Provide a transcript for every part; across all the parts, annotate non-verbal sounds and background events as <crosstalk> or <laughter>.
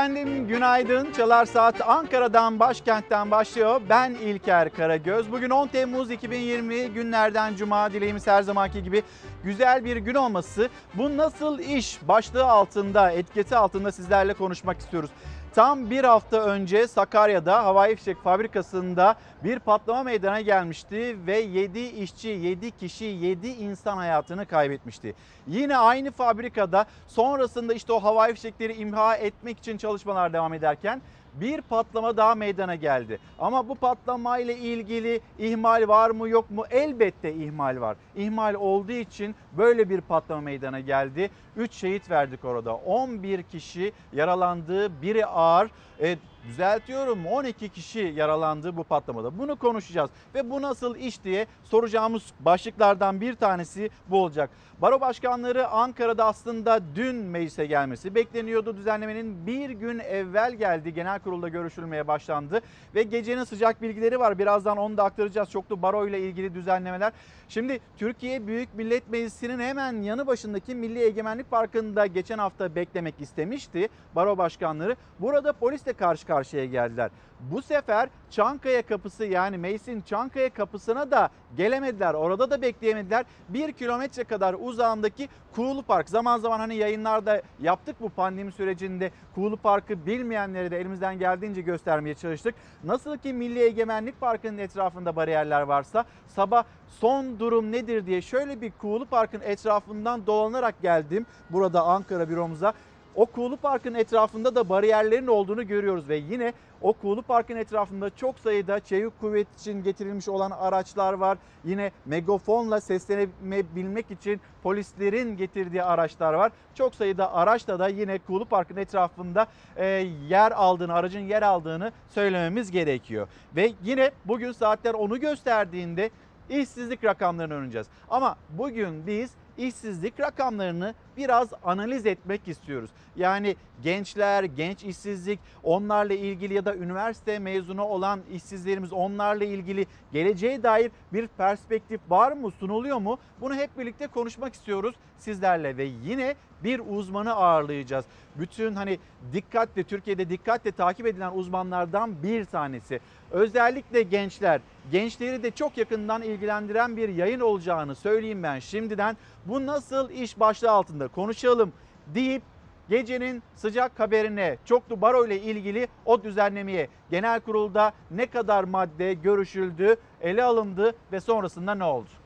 Efendim günaydın. Çalar Saat Ankara'dan, başkentten başlıyor. Ben İlker Karagöz. Bugün 10 Temmuz 2020 günlerden cuma. Dileğimiz her zamanki gibi güzel bir gün olması. Bu nasıl iş başlığı altında, etiketi altında sizlerle konuşmak istiyoruz. Tam bir hafta önce Sakarya'da havai fişek fabrikasında bir patlama meydana gelmişti ve 7 işçi, 7 kişi, 7 insan hayatını kaybetmişti. Yine aynı fabrikada sonrasında işte o havai fişekleri imha etmek için çalışmalar devam ederken bir patlama daha meydana geldi. Ama bu patlama ile ilgili ihmal var mı yok mu? Elbette ihmal var. İhmal olduğu için böyle bir patlama meydana geldi. 3 şehit verdik orada. 11 kişi yaralandı, biri ağır. E, düzeltiyorum 12 kişi yaralandı bu patlamada. Bunu konuşacağız ve bu nasıl iş diye soracağımız başlıklardan bir tanesi bu olacak. Baro başkanları Ankara'da aslında dün meclise gelmesi bekleniyordu. Düzenlemenin bir gün evvel geldi. Genel kurulda görüşülmeye başlandı ve gecenin sıcak bilgileri var. Birazdan onu da aktaracağız. Çoklu baro ile ilgili düzenlemeler. Şimdi Türkiye Büyük Millet Meclisi'nin hemen yanı başındaki Milli Egemenlik Parkı'nda geçen hafta beklemek istemişti baro başkanları. Burada polisle karşı karşıya geldiler. Bu sefer Çankaya kapısı yani meclisin Çankaya kapısına da gelemediler. Orada da bekleyemediler. Bir kilometre kadar uzağındaki Kuğulu Park. Zaman zaman hani yayınlarda yaptık bu pandemi sürecinde. Kuğulu Park'ı bilmeyenlere de elimizden geldiğince göstermeye çalıştık. Nasıl ki Milli Egemenlik Parkı'nın etrafında bariyerler varsa sabah son durum nedir diye şöyle bir Kuğulu Park'ın etrafından dolanarak geldim. Burada Ankara büromuza. O Kuğulu Park'ın etrafında da bariyerlerin olduğunu görüyoruz ve yine o Kuğulu Park'ın etrafında çok sayıda çevik kuvvet için getirilmiş olan araçlar var. Yine megafonla seslenebilmek için polislerin getirdiği araçlar var. Çok sayıda araçla da yine Kuğulu Park'ın etrafında e, yer aldığını, aracın yer aldığını söylememiz gerekiyor. Ve yine bugün saatler onu gösterdiğinde işsizlik rakamlarını öğreneceğiz. Ama bugün biz işsizlik rakamlarını biraz analiz etmek istiyoruz. Yani gençler, genç işsizlik, onlarla ilgili ya da üniversite mezunu olan işsizlerimiz onlarla ilgili geleceğe dair bir perspektif var mı, sunuluyor mu? Bunu hep birlikte konuşmak istiyoruz sizlerle ve yine bir uzmanı ağırlayacağız. Bütün hani dikkatle Türkiye'de dikkatle takip edilen uzmanlardan bir tanesi. Özellikle gençler, gençleri de çok yakından ilgilendiren bir yayın olacağını söyleyeyim ben şimdiden. Bu nasıl iş başlığı altında konuşalım deyip gecenin sıcak haberine çoklu baro ile ilgili o düzenlemeye genel kurulda ne kadar madde görüşüldü, ele alındı ve sonrasında ne oldu?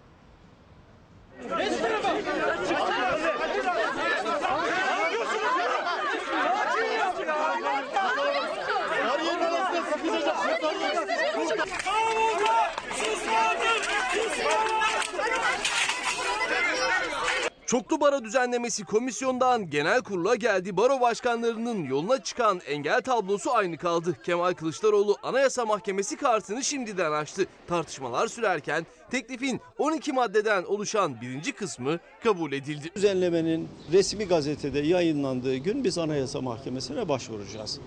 Ne sınıfı? Çoklu baro düzenlemesi komisyondan genel kurula geldi. Baro başkanlarının yoluna çıkan engel tablosu aynı kaldı. Kemal Kılıçdaroğlu Anayasa Mahkemesi kartını şimdiden açtı. Tartışmalar sürerken teklifin 12 maddeden oluşan birinci kısmı kabul edildi. Düzenlemenin resmi gazetede yayınlandığı gün biz Anayasa Mahkemesi'ne başvuracağız.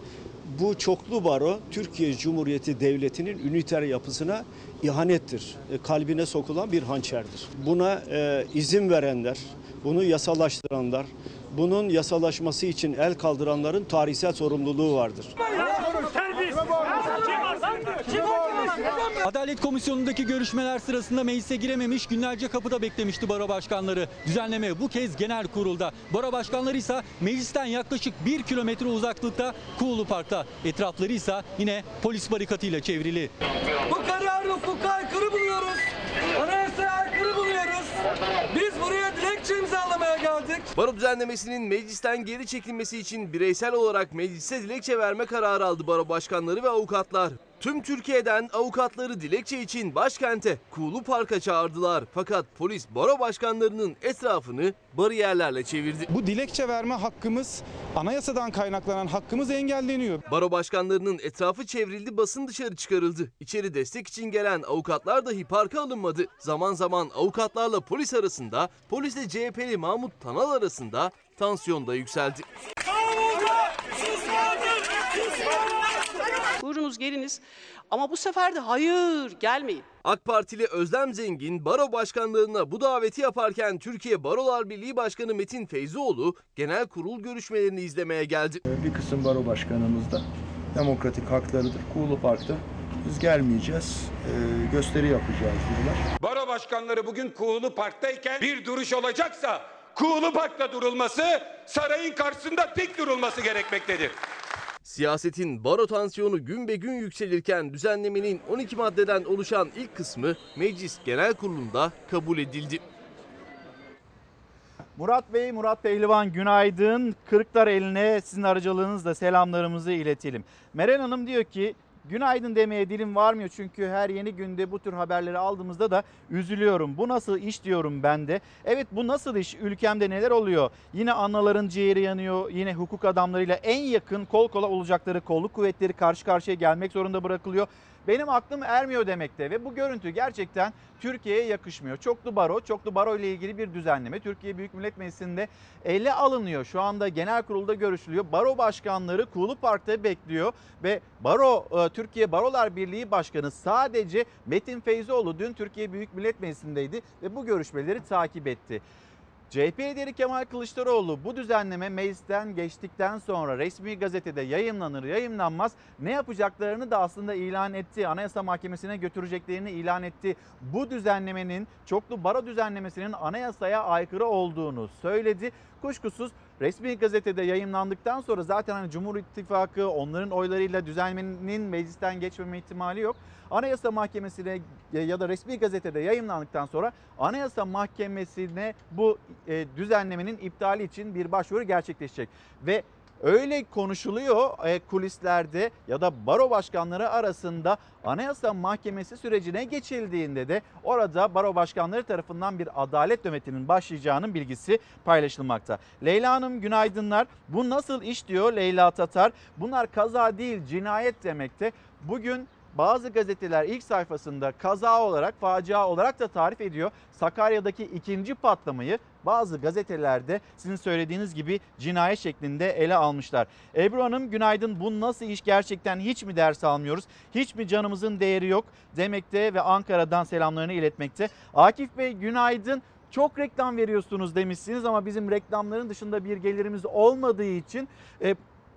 Bu çoklu baro Türkiye Cumhuriyeti Devleti'nin üniter yapısına ihanettir. E, Kalbine sokulan bir hançerdir. Buna e, izin verenler, bunu yasalaştıranlar, bunun yasalaşması için el kaldıranların tarihsel sorumluluğu vardır. Adalet Komisyonu'ndaki görüşmeler sırasında meclise girememiş günlerce kapıda beklemişti baro başkanları. Düzenleme bu kez genel kurulda. Baro başkanları ise meclisten yaklaşık bir kilometre uzaklıkta Kuğulu Park'ta. Etrafları ise yine polis barikatıyla çevrili. Bu kararı hukuka aykırı buluyoruz. Anayasaya. Biz buraya dilekçe imzalamaya geldik. Baro düzenlemesinin meclisten geri çekilmesi için bireysel olarak meclise dilekçe verme kararı aldı baro başkanları ve avukatlar. Tüm Türkiye'den avukatları dilekçe için başkente Kuğulu Park'a çağırdılar. Fakat polis baro başkanlarının etrafını bariyerlerle çevirdi. Bu dilekçe verme hakkımız anayasadan kaynaklanan hakkımız engelleniyor. Baro başkanlarının etrafı çevrildi, basın dışarı çıkarıldı. İçeri destek için gelen avukatlar dahi parka alınmadı. Zaman zaman avukatlarla polis arasında, polisle CHP'li Mahmut Tanal arasında tansiyon da yükseldi. Buyurunuz geliniz. Ama bu sefer de hayır gelmeyin. AK Partili Özlem Zengin baro başkanlığına bu daveti yaparken Türkiye Barolar Birliği Başkanı Metin Feyzioğlu genel kurul görüşmelerini izlemeye geldi. Bir kısım baro başkanımız da demokratik haklarıdır. Kuğulu Park'ta biz gelmeyeceğiz, e, gösteri yapacağız diyorlar. Baro başkanları bugün Kuğulu Park'tayken bir duruş olacaksa Kuğulu Park'ta durulması, sarayın karşısında dik durulması gerekmektedir. Siyasetin baro tansiyonu gün be gün yükselirken düzenlemenin 12 maddeden oluşan ilk kısmı Meclis Genel Kurulu'nda kabul edildi. Murat Bey, Murat Pehlivan günaydın. Kırıklar eline sizin aracılığınızla selamlarımızı iletelim. Meral Hanım diyor ki günaydın demeye dilim varmıyor çünkü her yeni günde bu tür haberleri aldığımızda da üzülüyorum. Bu nasıl iş diyorum ben de. Evet bu nasıl iş? Ülkemde neler oluyor? Yine anaların ciğeri yanıyor. Yine hukuk adamlarıyla en yakın kol kola olacakları kolluk kuvvetleri karşı karşıya gelmek zorunda bırakılıyor. Benim aklım ermiyor demekte ve bu görüntü gerçekten Türkiye'ye yakışmıyor. Çoklu baro, çoklu baro ile ilgili bir düzenleme Türkiye Büyük Millet Meclisi'nde ele alınıyor. Şu anda genel kurulda görüşülüyor. Baro başkanları Kuğulu Park'ta bekliyor ve Baro e, Türkiye Barolar Birliği Başkanı sadece Metin Feyzoğlu dün Türkiye Büyük Millet Meclisi'ndeydi ve bu görüşmeleri takip etti. CHP lideri Kemal Kılıçdaroğlu bu düzenleme meclisten geçtikten sonra resmi gazetede yayınlanır yayınlanmaz ne yapacaklarını da aslında ilan etti. Anayasa Mahkemesi'ne götüreceklerini ilan etti. Bu düzenlemenin çoklu baro düzenlemesinin anayasaya aykırı olduğunu söyledi. Kuşkusuz resmi gazetede yayınlandıktan sonra zaten hani Cumhur İttifakı onların oylarıyla düzenlemenin meclisten geçmeme ihtimali yok. Anayasa Mahkemesi'ne ya da resmi gazetede yayınlandıktan sonra Anayasa Mahkemesi'ne bu e, düzenlemenin iptali için bir başvuru gerçekleşecek. Ve öyle konuşuluyor e, kulislerde ya da baro başkanları arasında Anayasa Mahkemesi sürecine geçildiğinde de orada baro başkanları tarafından bir adalet nöbetinin başlayacağının bilgisi paylaşılmakta. Leyla Hanım günaydınlar. Bu nasıl iş diyor Leyla Tatar. Bunlar kaza değil cinayet demekte. Bugün bazı gazeteler ilk sayfasında kaza olarak, facia olarak da tarif ediyor. Sakarya'daki ikinci patlamayı bazı gazetelerde sizin söylediğiniz gibi cinayet şeklinde ele almışlar. Ebru Hanım günaydın bu nasıl iş gerçekten hiç mi ders almıyoruz? Hiç mi canımızın değeri yok demekte ve Ankara'dan selamlarını iletmekte. Akif Bey günaydın. Çok reklam veriyorsunuz demişsiniz ama bizim reklamların dışında bir gelirimiz olmadığı için e,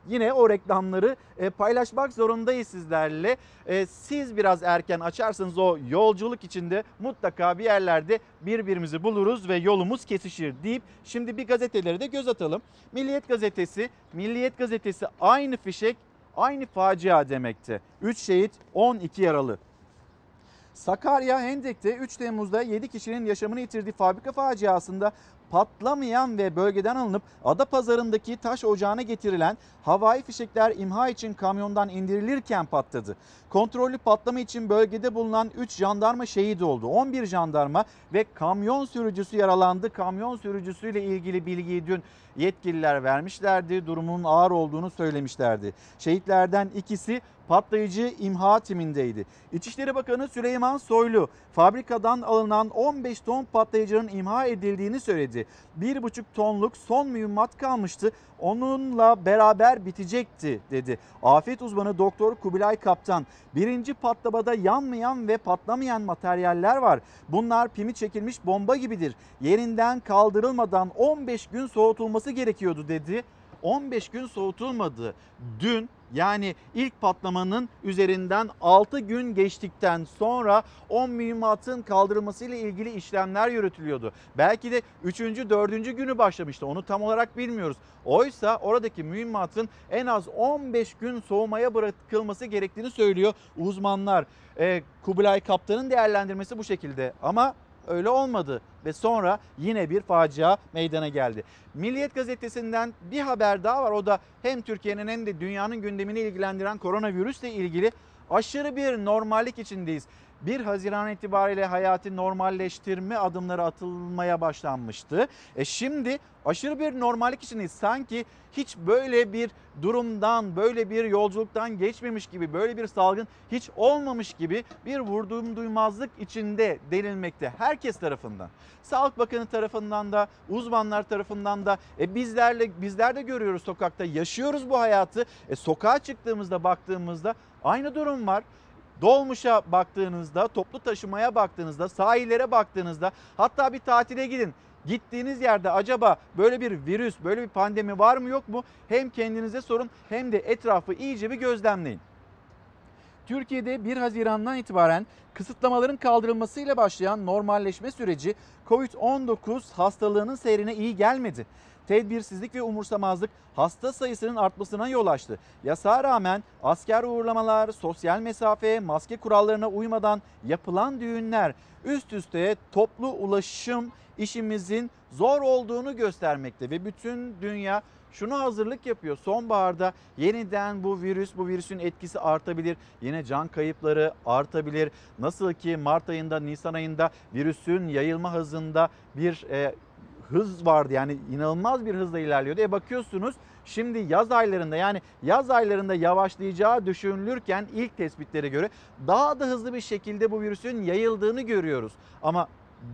yine o reklamları e, paylaşmak zorundayız sizlerle. E, siz biraz erken açarsanız o yolculuk içinde mutlaka bir yerlerde birbirimizi buluruz ve yolumuz kesişir deyip şimdi bir gazetelere de göz atalım. Milliyet gazetesi, Milliyet gazetesi aynı fişek, aynı facia demekte. 3 şehit, 12 yaralı. Sakarya Hendek'te 3 Temmuz'da 7 kişinin yaşamını yitirdiği fabrika faciasında patlamayan ve bölgeden alınıp Adapazarı'ndaki taş ocağına getirilen havai fişekler imha için kamyondan indirilirken patladı. Kontrollü patlama için bölgede bulunan 3 jandarma şehit oldu. 11 jandarma ve kamyon sürücüsü yaralandı. Kamyon sürücüsüyle ilgili bilgiyi dün yetkililer vermişlerdi. Durumun ağır olduğunu söylemişlerdi. Şehitlerden ikisi patlayıcı imha timindeydi. İçişleri Bakanı Süleyman Soylu fabrikadan alınan 15 ton patlayıcının imha edildiğini söyledi. 1,5 tonluk son mühimmat kalmıştı. Onunla beraber bitecekti dedi. Afet uzmanı Doktor Kubilay Kaptan birinci patlamada yanmayan ve patlamayan materyaller var. Bunlar pimi çekilmiş bomba gibidir. Yerinden kaldırılmadan 15 gün soğutulması gerekiyordu dedi. 15 gün soğutulmadı. Dün yani ilk patlamanın üzerinden 6 gün geçtikten sonra 10 mühimmatın kaldırılmasıyla ilgili işlemler yürütülüyordu. Belki de 3. 4. günü başlamıştı onu tam olarak bilmiyoruz. Oysa oradaki mühimmatın en az 15 gün soğumaya bırakılması gerektiğini söylüyor uzmanlar. Ee, Kubilay Kaptan'ın değerlendirmesi bu şekilde ama öyle olmadı ve sonra yine bir facia meydana geldi. Milliyet gazetesinden bir haber daha var. O da hem Türkiye'nin hem de dünyanın gündemini ilgilendiren koronavirüsle ilgili aşırı bir normallik içindeyiz. 1 Haziran itibariyle hayatı normalleştirme adımları atılmaya başlanmıştı. E şimdi aşırı bir normallik içindeyiz. Sanki hiç böyle bir durumdan, böyle bir yolculuktan geçmemiş gibi, böyle bir salgın hiç olmamış gibi bir vurduğum duymazlık içinde denilmekte herkes tarafından. Sağlık Bakanı tarafından da, uzmanlar tarafından da e bizlerle bizler de görüyoruz sokakta, yaşıyoruz bu hayatı. E sokağa çıktığımızda baktığımızda aynı durum var Dolmuşa baktığınızda, toplu taşımaya baktığınızda, sahillere baktığınızda hatta bir tatile gidin. Gittiğiniz yerde acaba böyle bir virüs, böyle bir pandemi var mı yok mu? Hem kendinize sorun hem de etrafı iyice bir gözlemleyin. Türkiye'de 1 Haziran'dan itibaren kısıtlamaların kaldırılmasıyla başlayan normalleşme süreci COVID-19 hastalığının seyrine iyi gelmedi. Tedbirsizlik ve umursamazlık hasta sayısının artmasına yol açtı. Yasağa rağmen asker uğurlamalar, sosyal mesafe, maske kurallarına uymadan yapılan düğünler üst üste toplu ulaşım işimizin zor olduğunu göstermekte ve bütün dünya şunu hazırlık yapıyor. Sonbaharda yeniden bu virüs, bu virüsün etkisi artabilir. Yine can kayıpları artabilir. Nasıl ki Mart ayında, Nisan ayında virüsün yayılma hızında bir e, hız vardı. Yani inanılmaz bir hızla ilerliyordu. E bakıyorsunuz şimdi yaz aylarında yani yaz aylarında yavaşlayacağı düşünülürken ilk tespitlere göre daha da hızlı bir şekilde bu virüsün yayıldığını görüyoruz. Ama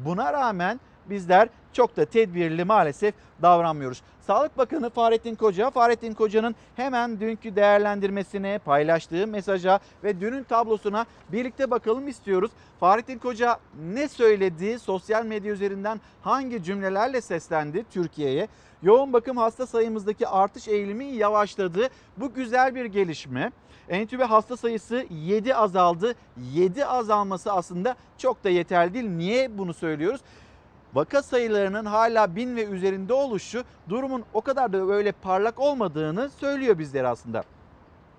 buna rağmen bizler çok da tedbirli maalesef davranmıyoruz. Sağlık Bakanı Fahrettin Koca, Fahrettin Koca'nın hemen dünkü değerlendirmesine, paylaştığı mesaja ve dünün tablosuna birlikte bakalım istiyoruz. Fahrettin Koca ne söyledi? Sosyal medya üzerinden hangi cümlelerle seslendi Türkiye'ye? Yoğun bakım hasta sayımızdaki artış eğilimi yavaşladı. Bu güzel bir gelişme. Entübe hasta sayısı 7 azaldı. 7 azalması aslında çok da yeterli değil. Niye bunu söylüyoruz? Vaka sayılarının hala bin ve üzerinde oluşu durumun o kadar da böyle parlak olmadığını söylüyor bizlere aslında.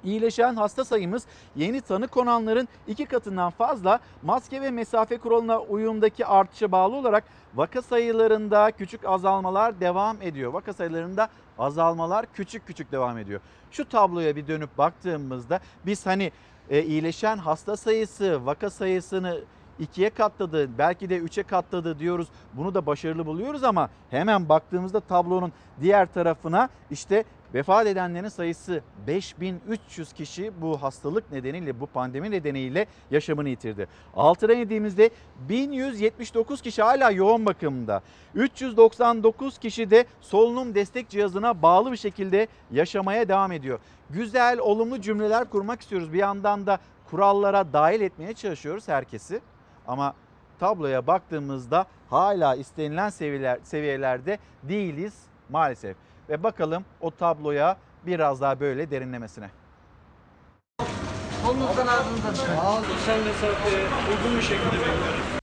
İyileşen hasta sayımız yeni tanı konanların iki katından fazla maske ve mesafe kuralına uyumdaki artışa bağlı olarak vaka sayılarında küçük azalmalar devam ediyor. Vaka sayılarında azalmalar küçük küçük devam ediyor. Şu tabloya bir dönüp baktığımızda biz hani e, iyileşen hasta sayısı vaka sayısını ikiye katladı belki de üçe katladı diyoruz. Bunu da başarılı buluyoruz ama hemen baktığımızda tablonun diğer tarafına işte vefat edenlerin sayısı 5300 kişi bu hastalık nedeniyle bu pandemi nedeniyle yaşamını yitirdi. Altına indiğimizde 1179 kişi hala yoğun bakımda. 399 kişi de solunum destek cihazına bağlı bir şekilde yaşamaya devam ediyor. Güzel, olumlu cümleler kurmak istiyoruz. Bir yandan da kurallara dahil etmeye çalışıyoruz herkesi. Ama tabloya baktığımızda hala istenilen seviyeler, seviyelerde değiliz maalesef. Ve bakalım o tabloya biraz daha böyle derinlemesine.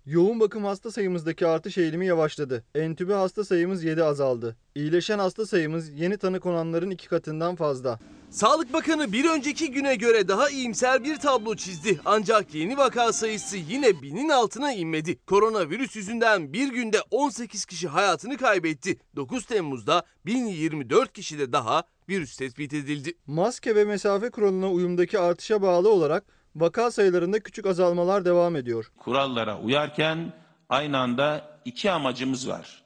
Yoğun bakım hasta sayımızdaki artış eğilimi yavaşladı. Entübe hasta sayımız 7 azaldı. İyileşen hasta sayımız yeni tanı konanların iki katından fazla. Sağlık Bakanı bir önceki güne göre daha iyimser bir tablo çizdi. Ancak yeni vaka sayısı yine binin altına inmedi. Koronavirüs yüzünden bir günde 18 kişi hayatını kaybetti. 9 Temmuz'da 1024 kişide daha virüs tespit edildi. Maske ve mesafe kuralına uyumdaki artışa bağlı olarak vaka sayılarında küçük azalmalar devam ediyor. Kurallara uyarken aynı anda iki amacımız var.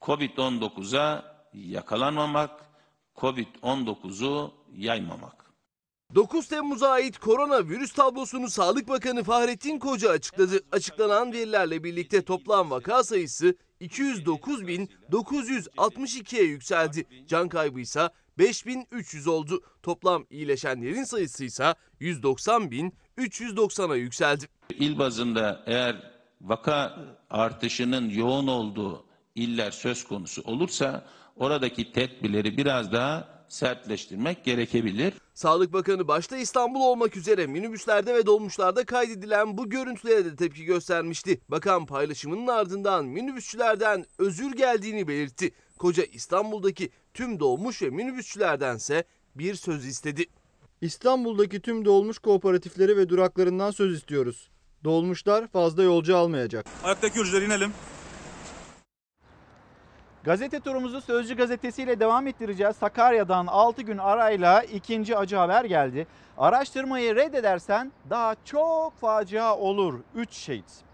Covid-19'a yakalanmamak, Covid-19'u yaymamak. 9 Temmuz'a ait koronavirüs tablosunu Sağlık Bakanı Fahrettin Koca açıkladı. Açıklanan verilerle birlikte toplam vaka sayısı 209.962'ye yükseldi. Can kaybı ise 5300 oldu. Toplam iyileşenlerin sayısı ise 190.390'a yükseldi. İl bazında eğer vaka artışının yoğun olduğu iller söz konusu olursa oradaki tedbirleri biraz daha sertleştirmek gerekebilir. Sağlık Bakanı başta İstanbul olmak üzere minibüslerde ve dolmuşlarda kaydedilen bu görüntülere de tepki göstermişti. Bakan paylaşımının ardından minibüsçülerden özür geldiğini belirtti. Koca İstanbul'daki tüm dolmuş ve minibüsçülerdense bir söz istedi. İstanbul'daki tüm dolmuş kooperatifleri ve duraklarından söz istiyoruz. Dolmuşlar fazla yolcu almayacak. Ayaktaki yolcular inelim. Gazete turumuzu Sözcü gazetesiyle devam ettireceğiz. Sakarya'dan 6 gün arayla ikinci acı haber geldi. Araştırmayı reddedersen daha çok facia olur. 3 şehit.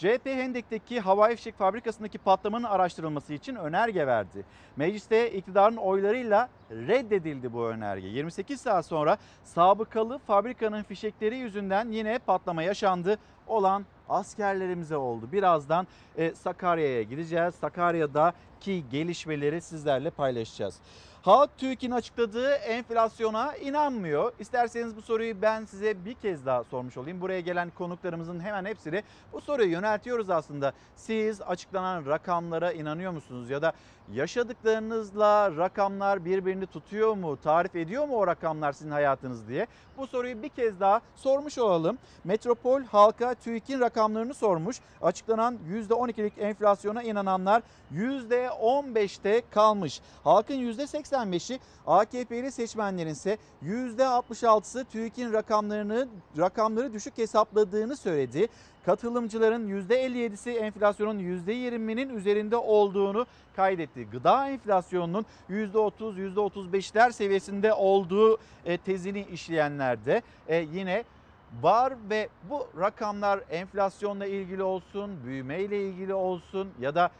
CHP Hendek'teki havai fişek fabrikasındaki patlamanın araştırılması için önerge verdi. Mecliste iktidarın oylarıyla reddedildi bu önerge. 28 saat sonra sabıkalı fabrikanın fişekleri yüzünden yine patlama yaşandı. Olan askerlerimize oldu. Birazdan e, Sakarya'ya gideceğiz. Sakarya'da ki gelişmeleri sizlerle paylaşacağız. Halk TÜİK'in açıkladığı enflasyona inanmıyor. İsterseniz bu soruyu ben size bir kez daha sormuş olayım. Buraya gelen konuklarımızın hemen hepsine bu soruyu yöneltiyoruz aslında. Siz açıklanan rakamlara inanıyor musunuz? Ya da yaşadıklarınızla rakamlar birbirini tutuyor mu? Tarif ediyor mu o rakamlar sizin hayatınız diye? Bu soruyu bir kez daha sormuş olalım. Metropol halka TÜİK'in rakamlarını sormuş. Açıklanan %12'lik enflasyona inananlar %15'te kalmış. Halkın %85'i AKP'li seçmenlerin ise %66'sı TÜİK'in rakamlarını rakamları düşük hesapladığını söyledi. Katılımcıların %57'si enflasyonun %20'nin üzerinde olduğunu kaydetti. Gıda enflasyonunun %30, %35'ler seviyesinde olduğu e, tezini işleyenler de e, yine var ve bu rakamlar enflasyonla ilgili olsun, büyümeyle ilgili olsun ya da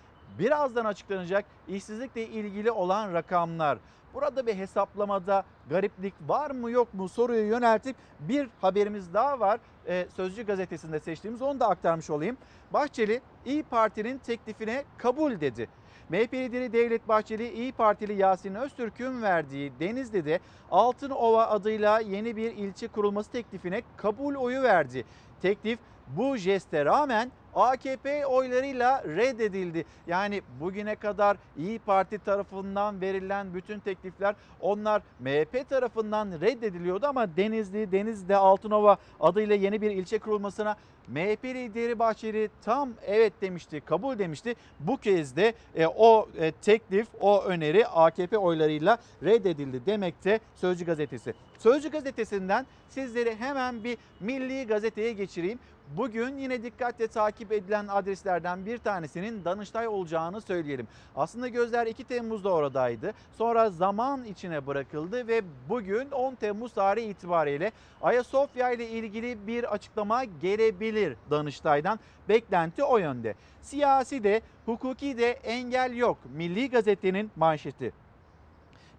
birazdan açıklanacak işsizlikle ilgili olan rakamlar. Burada bir hesaplamada gariplik var mı yok mu soruyu yöneltip bir haberimiz daha var. Ee, Sözcü gazetesinde seçtiğimiz onu da aktarmış olayım. Bahçeli İyi Parti'nin teklifine kabul dedi. MHP lideri Devlet Bahçeli İyi Partili Yasin Öztürk'ün verdiği Denizli'de Altınova adıyla yeni bir ilçe kurulması teklifine kabul oyu verdi. Teklif bu jeste rağmen AKP oylarıyla reddedildi. Yani bugüne kadar İyi Parti tarafından verilen bütün teklifler onlar MHP tarafından reddediliyordu ama Denizli, Denizli'de Altınova adıyla yeni bir ilçe kurulmasına MHP lideri Bahçeli tam evet demişti, kabul demişti. Bu kez de e, o e, teklif, o öneri AKP oylarıyla reddedildi demekte Sözcü Gazetesi. Sözcü Gazetesi'nden sizleri hemen bir Milli Gazete'ye geçireyim. Bugün yine dikkatle takip edilen adreslerden bir tanesinin Danıştay olacağını söyleyelim. Aslında gözler 2 Temmuz'da oradaydı. Sonra zaman içine bırakıldı ve bugün 10 Temmuz tarihi itibariyle Ayasofya ile ilgili bir açıklama gelebilir Danıştay'dan. Beklenti o yönde. Siyasi de hukuki de engel yok. Milli Gazete'nin manşeti.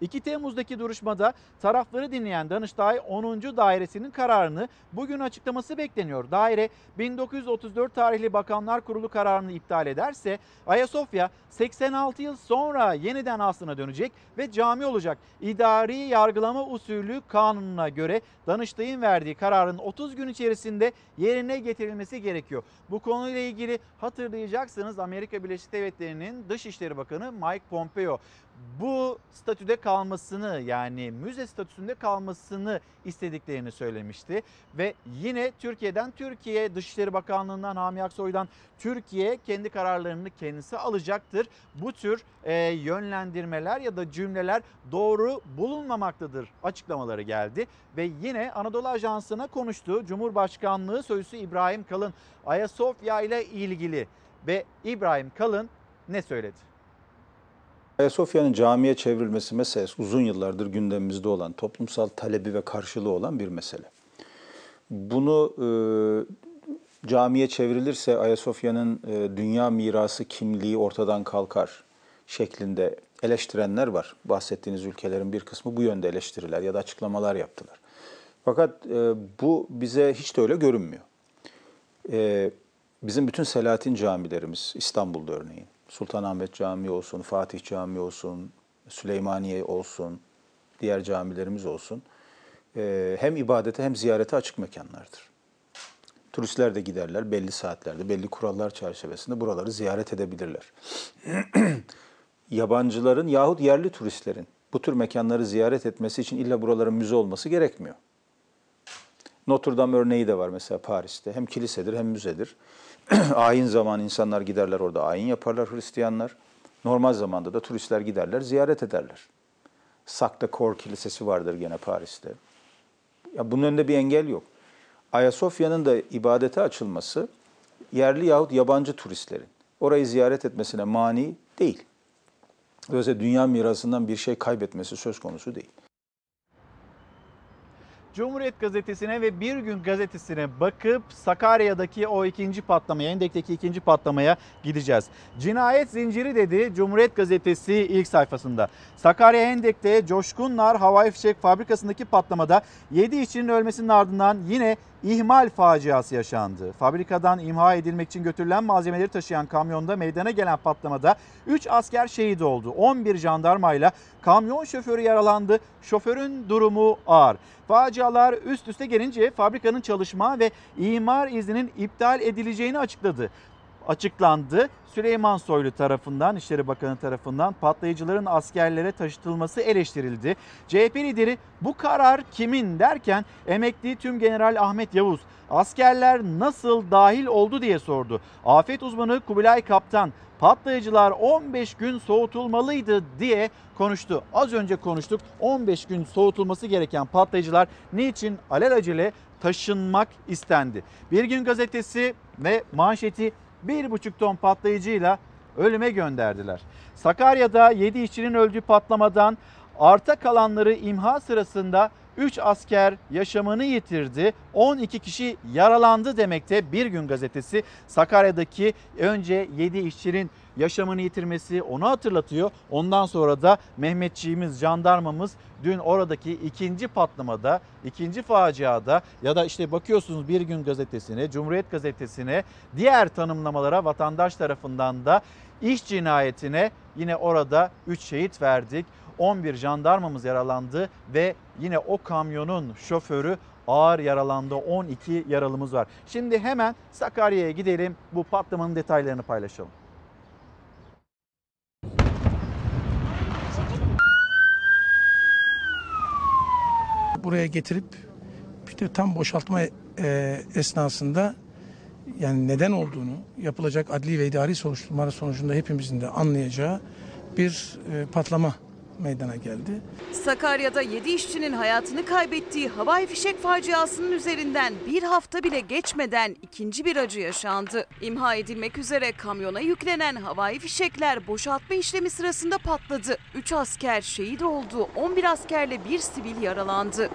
2 Temmuz'daki duruşmada tarafları dinleyen Danıştay 10. dairesinin kararını bugün açıklaması bekleniyor. Daire 1934 tarihli Bakanlar Kurulu kararını iptal ederse Ayasofya 86 yıl sonra yeniden aslına dönecek ve cami olacak. İdari yargılama usulü kanununa göre Danıştay'ın verdiği kararın 30 gün içerisinde yerine getirilmesi gerekiyor. Bu konuyla ilgili hatırlayacaksınız Amerika Birleşik Devletleri'nin Dışişleri Bakanı Mike Pompeo bu statüde kalmasını yani müze statüsünde kalmasını istediklerini söylemişti. Ve yine Türkiye'den Türkiye Dışişleri Bakanlığı'ndan Hami Aksoy'dan Türkiye kendi kararlarını kendisi alacaktır. Bu tür e, yönlendirmeler ya da cümleler doğru bulunmamaktadır açıklamaları geldi. Ve yine Anadolu Ajansı'na konuştu Cumhurbaşkanlığı Sözcüsü İbrahim Kalın Ayasofya ile ilgili ve İbrahim Kalın ne söyledi? Ayasofya'nın camiye çevrilmesi meselesi uzun yıllardır gündemimizde olan, toplumsal talebi ve karşılığı olan bir mesele. Bunu e, camiye çevrilirse Ayasofya'nın e, dünya mirası kimliği ortadan kalkar şeklinde eleştirenler var. Bahsettiğiniz ülkelerin bir kısmı bu yönde eleştiriler ya da açıklamalar yaptılar. Fakat e, bu bize hiç de öyle görünmüyor. E, bizim bütün Selahattin camilerimiz, İstanbul'da örneğin, Sultanahmet Camii olsun, Fatih Camii olsun, Süleymaniye olsun, diğer camilerimiz olsun. Ee, hem ibadete hem ziyarete açık mekanlardır. Turistler de giderler belli saatlerde, belli kurallar çerçevesinde buraları ziyaret edebilirler. <clears throat> Yabancıların yahut yerli turistlerin bu tür mekanları ziyaret etmesi için illa buraların müze olması gerekmiyor. Notre Dame örneği de var mesela Paris'te. Hem kilisedir hem müzedir. <clears throat> ayin zamanı insanlar giderler orada ayin yaparlar Hristiyanlar. Normal zamanda da turistler giderler ziyaret ederler. Sacre Cœur Kilisesi vardır gene Paris'te. Ya bunun önünde bir engel yok. Ayasofya'nın da ibadete açılması yerli yahut yabancı turistlerin orayı ziyaret etmesine mani değil. Dolayısıyla dünya mirasından bir şey kaybetmesi söz konusu değil. Cumhuriyet Gazetesi'ne ve Bir Gün Gazetesi'ne bakıp Sakarya'daki o ikinci patlamaya, Hendek'teki ikinci patlamaya gideceğiz. Cinayet zinciri dedi Cumhuriyet Gazetesi ilk sayfasında. Sakarya Hendek'te Coşkun Nar Havai Fişek Fabrikası'ndaki patlamada 7 işçinin ölmesinin ardından yine ihmal faciası yaşandı. Fabrikadan imha edilmek için götürülen malzemeleri taşıyan kamyonda meydana gelen patlamada 3 asker şehit oldu. 11 jandarmayla kamyon şoförü yaralandı. Şoförün durumu ağır. Facialar üst üste gelince fabrikanın çalışma ve imar izninin iptal edileceğini açıkladı açıklandı. Süleyman Soylu tarafından, İçişleri Bakanı tarafından patlayıcıların askerlere taşıtılması eleştirildi. CHP lideri bu karar kimin derken emekli Tüm General Ahmet Yavuz askerler nasıl dahil oldu diye sordu. Afet uzmanı Kubilay Kaptan patlayıcılar 15 gün soğutulmalıydı diye konuştu. Az önce konuştuk 15 gün soğutulması gereken patlayıcılar niçin alelacele taşınmak istendi? Bir gün gazetesi ve manşeti 1,5 ton patlayıcıyla ölüme gönderdiler. Sakarya'da 7 işçinin öldüğü patlamadan arta kalanları imha sırasında 3 asker yaşamını yitirdi. 12 kişi yaralandı demekte Bir Gün Gazetesi Sakarya'daki önce 7 işçinin yaşamını yitirmesi onu hatırlatıyor. Ondan sonra da Mehmetçiğimiz, jandarmamız dün oradaki ikinci patlamada, ikinci faciada ya da işte bakıyorsunuz Bir Gün Gazetesi'ne, Cumhuriyet Gazetesi'ne, diğer tanımlamalara vatandaş tarafından da iş cinayetine yine orada 3 şehit verdik. 11 jandarmamız yaralandı ve yine o kamyonun şoförü ağır yaralandı. 12 yaralımız var. Şimdi hemen Sakarya'ya gidelim. Bu patlamanın detaylarını paylaşalım. Buraya getirip işte tam boşaltma e, esnasında yani neden olduğunu yapılacak adli ve idari soruşturmalar sonucunda hepimizin de anlayacağı bir e, patlama meydana geldi. Sakarya'da 7 işçinin hayatını kaybettiği havai fişek faciasının üzerinden bir hafta bile geçmeden ikinci bir acı yaşandı. İmha edilmek üzere kamyona yüklenen havai fişekler boşaltma işlemi sırasında patladı. 3 asker şehit oldu, 11 askerle bir sivil yaralandı.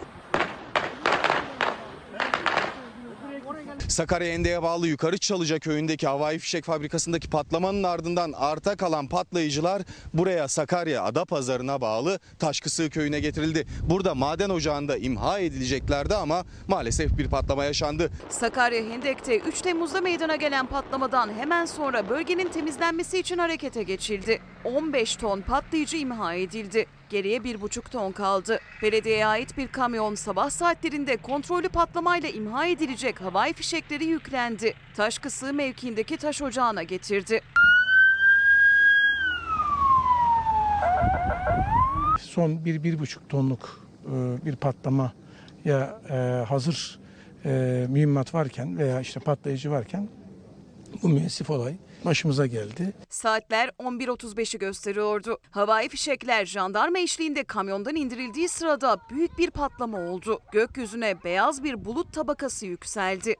Sakarya Ende'ye bağlı Yukarı Çalıca köyündeki havai fişek fabrikasındaki patlamanın ardından arta kalan patlayıcılar buraya Sakarya Adapazarı'na bağlı Taşkısığı köyüne getirildi. Burada maden ocağında imha edileceklerdi ama maalesef bir patlama yaşandı. Sakarya Hendek'te 3 Temmuz'da meydana gelen patlamadan hemen sonra bölgenin temizlenmesi için harekete geçildi. 15 ton patlayıcı imha edildi. Geriye 1,5 ton kaldı. Belediyeye ait bir kamyon sabah saatlerinde kontrollü patlamayla imha edilecek havai fişekleri yüklendi. Taşkısı mevkiindeki taş ocağına getirdi. Son bir, bir buçuk tonluk e, bir patlamaya e, hazır e, mühimmat varken veya işte patlayıcı varken bu müessif olay başımıza geldi. Saatler 11.35'i gösteriyordu. Havai fişekler jandarma eşliğinde kamyondan indirildiği sırada büyük bir patlama oldu. Gökyüzüne beyaz bir bulut tabakası yükseldi.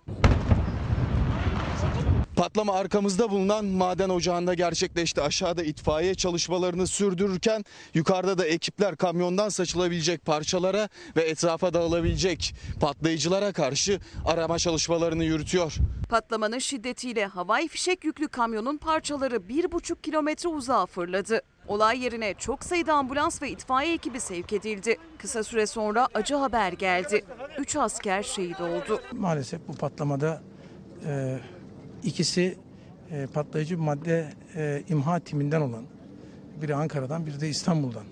Patlama arkamızda bulunan maden ocağında gerçekleşti. Aşağıda itfaiye çalışmalarını sürdürürken yukarıda da ekipler kamyondan saçılabilecek parçalara ve etrafa dağılabilecek patlayıcılara karşı arama çalışmalarını yürütüyor. Patlamanın şiddetiyle havai fişek yüklü kamyonun parçaları 1,5 kilometre uzağa fırladı. Olay yerine çok sayıda ambulans ve itfaiye ekibi sevk edildi. Kısa süre sonra acı haber geldi. 3 asker şehit oldu. Maalesef bu patlamada e, ikisi e, patlayıcı madde e, imha timinden olan biri Ankara'dan biri de İstanbul'dan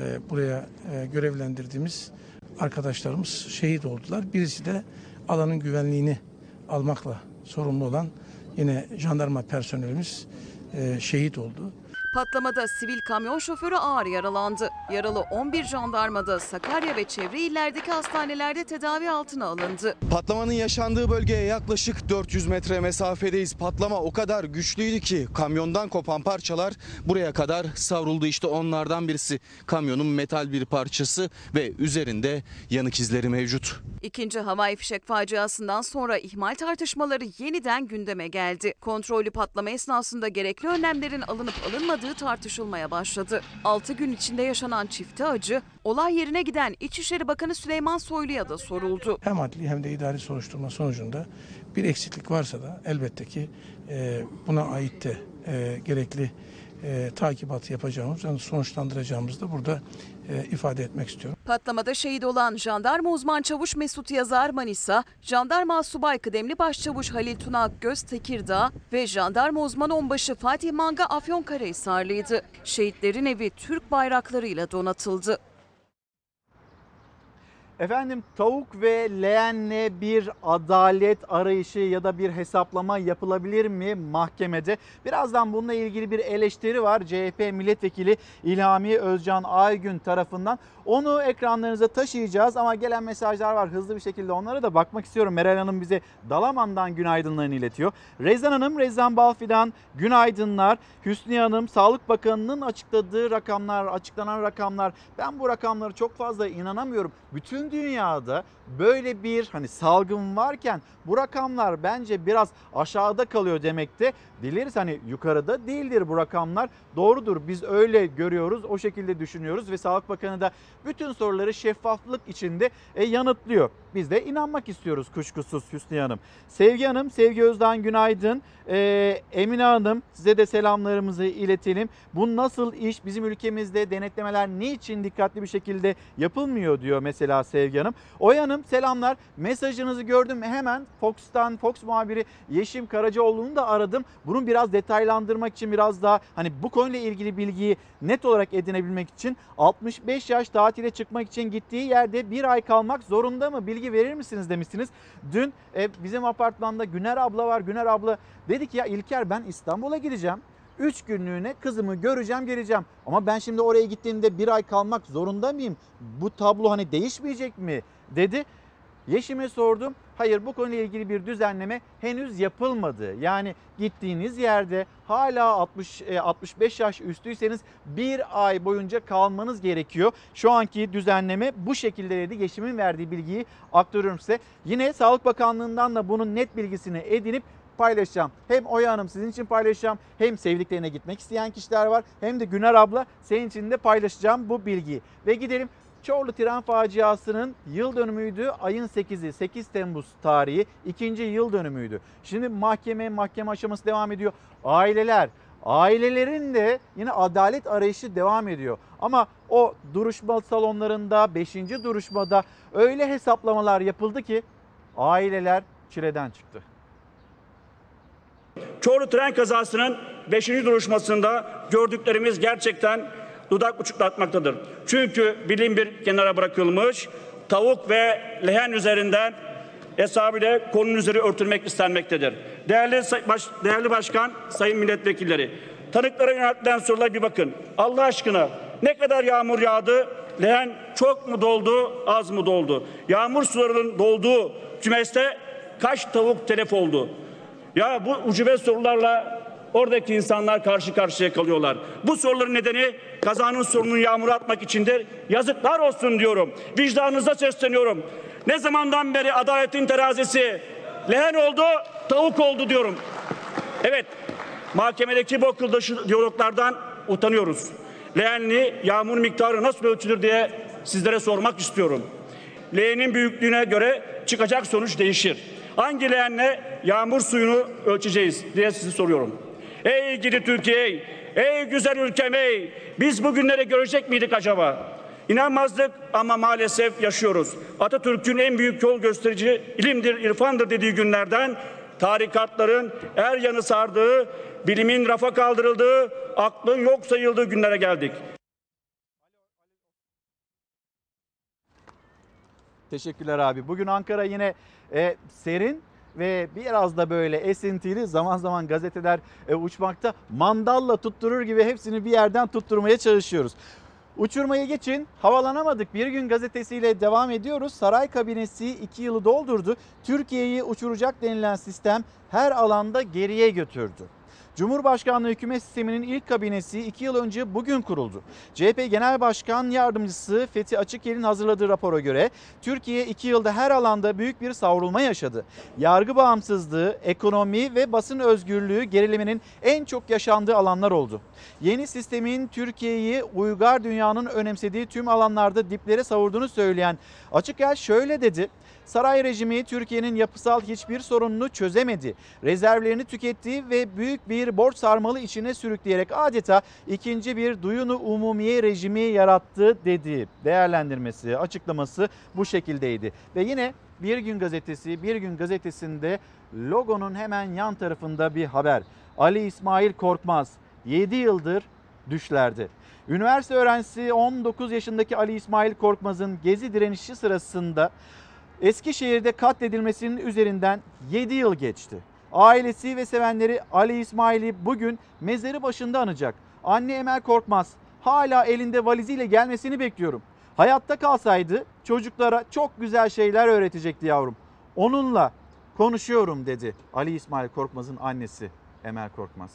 e, buraya e, görevlendirdiğimiz arkadaşlarımız şehit oldular. Birisi de alanın güvenliğini almakla sorumlu olan yine jandarma personelimiz e, şehit oldu. Patlamada sivil kamyon şoförü ağır yaralandı. Yaralı 11 jandarma da Sakarya ve çevre illerdeki hastanelerde tedavi altına alındı. Patlamanın yaşandığı bölgeye yaklaşık 400 metre mesafedeyiz. Patlama o kadar güçlüydü ki kamyondan kopan parçalar buraya kadar savruldu. İşte onlardan birisi kamyonun metal bir parçası ve üzerinde yanık izleri mevcut. İkinci havai fişek faciasından sonra ihmal tartışmaları yeniden gündeme geldi. Kontrollü patlama esnasında gerekli önlemlerin alınıp alınmadığı uğradığı tartışılmaya başladı. 6 gün içinde yaşanan çifte acı, olay yerine giden İçişleri Bakanı Süleyman Soylu'ya da soruldu. Hem adli hem de idari soruşturma sonucunda bir eksiklik varsa da elbette ki e, buna ait de e, gerekli e, takibat yapacağımız, yani sonuçlandıracağımızı da burada e, ifade etmek istiyorum. Patlamada şehit olan jandarma uzman çavuş Mesut Yazar Manisa, jandarma subay kıdemli başçavuş Halil Tuna Akgöz Tekirdağ ve jandarma uzman onbaşı Fatih Manga Afyonkarahisarlıydı. Şehitlerin evi Türk bayraklarıyla donatıldı. Efendim tavuk ve leğenle bir adalet arayışı ya da bir hesaplama yapılabilir mi mahkemede? Birazdan bununla ilgili bir eleştiri var CHP milletvekili İlhami Özcan Aygün tarafından. Onu ekranlarınıza taşıyacağız ama gelen mesajlar var. Hızlı bir şekilde onlara da bakmak istiyorum. Meral Hanım bize Dalaman'dan günaydınlarını iletiyor. Rezan Hanım, Rezan Balfi'den günaydınlar. Hüsniye Hanım, Sağlık Bakanı'nın açıkladığı rakamlar, açıklanan rakamlar. Ben bu rakamlara çok fazla inanamıyorum. Bütün dünyada böyle bir hani salgın varken bu rakamlar bence biraz aşağıda kalıyor demekte. Dileriz hani yukarıda değildir bu rakamlar. Doğrudur biz öyle görüyoruz, o şekilde düşünüyoruz ve Sağlık Bakanı da bütün soruları şeffaflık içinde e, yanıtlıyor. Biz de inanmak istiyoruz kuşkusuz Hüsniye Hanım. Sevgi Hanım, Sevgi Özden günaydın. Ee, Emine Hanım size de selamlarımızı iletelim. Bu nasıl iş? Bizim ülkemizde denetlemeler niçin dikkatli bir şekilde yapılmıyor diyor mesela Sevgi Hanım. Oya Hanım selamlar. Mesajınızı gördüm. Hemen Fox'tan Fox muhabiri Yeşim Karacaoğlu'nu da aradım. Bunu biraz detaylandırmak için biraz daha hani bu konuyla ilgili bilgiyi net olarak edinebilmek için 65 yaş tatile çıkmak için gittiği yerde bir ay kalmak zorunda mı? Bilgi verir misiniz demişsiniz. Dün e, bizim apartmanda Güner abla var. Güner abla dedi ki ya İlker ben İstanbul'a gideceğim. 3 günlüğüne kızımı göreceğim geleceğim. Ama ben şimdi oraya gittiğimde bir ay kalmak zorunda mıyım? Bu tablo hani değişmeyecek mi? dedi. Yeşim'e sordum. Hayır bu konuyla ilgili bir düzenleme henüz yapılmadı. Yani gittiğiniz yerde hala 60 e, 65 yaş üstüyseniz bir ay boyunca kalmanız gerekiyor. Şu anki düzenleme bu şekilde dedi. Yeşim'in verdiği bilgiyi aktarıyorum size. Yine Sağlık Bakanlığı'ndan da bunun net bilgisini edinip paylaşacağım. Hem Oya Hanım sizin için paylaşacağım. Hem sevdiklerine gitmek isteyen kişiler var. Hem de Güner abla senin için de paylaşacağım bu bilgiyi. Ve gidelim Çorlu tren faciasının yıl dönümüydü. Ayın 8'i 8 Temmuz tarihi ikinci yıl dönümüydü. Şimdi mahkeme mahkeme aşaması devam ediyor. Aileler ailelerin de yine adalet arayışı devam ediyor. Ama o duruşma salonlarında 5. duruşmada öyle hesaplamalar yapıldı ki aileler çileden çıktı. Çorlu tren kazasının 5. duruşmasında gördüklerimiz gerçekten dudak uçuklatmaktadır. Çünkü bilim bir kenara bırakılmış, tavuk ve lehen üzerinden hesabıyla konunun üzeri örtülmek istenmektedir. Değerli, baş, değerli başkan, sayın milletvekilleri, tanıklara yöneltilen sorulara bir bakın. Allah aşkına ne kadar yağmur yağdı? Lehen çok mu doldu, az mı doldu? Yağmur sularının dolduğu kümeste kaç tavuk telef oldu? Ya bu ucube sorularla oradaki insanlar karşı karşıya kalıyorlar. Bu soruların nedeni kazanın sorununu yağmur atmak içindir. Yazıklar olsun diyorum. Vicdanınıza sesleniyorum. Ne zamandan beri adaletin terazisi lehen oldu, tavuk oldu diyorum. Evet, mahkemedeki bu akılda şu diyaloglardan utanıyoruz. Leğenli yağmur miktarı nasıl ölçülür diye sizlere sormak istiyorum. Leğenin büyüklüğüne göre çıkacak sonuç değişir. Hangi leğenle yağmur suyunu ölçeceğiz diye sizi soruyorum. Ey gidi Türkiye, ey, güzel ülkem ey, biz bugünleri görecek miydik acaba? İnanmazdık ama maalesef yaşıyoruz. Atatürk'ün en büyük yol gösterici ilimdir, irfandır dediği günlerden tarikatların er yanı sardığı, bilimin rafa kaldırıldığı, aklın yok sayıldığı günlere geldik. Teşekkürler abi. Bugün Ankara yine e, serin ve biraz da böyle esintili zaman zaman gazeteler e, uçmakta mandalla tutturur gibi hepsini bir yerden tutturmaya çalışıyoruz. Uçurmayı geçin havalanamadık bir gün gazetesiyle devam ediyoruz. Saray kabinesi 2 yılı doldurdu. Türkiye'yi uçuracak denilen sistem her alanda geriye götürdü. Cumhurbaşkanlığı hükümet sisteminin ilk kabinesi 2 yıl önce bugün kuruldu. CHP Genel Başkan Yardımcısı Fethi Açıkyel'in hazırladığı rapora göre Türkiye 2 yılda her alanda büyük bir savrulma yaşadı. Yargı bağımsızlığı, ekonomi ve basın özgürlüğü gerilemenin en çok yaşandığı alanlar oldu. Yeni sistemin Türkiye'yi uygar dünyanın önemsediği tüm alanlarda diplere savurduğunu söyleyen Açıkyel şöyle dedi. Saray rejimi Türkiye'nin yapısal hiçbir sorununu çözemedi. Rezervlerini tüketti ve büyük bir borç sarmalı içine sürükleyerek adeta ikinci bir duyunu umumiye rejimi yarattı dedi. Değerlendirmesi, açıklaması bu şekildeydi. Ve yine Bir Gün Gazetesi, Bir Gün Gazetesi'nde logonun hemen yan tarafında bir haber. Ali İsmail Korkmaz 7 yıldır düşlerdi. Üniversite öğrencisi 19 yaşındaki Ali İsmail Korkmaz'ın gezi direnişi sırasında Eskişehir'de katledilmesinin üzerinden 7 yıl geçti. Ailesi ve sevenleri Ali İsmail'i bugün mezarı başında anacak. Anne Emel Korkmaz hala elinde valiziyle gelmesini bekliyorum. Hayatta kalsaydı çocuklara çok güzel şeyler öğretecekti yavrum. Onunla konuşuyorum dedi Ali İsmail Korkmaz'ın annesi Emel Korkmaz.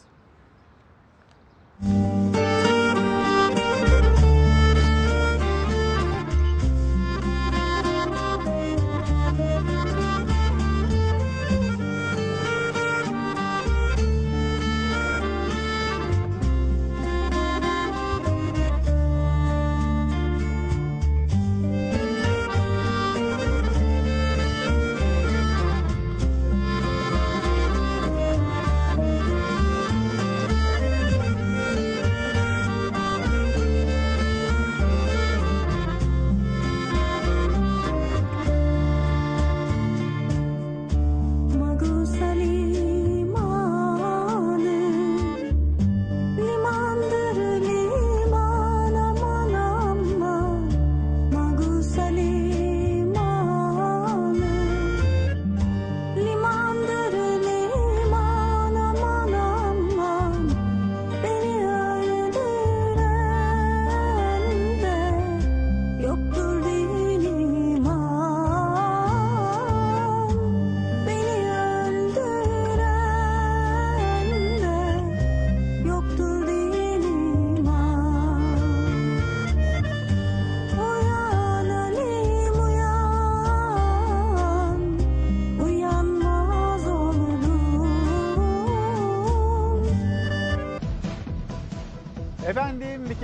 Limandır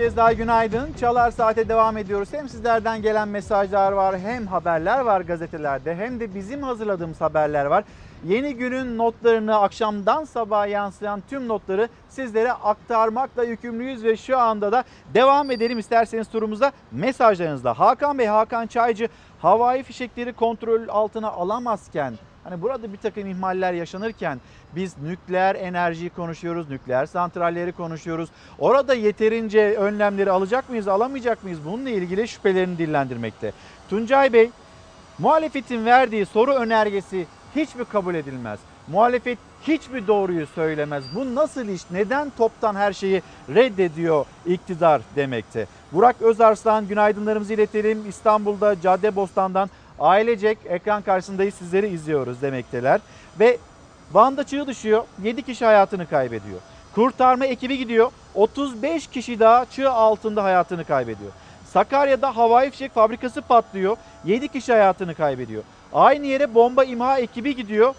kez daha günaydın. Çalar Saat'e devam ediyoruz. Hem sizlerden gelen mesajlar var hem haberler var gazetelerde hem de bizim hazırladığımız haberler var. Yeni günün notlarını akşamdan sabaha yansıyan tüm notları sizlere aktarmakla yükümlüyüz ve şu anda da devam edelim isterseniz turumuza mesajlarınızla. Hakan Bey, Hakan Çaycı havai fişekleri kontrol altına alamazken Hani burada bir takım ihmaller yaşanırken biz nükleer enerjiyi konuşuyoruz, nükleer santralleri konuşuyoruz. Orada yeterince önlemleri alacak mıyız, alamayacak mıyız? Bununla ilgili şüphelerini dillendirmekte. Tuncay Bey, muhalefetin verdiği soru önergesi hiç mi kabul edilmez? Muhalefet hiçbir doğruyu söylemez. Bu nasıl iş? Neden toptan her şeyi reddediyor iktidar demekte? Burak Özarslan günaydınlarımızı iletelim. İstanbul'da Caddebostan'dan ailecek ekran karşısındayız sizleri izliyoruz demekteler. Ve Van'da çığ düşüyor. 7 kişi hayatını kaybediyor. Kurtarma ekibi gidiyor. 35 kişi daha çığ altında hayatını kaybediyor. Sakarya'da havai fişek fabrikası patlıyor. 7 kişi hayatını kaybediyor. Aynı yere bomba imha ekibi gidiyor.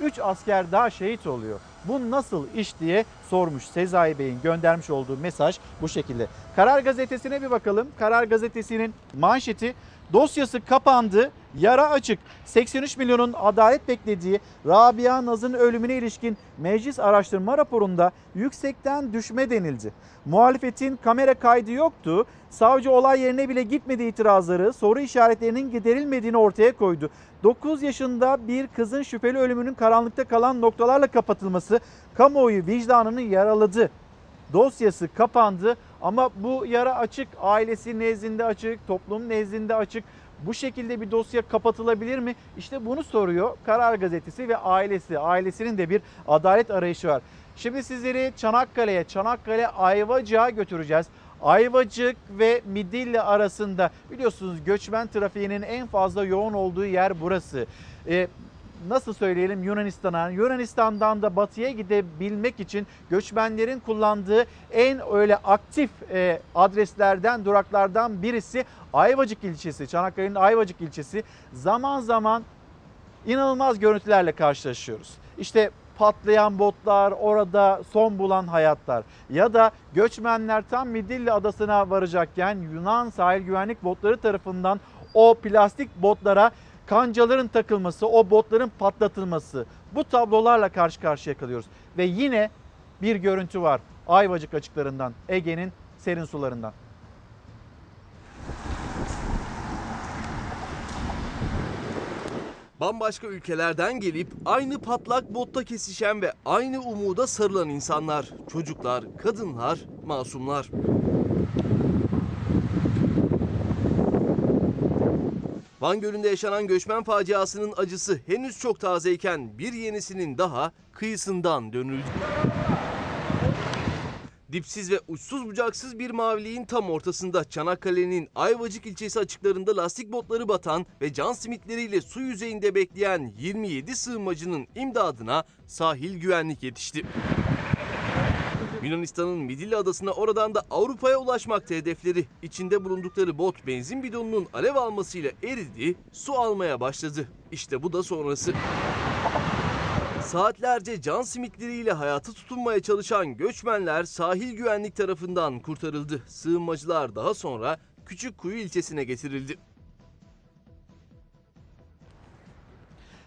3 asker daha şehit oluyor. Bu nasıl iş diye sormuş Sezai Bey'in göndermiş olduğu mesaj bu şekilde. Karar Gazetesi'ne bir bakalım. Karar Gazetesi'nin manşeti dosyası kapandı, yara açık. 83 milyonun adalet beklediği Rabia Naz'ın ölümüne ilişkin meclis araştırma raporunda yüksekten düşme denildi. Muhalefetin kamera kaydı yoktu. Savcı olay yerine bile gitmedi itirazları, soru işaretlerinin giderilmediğini ortaya koydu. 9 yaşında bir kızın şüpheli ölümünün karanlıkta kalan noktalarla kapatılması kamuoyu vicdanını yaraladı. Dosyası kapandı ama bu yara açık, ailesi nezdinde açık, toplum nezdinde açık. Bu şekilde bir dosya kapatılabilir mi? İşte bunu soruyor Karar Gazetesi ve ailesi. Ailesinin de bir adalet arayışı var. Şimdi sizleri Çanakkale'ye, Çanakkale Ayvacık'a götüreceğiz. Ayvacık ve Midilli arasında biliyorsunuz göçmen trafiğinin en fazla yoğun olduğu yer burası. Ee, nasıl söyleyelim Yunanistan'a, Yunanistan'dan da batıya gidebilmek için göçmenlerin kullandığı en öyle aktif e, adreslerden, duraklardan birisi Ayvacık ilçesi. Çanakkale'nin Ayvacık ilçesi. Zaman zaman inanılmaz görüntülerle karşılaşıyoruz. İşte patlayan botlar, orada son bulan hayatlar ya da göçmenler tam Midilli adasına varacakken Yunan sahil güvenlik botları tarafından o plastik botlara kancaların takılması, o botların patlatılması bu tablolarla karşı karşıya kalıyoruz. Ve yine bir görüntü var Ayvacık açıklarından, Ege'nin serin sularından. Bambaşka ülkelerden gelip aynı patlak botta kesişen ve aynı umuda sarılan insanlar, çocuklar, kadınlar, masumlar. Van Gölü'nde yaşanan göçmen faciasının acısı henüz çok tazeyken bir yenisinin daha kıyısından dönüldü. Dipsiz ve uçsuz bucaksız bir maviliğin tam ortasında Çanakkale'nin Ayvacık ilçesi açıklarında lastik botları batan ve can simitleriyle su yüzeyinde bekleyen 27 sığınmacının imdadına sahil güvenlik yetişti. Yunanistan'ın Midilli adasına oradan da Avrupa'ya ulaşmakta hedefleri. İçinde bulundukları bot benzin bidonunun alev almasıyla eridi, su almaya başladı. İşte bu da sonrası. Saatlerce can simitleriyle hayata tutunmaya çalışan göçmenler sahil güvenlik tarafından kurtarıldı. Sığınmacılar daha sonra Küçükkuyu ilçesine getirildi.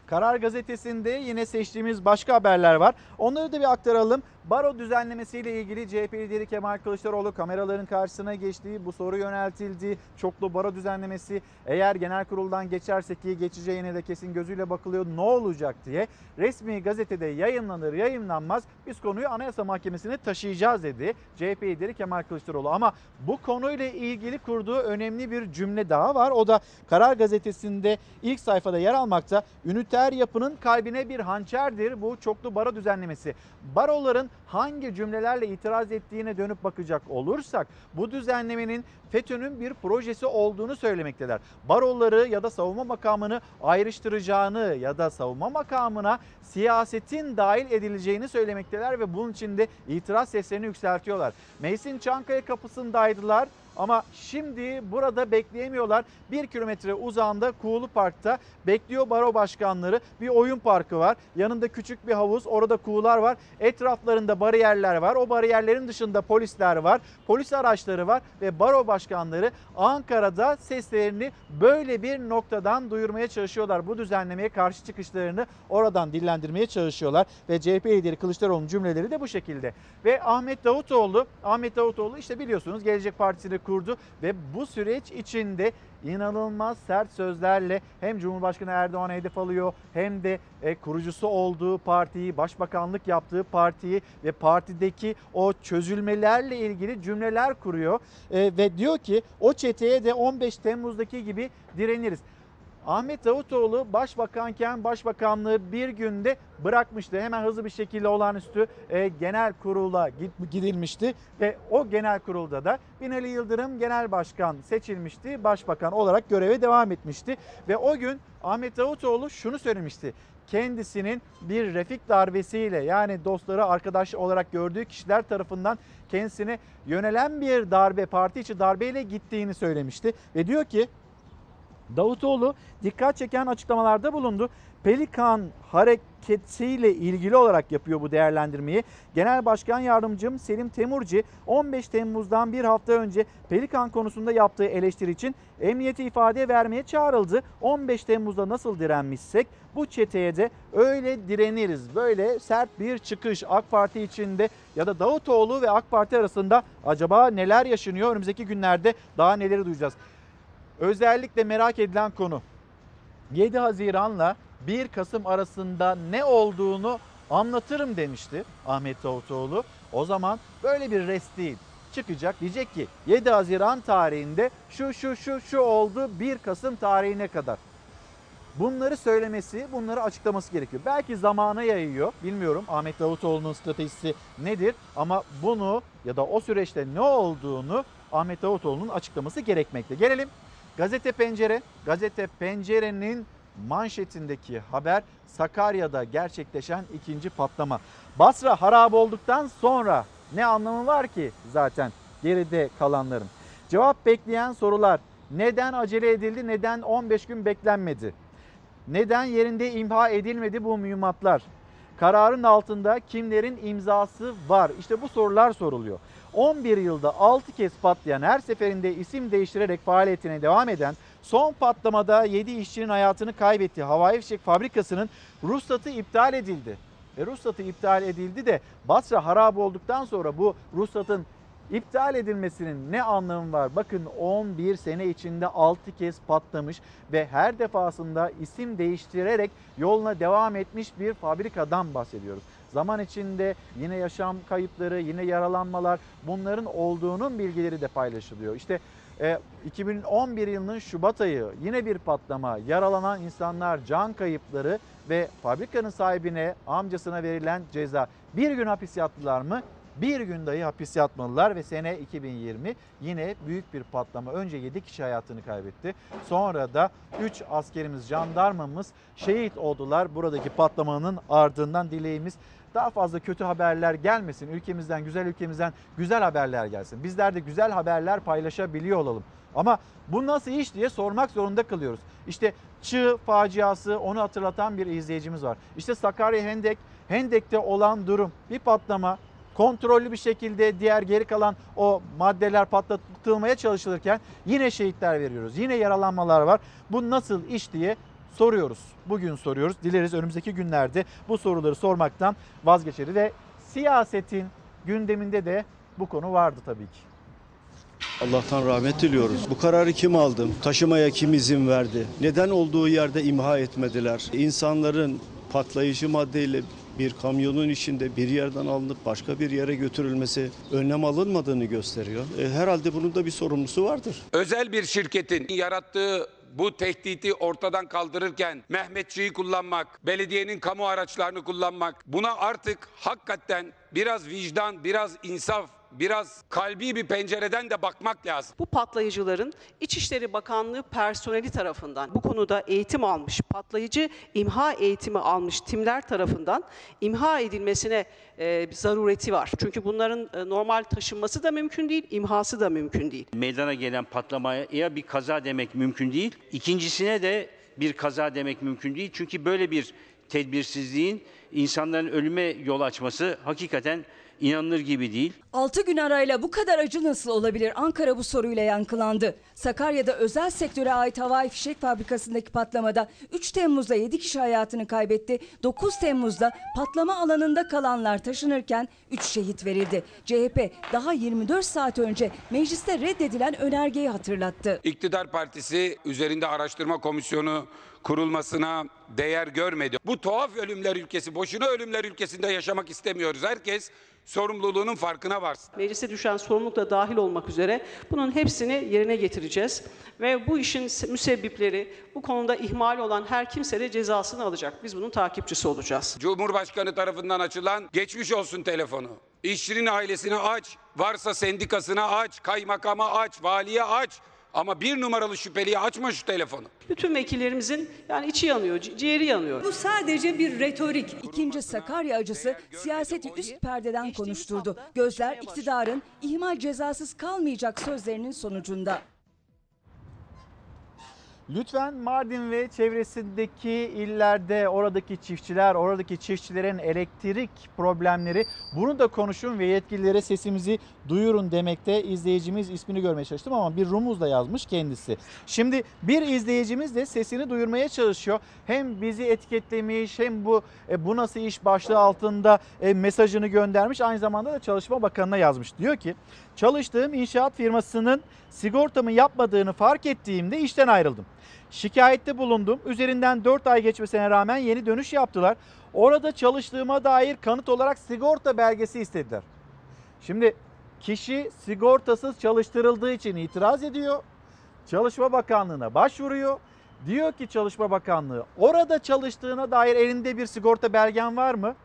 Karar Gazetesi'nde yine seçtiğimiz başka haberler var. Onları da bir aktaralım. Baro düzenlemesiyle ilgili CHP lideri Kemal Kılıçdaroğlu kameraların karşısına geçtiği bu soru yöneltildi. Çoklu baro düzenlemesi eğer genel kuruldan geçerse ki geçeceğine de kesin gözüyle bakılıyor ne olacak diye resmi gazetede yayınlanır yayınlanmaz biz konuyu Anayasa Mahkemesi'ne taşıyacağız dedi CHP lideri Kemal Kılıçdaroğlu. Ama bu konuyla ilgili kurduğu önemli bir cümle daha var. O da Karar Gazetesi'nde ilk sayfada yer almakta. Üniter yapının kalbine bir hançerdir bu çoklu baro düzenlemesi. Baroların hangi cümlelerle itiraz ettiğine dönüp bakacak olursak bu düzenlemenin FETÖ'nün bir projesi olduğunu söylemekteler. Baroları ya da savunma makamını ayrıştıracağını ya da savunma makamına siyasetin dahil edileceğini söylemekteler ve bunun için de itiraz seslerini yükseltiyorlar. Meclisin Çankaya kapısındaydılar. Ama şimdi burada bekleyemiyorlar. Bir kilometre uzağında Kuğulu Park'ta bekliyor baro başkanları. Bir oyun parkı var. Yanında küçük bir havuz. Orada kuğular var. Etraflarında bariyerler var. O bariyerlerin dışında polisler var. Polis araçları var ve baro başkanları Ankara'da seslerini böyle bir noktadan duyurmaya çalışıyorlar. Bu düzenlemeye karşı çıkışlarını oradan dillendirmeye çalışıyorlar ve CHP lideri Kılıçdaroğlu'nun cümleleri de bu şekilde. Ve Ahmet Davutoğlu, Ahmet Davutoğlu işte biliyorsunuz Gelecek Partisi'ni kurdu ve bu süreç içinde inanılmaz sert sözlerle hem Cumhurbaşkanı Erdoğan'a hedef alıyor hem de e, kurucusu olduğu partiyi, başbakanlık yaptığı partiyi ve partideki o çözülmelerle ilgili cümleler kuruyor. E, ve diyor ki o çeteye de 15 Temmuz'daki gibi direniriz. Ahmet Davutoğlu başbakanken başbakanlığı bir günde bırakmıştı. Hemen hızlı bir şekilde olağanüstü e, genel kurula gidilmişti ve o genel kurulda da Binali Yıldırım genel başkan seçilmişti. Başbakan olarak göreve devam etmişti ve o gün Ahmet Davutoğlu şunu söylemişti. Kendisinin bir refik darbesiyle yani dostları arkadaş olarak gördüğü kişiler tarafından kendisine yönelen bir darbe parti içi darbeyle gittiğini söylemişti ve diyor ki Davutoğlu dikkat çeken açıklamalarda bulundu. Pelikan hareketiyle ilgili olarak yapıyor bu değerlendirmeyi. Genel Başkan Yardımcım Selim Temurci 15 Temmuz'dan bir hafta önce Pelikan konusunda yaptığı eleştiri için emniyete ifade vermeye çağrıldı. 15 Temmuz'da nasıl direnmişsek bu çeteye de öyle direniriz. Böyle sert bir çıkış AK Parti içinde ya da Davutoğlu ve AK Parti arasında acaba neler yaşanıyor? Önümüzdeki günlerde daha neleri duyacağız. Özellikle merak edilen konu 7 Haziran'la 1 Kasım arasında ne olduğunu anlatırım demişti Ahmet Davutoğlu. O zaman böyle bir rest değil. Çıkacak diyecek ki 7 Haziran tarihinde şu şu şu şu oldu 1 Kasım tarihine kadar. Bunları söylemesi, bunları açıklaması gerekiyor. Belki zamana yayıyor. Bilmiyorum Ahmet Davutoğlu'nun stratejisi nedir ama bunu ya da o süreçte ne olduğunu Ahmet Davutoğlu'nun açıklaması gerekmekte. Gelelim Gazete Pencere. Gazete Pencere'nin manşetindeki haber Sakarya'da gerçekleşen ikinci patlama. Basra harap olduktan sonra ne anlamı var ki zaten geride kalanların? Cevap bekleyen sorular. Neden acele edildi? Neden 15 gün beklenmedi? Neden yerinde imha edilmedi bu mühimmatlar? Kararın altında kimlerin imzası var? İşte bu sorular soruluyor. 11 yılda 6 kez patlayan her seferinde isim değiştirerek faaliyetine devam eden son patlamada 7 işçinin hayatını kaybettiği havai fişek fabrikasının ruhsatı iptal edildi. Ve ruhsatı iptal edildi de Basra harap olduktan sonra bu ruhsatın iptal edilmesinin ne anlamı var? Bakın 11 sene içinde 6 kez patlamış ve her defasında isim değiştirerek yoluna devam etmiş bir fabrikadan bahsediyoruz. Zaman içinde yine yaşam kayıpları, yine yaralanmalar bunların olduğunun bilgileri de paylaşılıyor. İşte e, 2011 yılının Şubat ayı yine bir patlama, yaralanan insanlar, can kayıpları ve fabrikanın sahibine, amcasına verilen ceza. Bir gün hapis yattılar mı? Bir gün dahi hapis yatmalılar ve sene 2020 yine büyük bir patlama. Önce 7 kişi hayatını kaybetti. Sonra da 3 askerimiz, jandarmamız şehit oldular. Buradaki patlamanın ardından dileğimiz daha fazla kötü haberler gelmesin. Ülkemizden, güzel ülkemizden güzel haberler gelsin. Bizler de güzel haberler paylaşabiliyor olalım. Ama bu nasıl iş diye sormak zorunda kalıyoruz. İşte Çığ faciası onu hatırlatan bir izleyicimiz var. İşte Sakarya Hendek, Hendek'te olan durum bir patlama kontrollü bir şekilde diğer geri kalan o maddeler patlatılmaya çalışılırken yine şehitler veriyoruz. Yine yaralanmalar var. Bu nasıl iş diye soruyoruz. Bugün soruyoruz. Dileriz önümüzdeki günlerde bu soruları sormaktan vazgeçeriz ve siyasetin gündeminde de bu konu vardı tabii ki. Allah'tan rahmet diliyoruz. Bu kararı kim aldı? Taşımaya kim izin verdi? Neden olduğu yerde imha etmediler? İnsanların patlayıcı maddeyle bir kamyonun içinde bir yerden alınıp başka bir yere götürülmesi önlem alınmadığını gösteriyor. E, herhalde bunun da bir sorumlusu vardır. Özel bir şirketin yarattığı bu tehdidi ortadan kaldırırken Mehmetçiyi kullanmak, belediyenin kamu araçlarını kullanmak buna artık hakikaten biraz vicdan, biraz insaf, biraz kalbi bir pencereden de bakmak lazım. Bu patlayıcıların İçişleri Bakanlığı personeli tarafından bu konuda eğitim almış, patlayıcı imha eğitimi almış timler tarafından imha edilmesine e, zarureti var. Çünkü bunların e, normal taşınması da mümkün değil, imhası da mümkün değil. meydana gelen patlamaya bir kaza demek mümkün değil. İkincisine de bir kaza demek mümkün değil. Çünkü böyle bir tedbirsizliğin insanların ölüme yol açması hakikaten inanılır gibi değil. 6 gün arayla bu kadar acı nasıl olabilir? Ankara bu soruyla yankılandı. Sakarya'da özel sektöre ait havai fişek fabrikasındaki patlamada 3 Temmuz'da 7 kişi hayatını kaybetti. 9 Temmuz'da patlama alanında kalanlar taşınırken 3 şehit verildi. CHP daha 24 saat önce mecliste reddedilen önergeyi hatırlattı. İktidar Partisi üzerinde araştırma komisyonu kurulmasına değer görmedi. Bu tuhaf ölümler ülkesi, boşuna ölümler ülkesinde yaşamak istemiyoruz. Herkes sorumluluğunun farkına varsın. Meclise düşen sorumluluk da dahil olmak üzere bunun hepsini yerine getireceğiz. Ve bu işin müsebbipleri, bu konuda ihmal olan her kimse de cezasını alacak. Biz bunun takipçisi olacağız. Cumhurbaşkanı tarafından açılan geçmiş olsun telefonu. İşçinin ailesine aç, varsa sendikasına aç, kaymakama aç, valiye aç. Ama bir numaralı şüpheliye açma şu telefonu. Bütün vekillerimizin yani içi yanıyor, ci- ciğeri yanıyor. Bu sadece bir retorik. İkinci Sakarya acısı siyaseti üst perdeden konuşturdu. Gözler iktidarın ihmal cezasız kalmayacak sözlerinin sonucunda. Lütfen Mardin ve çevresindeki illerde oradaki çiftçiler, oradaki çiftçilerin elektrik problemleri bunu da konuşun ve yetkililere sesimizi duyurun demekte izleyicimiz ismini görmeye çalıştım ama bir rumuz da yazmış kendisi. Şimdi bir izleyicimiz de sesini duyurmaya çalışıyor. Hem bizi etiketlemiş hem bu e, bu nasıl iş başlığı altında e, mesajını göndermiş. Aynı zamanda da Çalışma Bakanı'na yazmış. Diyor ki çalıştığım inşaat firmasının sigortamı yapmadığını fark ettiğimde işten ayrıldım. Şikayette bulundum. Üzerinden 4 ay geçmesine rağmen yeni dönüş yaptılar. Orada çalıştığıma dair kanıt olarak sigorta belgesi istediler. Şimdi kişi sigortasız çalıştırıldığı için itiraz ediyor. Çalışma Bakanlığı'na başvuruyor. Diyor ki Çalışma Bakanlığı orada çalıştığına dair elinde bir sigorta belgen var mı?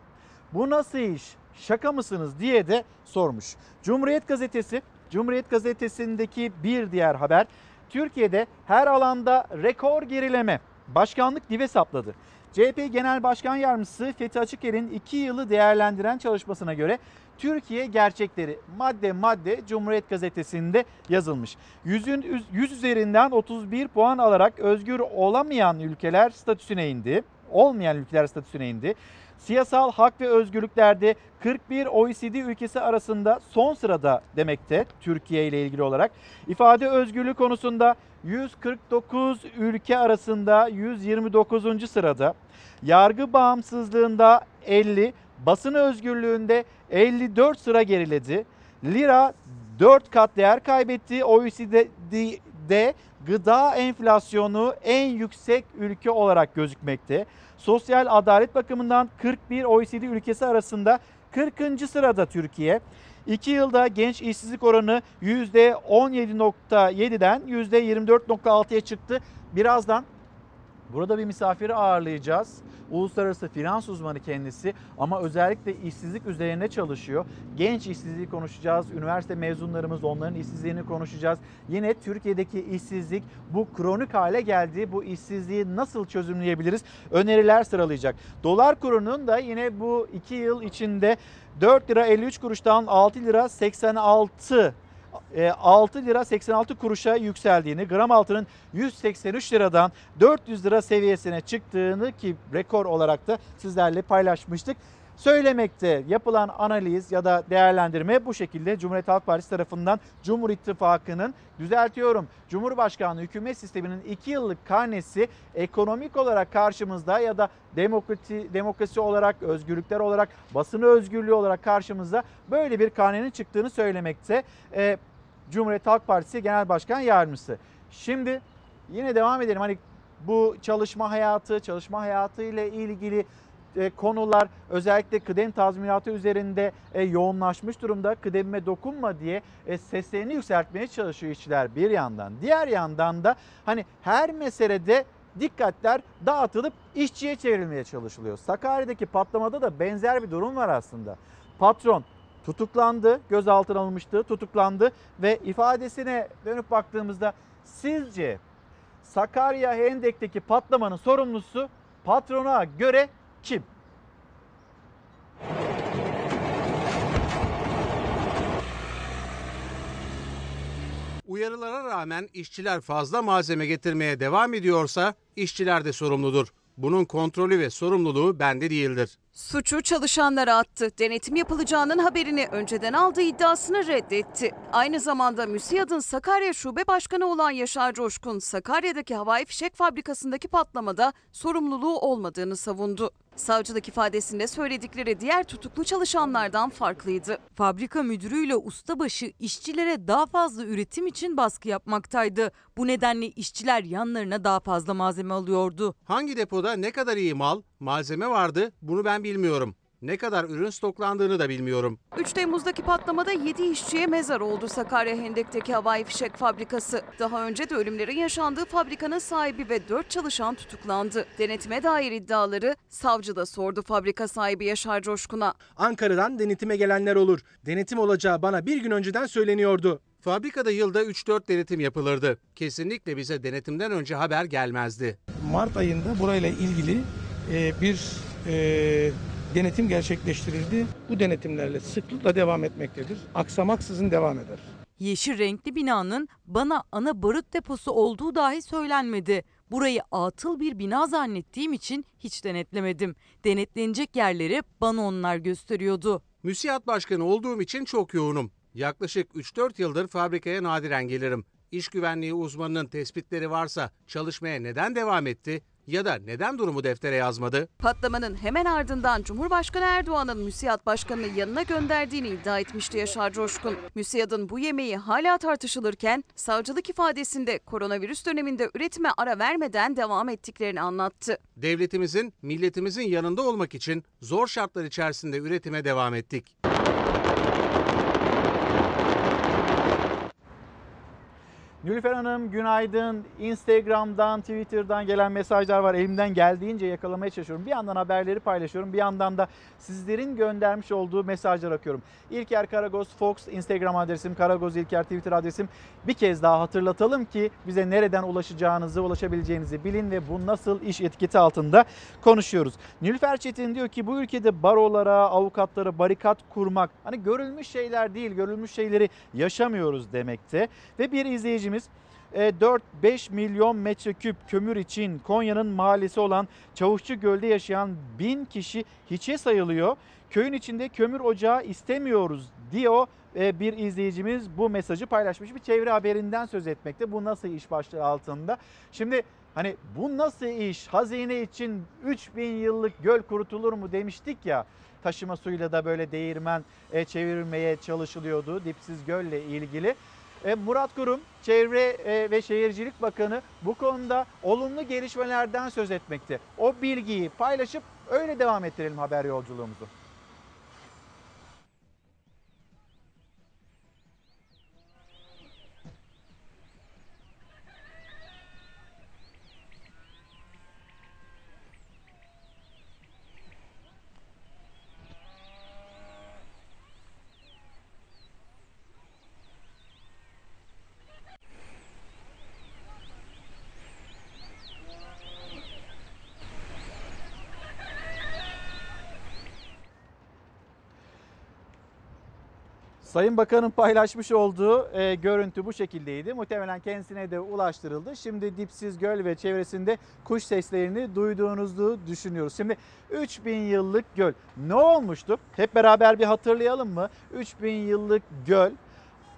Bu nasıl iş? Şaka mısınız diye de sormuş. Cumhuriyet Gazetesi, Cumhuriyet Gazetesi'ndeki bir diğer haber Türkiye'de her alanda rekor gerileme. başkanlık dibe sapladı. CHP Genel Başkan Yardımcısı Fethi Açıker'in 2 yılı değerlendiren çalışmasına göre Türkiye gerçekleri madde madde Cumhuriyet Gazetesi'nde yazılmış. Yüzün, 100 üzerinden 31 puan alarak özgür olamayan ülkeler statüsüne indi. Olmayan ülkeler statüsüne indi. Siyasal hak ve özgürlüklerde 41 OECD ülkesi arasında son sırada demekte Türkiye ile ilgili olarak. İfade özgürlüğü konusunda 149 ülke arasında 129. sırada. Yargı bağımsızlığında 50, basın özgürlüğünde 54 sıra geriledi. Lira 4 kat değer kaybetti. OECD'de gıda enflasyonu en yüksek ülke olarak gözükmekte. Sosyal adalet bakımından 41 OECD ülkesi arasında 40. sırada Türkiye. 2 yılda genç işsizlik oranı %17.7'den %24.6'ya çıktı. Birazdan burada bir misafiri ağırlayacağız. Uluslararası finans uzmanı kendisi ama özellikle işsizlik üzerine çalışıyor. Genç işsizliği konuşacağız. Üniversite mezunlarımız onların işsizliğini konuşacağız. Yine Türkiye'deki işsizlik bu kronik hale geldi. Bu işsizliği nasıl çözümleyebiliriz? Öneriler sıralayacak. Dolar kurunun da yine bu 2 yıl içinde 4 lira 53 kuruştan 6 lira 86 6 e, lira 86 kuruşa yükseldiğini, gram altının 183 liradan 400 lira seviyesine çıktığını ki rekor olarak da sizlerle paylaşmıştık. Söylemekte yapılan analiz ya da değerlendirme bu şekilde Cumhuriyet Halk Partisi tarafından Cumhur İttifakı'nın düzeltiyorum Cumhurbaşkanlığı hükümet sisteminin 2 yıllık karnesi ekonomik olarak karşımızda ya da demokrasi, demokrasi olarak, özgürlükler olarak, basını özgürlüğü olarak karşımızda böyle bir karnenin çıktığını söylemekte. Ee, Cumhuriyet Halk Partisi Genel Başkan Yardımcısı. Şimdi yine devam edelim. Hani bu çalışma hayatı, çalışma hayatı ile ilgili konular özellikle kıdem tazminatı üzerinde e, yoğunlaşmış durumda. Kıdemime dokunma diye e, seslerini yükseltmeye çalışıyor işçiler bir yandan. Diğer yandan da hani her meselede dikkatler dağıtılıp işçiye çevrilmeye çalışılıyor. Sakarya'daki patlamada da benzer bir durum var aslında. Patron tutuklandı, gözaltına alınmıştı, tutuklandı ve ifadesine dönüp baktığımızda sizce Sakarya Hendek'teki patlamanın sorumlusu patrona göre kim? Uyarılara rağmen işçiler fazla malzeme getirmeye devam ediyorsa işçiler de sorumludur. Bunun kontrolü ve sorumluluğu bende değildir. Suçu çalışanlara attı. Denetim yapılacağının haberini önceden aldığı iddiasını reddetti. Aynı zamanda MÜSİAD'ın Sakarya Şube Başkanı olan Yaşar Coşkun, Sakarya'daki havai fişek fabrikasındaki patlamada sorumluluğu olmadığını savundu. Savcılık ifadesinde söyledikleri diğer tutuklu çalışanlardan farklıydı. Fabrika müdürüyle ustabaşı işçilere daha fazla üretim için baskı yapmaktaydı. Bu nedenle işçiler yanlarına daha fazla malzeme alıyordu. Hangi depoda ne kadar iyi mal, malzeme vardı bunu ben bilmiyorum. Ne kadar ürün stoklandığını da bilmiyorum. 3 Temmuz'daki patlamada 7 işçiye mezar oldu Sakarya Hendek'teki havai fişek fabrikası. Daha önce de ölümlerin yaşandığı fabrikanın sahibi ve 4 çalışan tutuklandı. Denetime dair iddiaları savcı da sordu fabrika sahibi Yaşar Coşkun'a. Ankara'dan denetime gelenler olur. Denetim olacağı bana bir gün önceden söyleniyordu. Fabrikada yılda 3-4 denetim yapılırdı. Kesinlikle bize denetimden önce haber gelmezdi. Mart ayında burayla ilgili e, bir e, denetim gerçekleştirildi. Bu denetimlerle sıklıkla devam etmektedir. Aksamaksızın devam eder. Yeşil renkli binanın bana ana barut deposu olduğu dahi söylenmedi. Burayı atıl bir bina zannettiğim için hiç denetlemedim. Denetlenecek yerleri bana onlar gösteriyordu. Müsiyat başkanı olduğum için çok yoğunum. Yaklaşık 3-4 yıldır fabrikaya nadiren gelirim. İş güvenliği uzmanının tespitleri varsa çalışmaya neden devam etti ya da neden durumu deftere yazmadı? Patlamanın hemen ardından Cumhurbaşkanı Erdoğan'ın müsiyat başkanını yanına gönderdiğini iddia etmişti Yaşar Coşkun. Müsiyadın bu yemeği hala tartışılırken savcılık ifadesinde koronavirüs döneminde üretime ara vermeden devam ettiklerini anlattı. Devletimizin, milletimizin yanında olmak için zor şartlar içerisinde üretime devam ettik. Nülüfer Hanım günaydın. Instagram'dan, Twitter'dan gelen mesajlar var. Elimden geldiğince yakalamaya çalışıyorum. Bir yandan haberleri paylaşıyorum. Bir yandan da sizlerin göndermiş olduğu mesajlar akıyorum. İlker Karagöz Fox Instagram adresim, Karagöz İlker Twitter adresim. Bir kez daha hatırlatalım ki bize nereden ulaşacağınızı, ulaşabileceğinizi bilin ve bu nasıl iş etiketi altında konuşuyoruz. Nilüfer Çetin diyor ki bu ülkede barolara, avukatlara barikat kurmak hani görülmüş şeyler değil, görülmüş şeyleri yaşamıyoruz demekte. Ve bir izleyicimiz e, 4-5 milyon metreküp kömür için Konya'nın mahallesi olan Çavuşçu Göl'de yaşayan bin kişi hiçe sayılıyor. Köyün içinde kömür ocağı istemiyoruz diyor e, bir izleyicimiz bu mesajı paylaşmış. Bir çevre haberinden söz etmekte. Bu nasıl iş başlığı altında? Şimdi hani bu nasıl iş? Hazine için 3000 yıllık göl kurutulur mu demiştik ya. Taşıma suyla da böyle değirmen e, çevirmeye çalışılıyordu dipsiz gölle ilgili. E, Murat Kurum, Çevre e, ve Şehircilik Bakanı bu konuda olumlu gelişmelerden söz etmekte. O bilgiyi paylaşıp öyle devam ettirelim haber yolculuğumuzu. Sayın Bakan'ın paylaşmış olduğu e, görüntü bu şekildeydi. Muhtemelen kendisine de ulaştırıldı. Şimdi Dipsiz Göl ve çevresinde kuş seslerini duyduğunuzu düşünüyoruz. Şimdi 3000 yıllık göl ne olmuştu? Hep beraber bir hatırlayalım mı? 3000 yıllık göl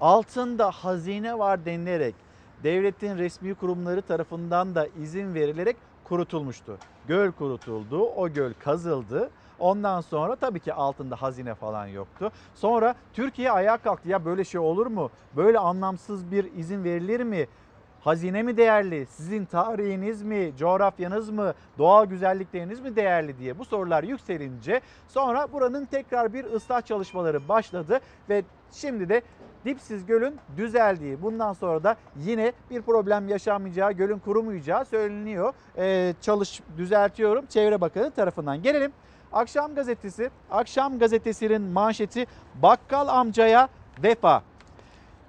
altında hazine var denilerek devletin resmi kurumları tarafından da izin verilerek kurutulmuştu. Göl kurutuldu, o göl kazıldı. Ondan sonra tabii ki altında hazine falan yoktu. Sonra Türkiye ayağa kalktı. Ya böyle şey olur mu? Böyle anlamsız bir izin verilir mi? Hazine mi değerli? Sizin tarihiniz mi? Coğrafyanız mı? Doğal güzellikleriniz mi değerli diye bu sorular yükselince sonra buranın tekrar bir ıslah çalışmaları başladı ve şimdi de Dipsiz Göl'ün düzeldiği, bundan sonra da yine bir problem yaşanmayacağı, gölün kurumayacağı söyleniyor. Ee, çalış düzeltiyorum Çevre Bakanı tarafından. Gelelim Akşam gazetesi, Akşam gazetesinin manşeti bakkal amcaya vefa.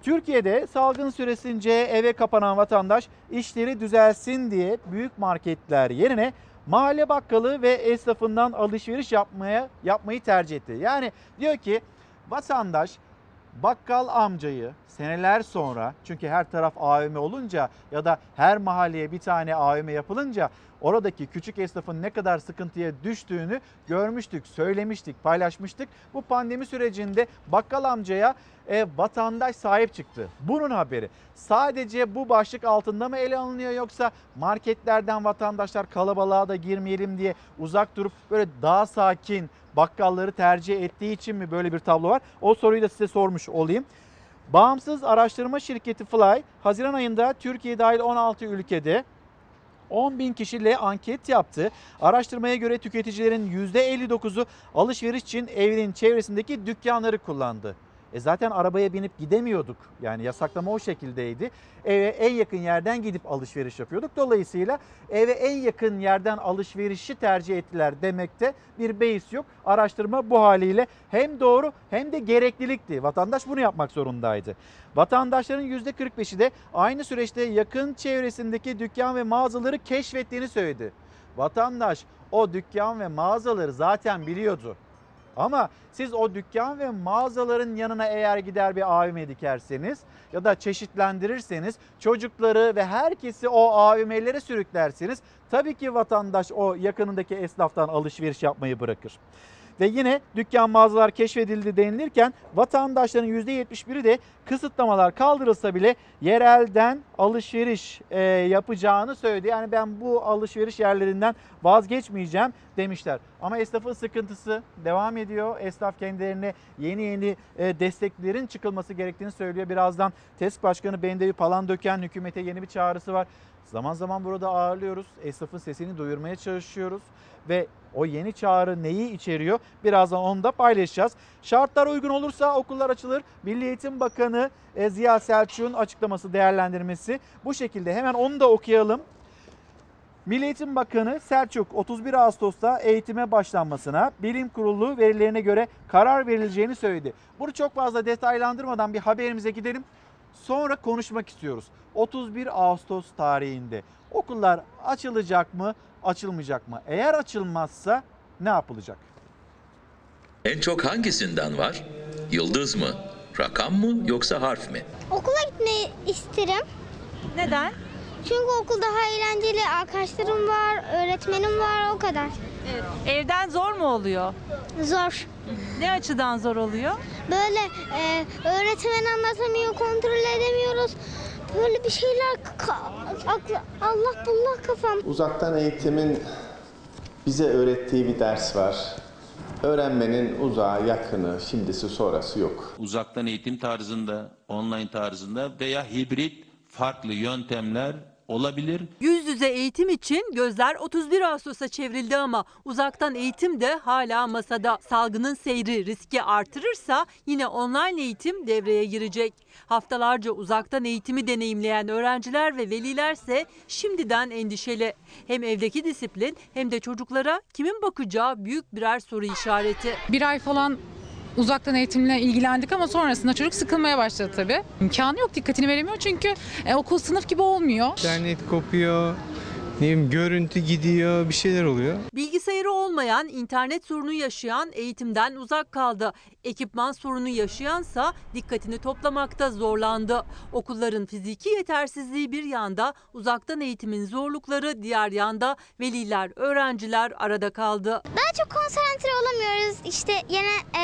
Türkiye'de salgın süresince eve kapanan vatandaş işleri düzelsin diye büyük marketler yerine mahalle bakkalı ve esnafından alışveriş yapmaya yapmayı tercih etti. Yani diyor ki vatandaş bakkal amcayı seneler sonra çünkü her taraf AVM olunca ya da her mahalleye bir tane AVM yapılınca oradaki küçük esnafın ne kadar sıkıntıya düştüğünü görmüştük, söylemiştik, paylaşmıştık. Bu pandemi sürecinde bakkal amcaya e, vatandaş sahip çıktı. Bunun haberi. Sadece bu başlık altında mı ele alınıyor yoksa marketlerden vatandaşlar kalabalığa da girmeyelim diye uzak durup böyle daha sakin bakkalları tercih ettiği için mi böyle bir tablo var? O soruyu da size sormuş olayım. Bağımsız araştırma şirketi Fly, Haziran ayında Türkiye dahil 16 ülkede 10 bin kişiyle anket yaptı. Araştırmaya göre tüketicilerin %59'u alışveriş için evinin çevresindeki dükkanları kullandı. E zaten arabaya binip gidemiyorduk. Yani yasaklama o şekildeydi. Eve en yakın yerden gidip alışveriş yapıyorduk. Dolayısıyla eve en yakın yerden alışverişi tercih ettiler demekte bir beis yok. Araştırma bu haliyle hem doğru hem de gereklilikti. Vatandaş bunu yapmak zorundaydı. Vatandaşların %45'i de aynı süreçte yakın çevresindeki dükkan ve mağazaları keşfettiğini söyledi. Vatandaş o dükkan ve mağazaları zaten biliyordu. Ama siz o dükkan ve mağazaların yanına eğer gider bir AVM dikerseniz ya da çeşitlendirirseniz çocukları ve herkesi o AVM'lere sürüklerseniz tabii ki vatandaş o yakınındaki esnaftan alışveriş yapmayı bırakır. Ve yine dükkan mağazalar keşfedildi denilirken vatandaşların %71'i de kısıtlamalar kaldırılsa bile yerelden alışveriş e, yapacağını söyledi. Yani ben bu alışveriş yerlerinden vazgeçmeyeceğim demişler. Ama esnafın sıkıntısı devam ediyor. Esnaf kendilerine yeni yeni e, desteklerin çıkılması gerektiğini söylüyor. Birazdan TESK Başkanı Bendevi Palandöken hükümete yeni bir çağrısı var. Zaman zaman burada ağırlıyoruz. Esnafın sesini duyurmaya çalışıyoruz ve o yeni çağrı neyi içeriyor? Birazdan onu da paylaşacağız. Şartlar uygun olursa okullar açılır. Milli Eğitim Bakanı e, Ziya Selçuk'un açıklaması, değerlendirmesi bu şekilde. Hemen onu da okuyalım. Milli Eğitim Bakanı Selçuk 31 Ağustos'ta eğitime başlanmasına bilim kurulu verilerine göre karar verileceğini söyledi. Bunu çok fazla detaylandırmadan bir haberimize gidelim. Sonra konuşmak istiyoruz. 31 Ağustos tarihinde okullar açılacak mı, açılmayacak mı? Eğer açılmazsa ne yapılacak? En çok hangisinden var? Yıldız mı? Rakam mı yoksa harf mi? Okula gitmeyi isterim. Neden? Çünkü okul daha eğlenceli. Arkadaşlarım var, öğretmenim var o kadar. Evden zor mu oluyor? Zor. Ne açıdan zor oluyor? Böyle e, öğretmen anlatamıyor, kontrol edemiyoruz. Böyle bir şeyler Allah bullah kafam. Uzaktan eğitimin bize öğrettiği bir ders var. Öğrenmenin uzağı, yakını, şimdisi sonrası yok. Uzaktan eğitim tarzında, online tarzında veya hibrit farklı yöntemler olabilir. Yüz yüze eğitim için gözler 31 Ağustos'a çevrildi ama uzaktan eğitim de hala masada. Salgının seyri riski artırırsa yine online eğitim devreye girecek. Haftalarca uzaktan eğitimi deneyimleyen öğrenciler ve velilerse şimdiden endişeli. Hem evdeki disiplin hem de çocuklara kimin bakacağı büyük birer soru işareti. Bir ay falan uzaktan eğitimle ilgilendik ama sonrasında çocuk sıkılmaya başladı tabii. İmkanı yok, dikkatini veremiyor çünkü e, okul sınıf gibi olmuyor. İnternet kopuyor, ne bileyim görüntü gidiyor, bir şeyler oluyor. Bilgisayarı olmayan, internet sorunu yaşayan eğitimden uzak kaldı. Ekipman sorunu yaşayansa dikkatini toplamakta zorlandı. Okulların fiziki yetersizliği bir yanda, uzaktan eğitimin zorlukları diğer yanda veliler, öğrenciler arada kaldı. Daha çok konsantre olamıyoruz. İşte yine e,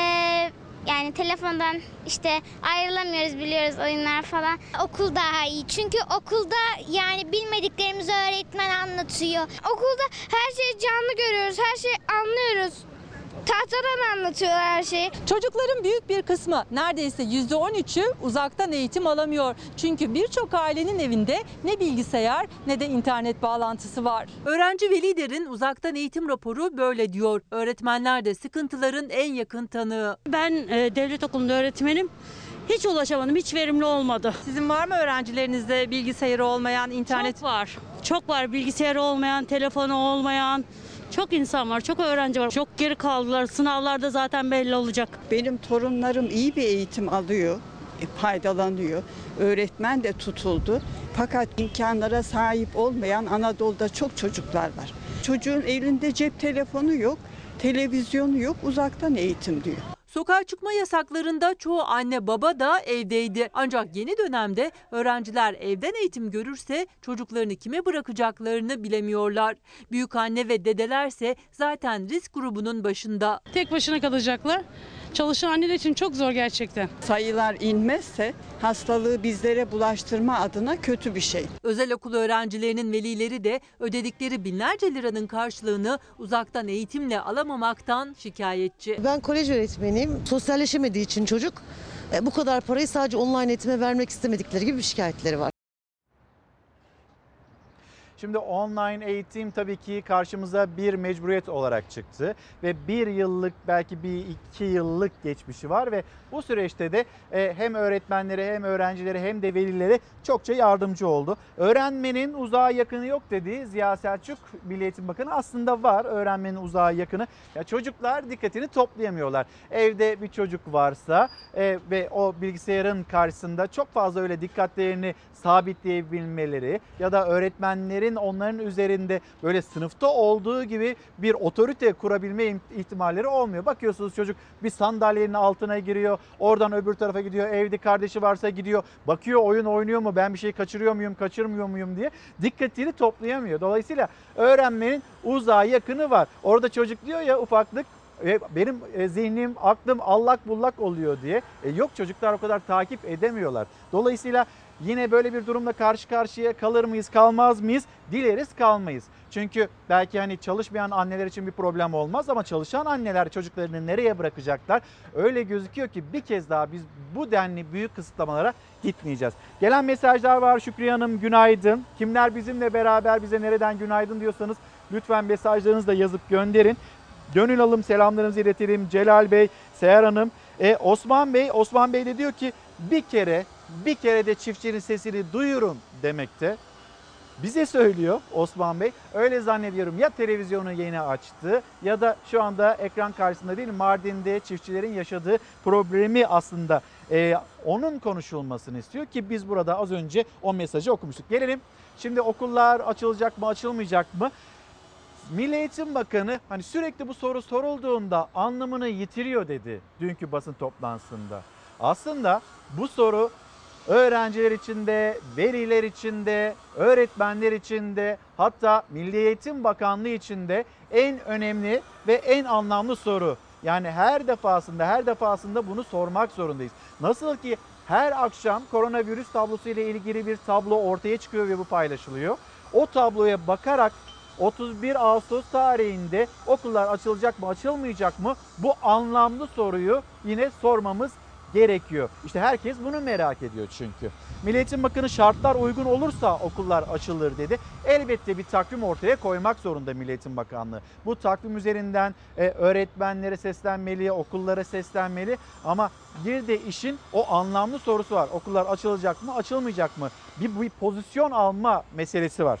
yani telefondan işte ayrılamıyoruz biliyoruz oyunlar falan. Okul daha iyi çünkü okulda yani bilmediklerimizi öğretmen anlatıyor. Okulda her şeyi canlı görüyoruz, her şeyi anlıyoruz. Tahtadan anlatıyorlar her şeyi. Çocukların büyük bir kısmı neredeyse %13'ü uzaktan eğitim alamıyor. Çünkü birçok ailenin evinde ne bilgisayar ne de internet bağlantısı var. Öğrenci ve liderin uzaktan eğitim raporu böyle diyor. Öğretmenler de sıkıntıların en yakın tanığı. Ben e, devlet okulunda öğretmenim. Hiç ulaşamadım, hiç verimli olmadı. Sizin var mı öğrencilerinizde bilgisayarı olmayan, internet? Çok var. Çok var bilgisayarı olmayan, telefonu olmayan. Çok insan var, çok öğrenci var. Çok geri kaldılar. Sınavlarda zaten belli olacak. Benim torunlarım iyi bir eğitim alıyor, e, faydalanıyor. Öğretmen de tutuldu. Fakat imkanlara sahip olmayan Anadolu'da çok çocuklar var. Çocuğun elinde cep telefonu yok, televizyonu yok, uzaktan eğitim diyor. Sokağa çıkma yasaklarında çoğu anne baba da evdeydi. Ancak yeni dönemde öğrenciler evden eğitim görürse çocuklarını kime bırakacaklarını bilemiyorlar. Büyük anne ve dedelerse zaten risk grubunun başında. Tek başına kalacaklar. Çalışan anneler için çok zor gerçekten. Sayılar inmezse hastalığı bizlere bulaştırma adına kötü bir şey. Özel okul öğrencilerinin velileri de ödedikleri binlerce liranın karşılığını uzaktan eğitimle alamamaktan şikayetçi. Ben kolej öğretmeniyim. Sosyalleşemediği için çocuk e, bu kadar parayı sadece online eğitime vermek istemedikleri gibi bir şikayetleri var. Şimdi online eğitim tabii ki karşımıza bir mecburiyet olarak çıktı. Ve bir yıllık belki bir iki yıllık geçmişi var ve bu süreçte de e, hem öğretmenlere hem öğrencilere hem de velilere çokça yardımcı oldu. Öğrenmenin uzağa yakını yok dedi Ziya Selçuk Milli Eğitim Bakanı aslında var öğrenmenin uzağa yakını. Ya çocuklar dikkatini toplayamıyorlar. Evde bir çocuk varsa e, ve o bilgisayarın karşısında çok fazla öyle dikkatlerini sabitleyebilmeleri ya da öğretmenlerin onların üzerinde böyle sınıfta olduğu gibi bir otorite kurabilme im- ihtimalleri olmuyor. Bakıyorsunuz çocuk bir sandalyenin altına giriyor, oradan öbür tarafa gidiyor, evde kardeşi varsa gidiyor, bakıyor oyun oynuyor mu, ben bir şey kaçırıyor muyum, kaçırmıyor muyum diye dikkatini toplayamıyor. Dolayısıyla öğrenmenin uzağa yakını var. Orada çocuk diyor ya ufaklık e, benim e, zihnim, aklım allak bullak oluyor diye. E, yok çocuklar o kadar takip edemiyorlar. Dolayısıyla Yine böyle bir durumla karşı karşıya kalır mıyız, kalmaz mıyız? Dileriz kalmayız. Çünkü belki hani çalışmayan anneler için bir problem olmaz ama çalışan anneler çocuklarını nereye bırakacaklar? Öyle gözüküyor ki bir kez daha biz bu denli büyük kısıtlamalara gitmeyeceğiz. Gelen mesajlar var Şükriye Hanım günaydın. Kimler bizimle beraber bize nereden günaydın diyorsanız lütfen mesajlarınızı da yazıp gönderin. Gönül alım selamlarımızı iletelim. Celal Bey, Seher Hanım. E, Osman Bey, Osman Bey de diyor ki bir kere bir kere de çiftçinin sesini duyurun demekte. Bize söylüyor Osman Bey. Öyle zannediyorum ya televizyonu yeni açtı ya da şu anda ekran karşısında değil Mardin'de çiftçilerin yaşadığı problemi aslında e, onun konuşulmasını istiyor ki biz burada az önce o mesajı okumuştuk. Gelelim şimdi okullar açılacak mı açılmayacak mı? Milli Eğitim Bakanı hani sürekli bu soru sorulduğunda anlamını yitiriyor dedi dünkü basın toplantısında. Aslında bu soru öğrenciler için de, veliler için de, öğretmenler için de hatta Milli Eğitim Bakanlığı için de en önemli ve en anlamlı soru. Yani her defasında her defasında bunu sormak zorundayız. Nasıl ki her akşam koronavirüs tablosu ile ilgili bir tablo ortaya çıkıyor ve bu paylaşılıyor. O tabloya bakarak 31 Ağustos tarihinde okullar açılacak mı açılmayacak mı bu anlamlı soruyu yine sormamız gerekiyor. İşte herkes bunu merak ediyor çünkü. Milli Eğitim Bakanı şartlar uygun olursa okullar açılır dedi. Elbette bir takvim ortaya koymak zorunda Milli Eğitim Bakanlığı. Bu takvim üzerinden e, öğretmenlere seslenmeli, okullara seslenmeli ama bir de işin o anlamlı sorusu var. Okullar açılacak mı, açılmayacak mı? Bir, bir pozisyon alma meselesi var.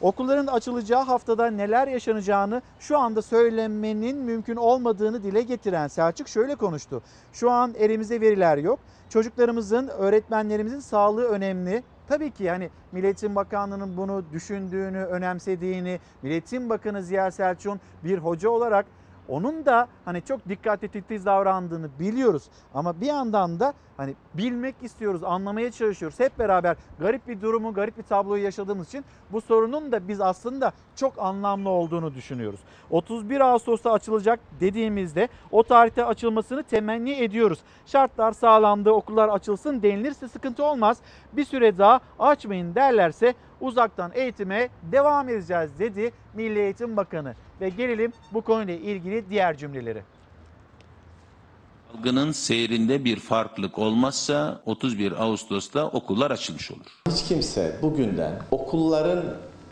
Okulların açılacağı haftada neler yaşanacağını şu anda söylemenin mümkün olmadığını dile getiren Selçuk şöyle konuştu. Şu an elimizde veriler yok. Çocuklarımızın, öğretmenlerimizin sağlığı önemli. Tabii ki yani Milli Eğitim Bakanlığı'nın bunu düşündüğünü, önemsediğini, Milli Eğitim Bakanı Ziya Selçuk'un bir hoca olarak onun da hani çok dikkatli titiz davrandığını biliyoruz. Ama bir yandan da hani bilmek istiyoruz, anlamaya çalışıyoruz. Hep beraber garip bir durumu, garip bir tabloyu yaşadığımız için bu sorunun da biz aslında çok anlamlı olduğunu düşünüyoruz. 31 Ağustos'ta açılacak dediğimizde o tarihte açılmasını temenni ediyoruz. Şartlar sağlandı, okullar açılsın denilirse sıkıntı olmaz. Bir süre daha açmayın derlerse uzaktan eğitime devam edeceğiz dedi Milli Eğitim Bakanı. Ve gelelim bu konuyla ilgili diğer cümleleri. Salgının seyrinde bir farklılık olmazsa 31 Ağustos'ta okullar açılmış olur. Hiç kimse bugünden okulların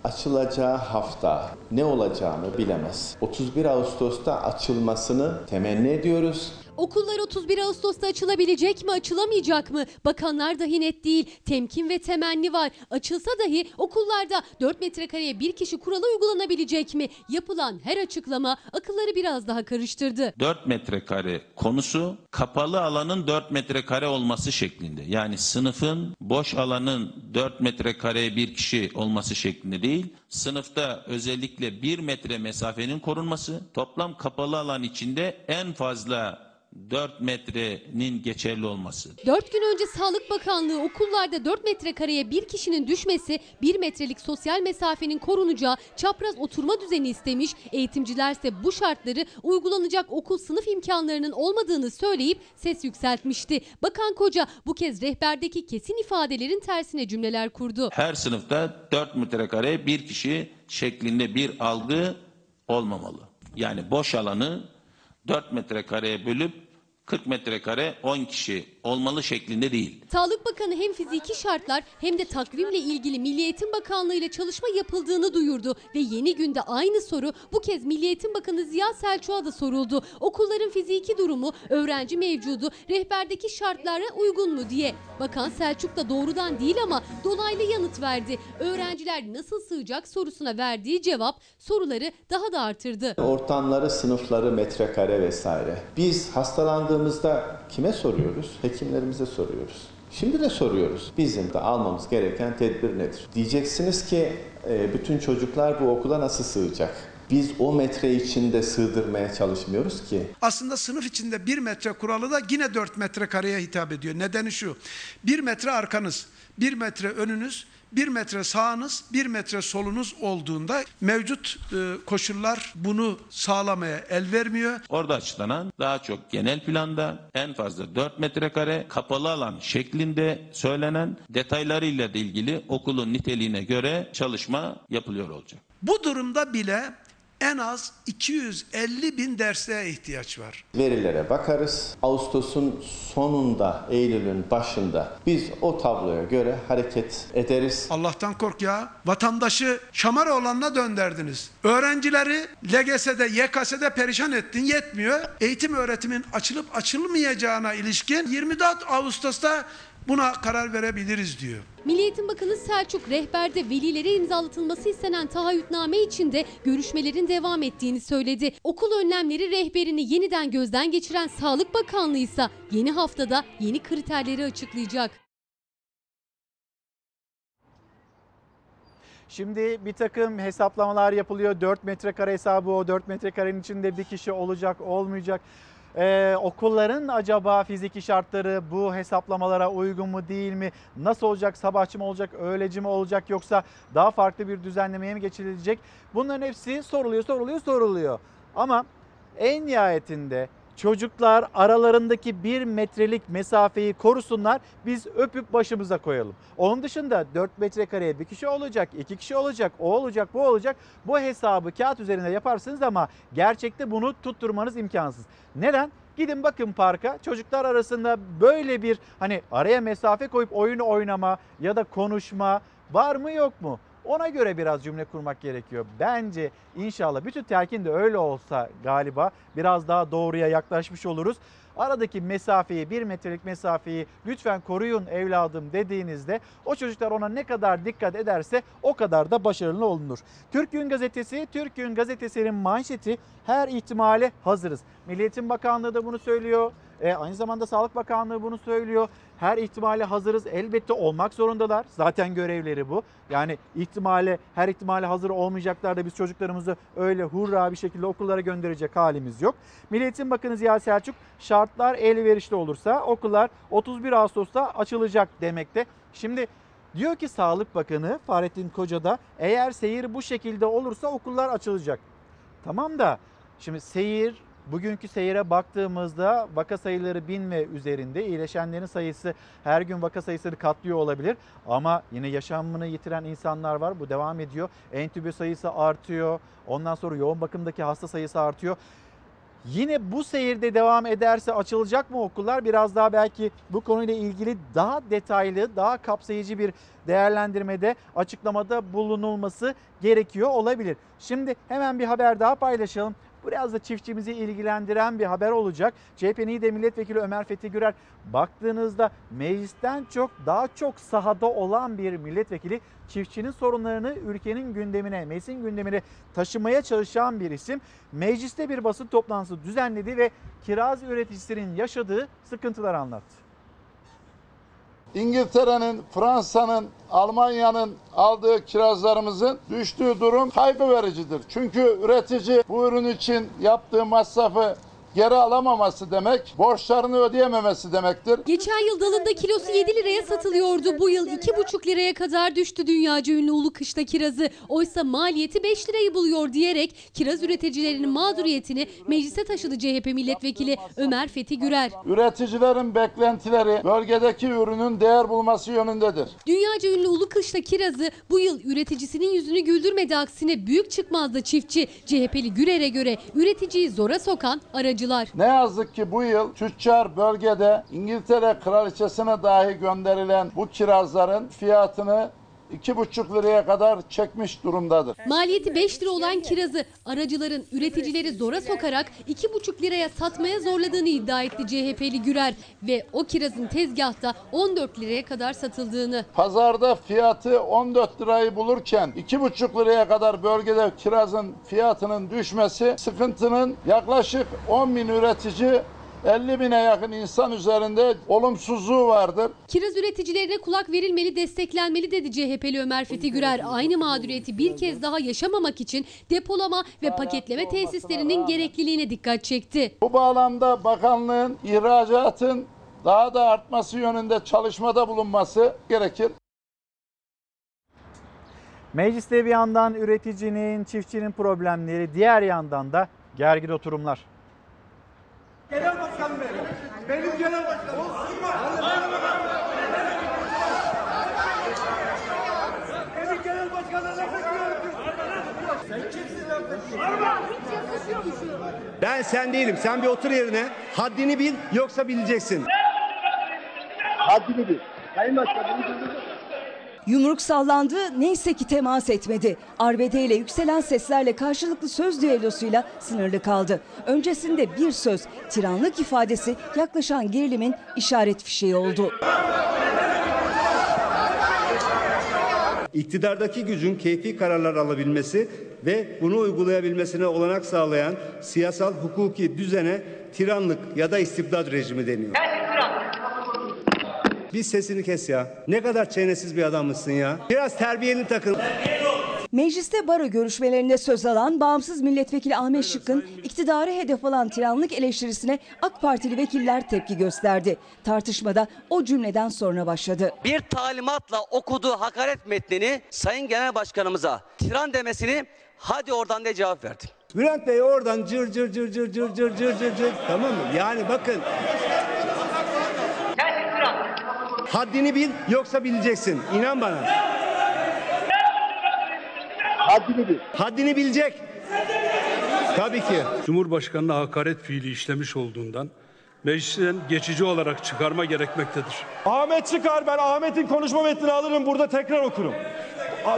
açılacağı hafta ne olacağını bilemez. 31 Ağustos'ta açılmasını temenni ediyoruz. Okullar 31 Ağustos'ta açılabilecek mi, açılamayacak mı? Bakanlar dahi net değil. Temkin ve temenni var. Açılsa dahi okullarda 4 metrekareye bir kişi kuralı uygulanabilecek mi? Yapılan her açıklama akılları biraz daha karıştırdı. 4 metrekare konusu kapalı alanın 4 metrekare olması şeklinde. Yani sınıfın boş alanın 4 metrekareye bir kişi olması şeklinde değil. Sınıfta özellikle 1 metre mesafenin korunması, toplam kapalı alan içinde en fazla 4 metrenin geçerli olması. 4 gün önce Sağlık Bakanlığı okullarda 4 metrekareye bir kişinin düşmesi, 1 metrelik sosyal mesafenin korunacağı çapraz oturma düzeni istemiş. Eğitimcilerse bu şartları uygulanacak okul sınıf imkanlarının olmadığını söyleyip ses yükseltmişti. Bakan Koca bu kez rehberdeki kesin ifadelerin tersine cümleler kurdu. Her sınıfta 4 metrekare bir kişi şeklinde bir algı olmamalı. Yani boş alanı 4 metrekareye bölüp 40 metrekare 10 kişi olmalı şeklinde değil. Sağlık Bakanı hem fiziki şartlar hem de takvimle ilgili Milli Eğitim Bakanlığı ile çalışma yapıldığını duyurdu ve yeni günde aynı soru bu kez Milli Eğitim Bakanı Ziya Selçuk'a da soruldu. Okulların fiziki durumu, öğrenci mevcudu, rehberdeki şartlara uygun mu diye. Bakan Selçuk da doğrudan değil ama dolaylı yanıt verdi. Öğrenciler nasıl sığacak sorusuna verdiği cevap soruları daha da artırdı. Ortamları, sınıfları, metrekare vesaire. Biz hastalandığımızda kime soruyoruz? Hekimlerimize soruyoruz. Şimdi de soruyoruz. Bizim de almamız gereken tedbir nedir? Diyeceksiniz ki e, bütün çocuklar bu okula nasıl sığacak? Biz o metre içinde sığdırmaya çalışmıyoruz ki. Aslında sınıf içinde bir metre kuralı da yine 4 metrekareye hitap ediyor. Nedeni şu. Bir metre arkanız, bir metre önünüz, bir metre sağınız, bir metre solunuz olduğunda mevcut e, koşullar bunu sağlamaya el vermiyor. Orada açıklanan daha çok genel planda en fazla 4 metrekare kapalı alan şeklinde söylenen detaylarıyla da ilgili okulun niteliğine göre çalışma yapılıyor olacak. Bu durumda bile en az 250 bin dersliğe ihtiyaç var. Verilere bakarız. Ağustos'un sonunda, Eylül'ün başında biz o tabloya göre hareket ederiz. Allah'tan kork ya. Vatandaşı şamar olanına dönderdiniz. Öğrencileri LGS'de, YKS'de perişan ettin yetmiyor. Eğitim öğretimin açılıp açılmayacağına ilişkin 24 Ağustos'ta buna karar verebiliriz diyor. Milli Eğitim Bakanı Selçuk rehberde velilere imzalatılması istenen taahhütname için de görüşmelerin devam ettiğini söyledi. Okul önlemleri rehberini yeniden gözden geçiren Sağlık Bakanlığı ise yeni haftada yeni kriterleri açıklayacak. Şimdi bir takım hesaplamalar yapılıyor. 4 metrekare hesabı o 4 metrekarenin içinde bir kişi olacak olmayacak. Ee, okulların acaba fiziki şartları bu hesaplamalara uygun mu değil mi? Nasıl olacak? Sabahçı mı olacak? Öğleci mi olacak? Yoksa daha farklı bir düzenlemeye mi geçilecek? Bunların hepsi soruluyor, soruluyor, soruluyor. Ama en nihayetinde çocuklar aralarındaki bir metrelik mesafeyi korusunlar. Biz öpüp başımıza koyalım. Onun dışında 4 metrekareye bir kişi olacak, iki kişi olacak, o olacak, bu olacak. Bu hesabı kağıt üzerinde yaparsınız ama gerçekte bunu tutturmanız imkansız. Neden? Gidin bakın parka çocuklar arasında böyle bir hani araya mesafe koyup oyun oynama ya da konuşma var mı yok mu? Ona göre biraz cümle kurmak gerekiyor. Bence inşallah bütün telkin de öyle olsa galiba biraz daha doğruya yaklaşmış oluruz. Aradaki mesafeyi, bir metrelik mesafeyi lütfen koruyun evladım dediğinizde o çocuklar ona ne kadar dikkat ederse o kadar da başarılı olunur. Türk Gün Gazetesi, Türk Gün Gazetesi'nin manşeti her ihtimale hazırız. Milli Eğitim Bakanlığı da bunu söylüyor. E, aynı zamanda Sağlık Bakanlığı bunu söylüyor. Her ihtimale hazırız. Elbette olmak zorundalar. Zaten görevleri bu. Yani ihtimale, her ihtimale hazır olmayacaklar da biz çocuklarımızı öyle hurra bir şekilde okullara gönderecek halimiz yok. Milli Eğitim Bakanı Ziya Selçuk şartlar elverişli olursa okullar 31 Ağustos'ta açılacak demekte. Şimdi diyor ki Sağlık Bakanı Fahrettin Koca da eğer seyir bu şekilde olursa okullar açılacak. Tamam da şimdi seyir Bugünkü seyire baktığımızda vaka sayıları bin ve üzerinde iyileşenlerin sayısı her gün vaka sayısını katlıyor olabilir. Ama yine yaşamını yitiren insanlar var. Bu devam ediyor. Entübe sayısı artıyor. Ondan sonra yoğun bakımdaki hasta sayısı artıyor. Yine bu seyirde devam ederse açılacak mı okullar? Biraz daha belki bu konuyla ilgili daha detaylı, daha kapsayıcı bir değerlendirmede, açıklamada bulunulması gerekiyor olabilir. Şimdi hemen bir haber daha paylaşalım. Biraz da çiftçimizi ilgilendiren bir haber olacak. CHP'nin İİDE Milletvekili Ömer Fethi Gürer baktığınızda meclisten çok daha çok sahada olan bir milletvekili çiftçinin sorunlarını ülkenin gündemine, meclisin gündemine taşımaya çalışan bir isim. Mecliste bir basın toplantısı düzenledi ve kiraz üreticisinin yaşadığı sıkıntıları anlattı. İngiltere'nin, Fransa'nın, Almanya'nın aldığı kirazlarımızın düştüğü durum kaygı vericidir. Çünkü üretici bu ürün için yaptığı masrafı geri alamaması demek, borçlarını ödeyememesi demektir. Geçen yıl dalında kilosu 7 liraya satılıyordu. Bu yıl 2,5 liraya kadar düştü dünyaca ünlü ulu kışla kirazı. Oysa maliyeti 5 lirayı buluyor diyerek kiraz üreticilerinin mağduriyetini meclise taşıdı CHP milletvekili Ömer Fethi Gürer. Üreticilerin beklentileri bölgedeki ürünün değer bulması yönündedir. Dünyaca ünlü ulu kışla kirazı bu yıl üreticisinin yüzünü güldürmedi aksine büyük çıkmazdı çiftçi. CHP'li Gürer'e göre üreticiyi zora sokan aracılar. Ne yazık ki bu yıl tüccar bölgede İngiltere kraliçesine dahi gönderilen bu kirazların fiyatını 2,5 liraya kadar çekmiş durumdadır. Maliyeti 5 lira olan kirazı aracıların üreticileri zora sokarak 2,5 liraya satmaya zorladığını iddia etti CHP'li Gürer ve o kirazın tezgahta 14 liraya kadar satıldığını. Pazarda fiyatı 14 lirayı bulurken 2,5 liraya kadar bölgede kirazın fiyatının düşmesi sıkıntının yaklaşık 10 bin üretici 50 bine yakın insan üzerinde olumsuzluğu vardır. Kiraz üreticilerine kulak verilmeli, desteklenmeli dedi CHP'li Ömer Fethi Gürer. Aynı mağduriyeti bir kez daha yaşamamak için depolama ve paketleme tesislerinin gerekliliğine dikkat çekti. Bu bağlamda bakanlığın ihracatın daha da artması yönünde çalışmada bulunması gerekir. Mecliste bir yandan üreticinin, çiftçinin problemleri, diğer yandan da gergin oturumlar. Genel başkan benim. Benim genel başkanım. Benim genel başkanına laf etmiyorum. Sen kimsin laf mu Ben sen değilim. Sen bir otur yerine. Haddini bil yoksa bileceksin. Haddini bil. Sayın Başkanım. Yumruk sallandı neyse ki temas etmedi. Arbedeyle yükselen seslerle karşılıklı söz düellosuyla sınırlı kaldı. Öncesinde bir söz, tiranlık ifadesi yaklaşan gerilimin işaret fişeği oldu. İktidardaki gücün keyfi kararlar alabilmesi ve bunu uygulayabilmesine olanak sağlayan siyasal hukuki düzene tiranlık ya da istibdat rejimi deniyor. Bir sesini kes ya. Ne kadar çenesiz bir adammışsın ya. Biraz terbiyeni takın. Mecliste baro görüşmelerinde söz alan bağımsız milletvekili Ahmet Şık'ın iktidarı hedef alan tiranlık eleştirisine AK Partili vekiller tepki gösterdi. Tartışmada o cümleden sonra başladı. bir talimatla okuduğu hakaret metnini Sayın Genel Başkanımıza tiran demesini hadi oradan diye cevap verdi. Bülent Bey oradan cır cır cır cır cır cır cır cır cır tamam mı? Yani bakın. Haddini bil yoksa bileceksin. İnan bana. Haddini bil. Haddini bilecek. Tabii ki. Cumhurbaşkanına hakaret fiili işlemiş olduğundan meclisten geçici olarak çıkarma gerekmektedir. Ahmet çıkar ben Ahmet'in konuşma metnini alırım burada tekrar okurum.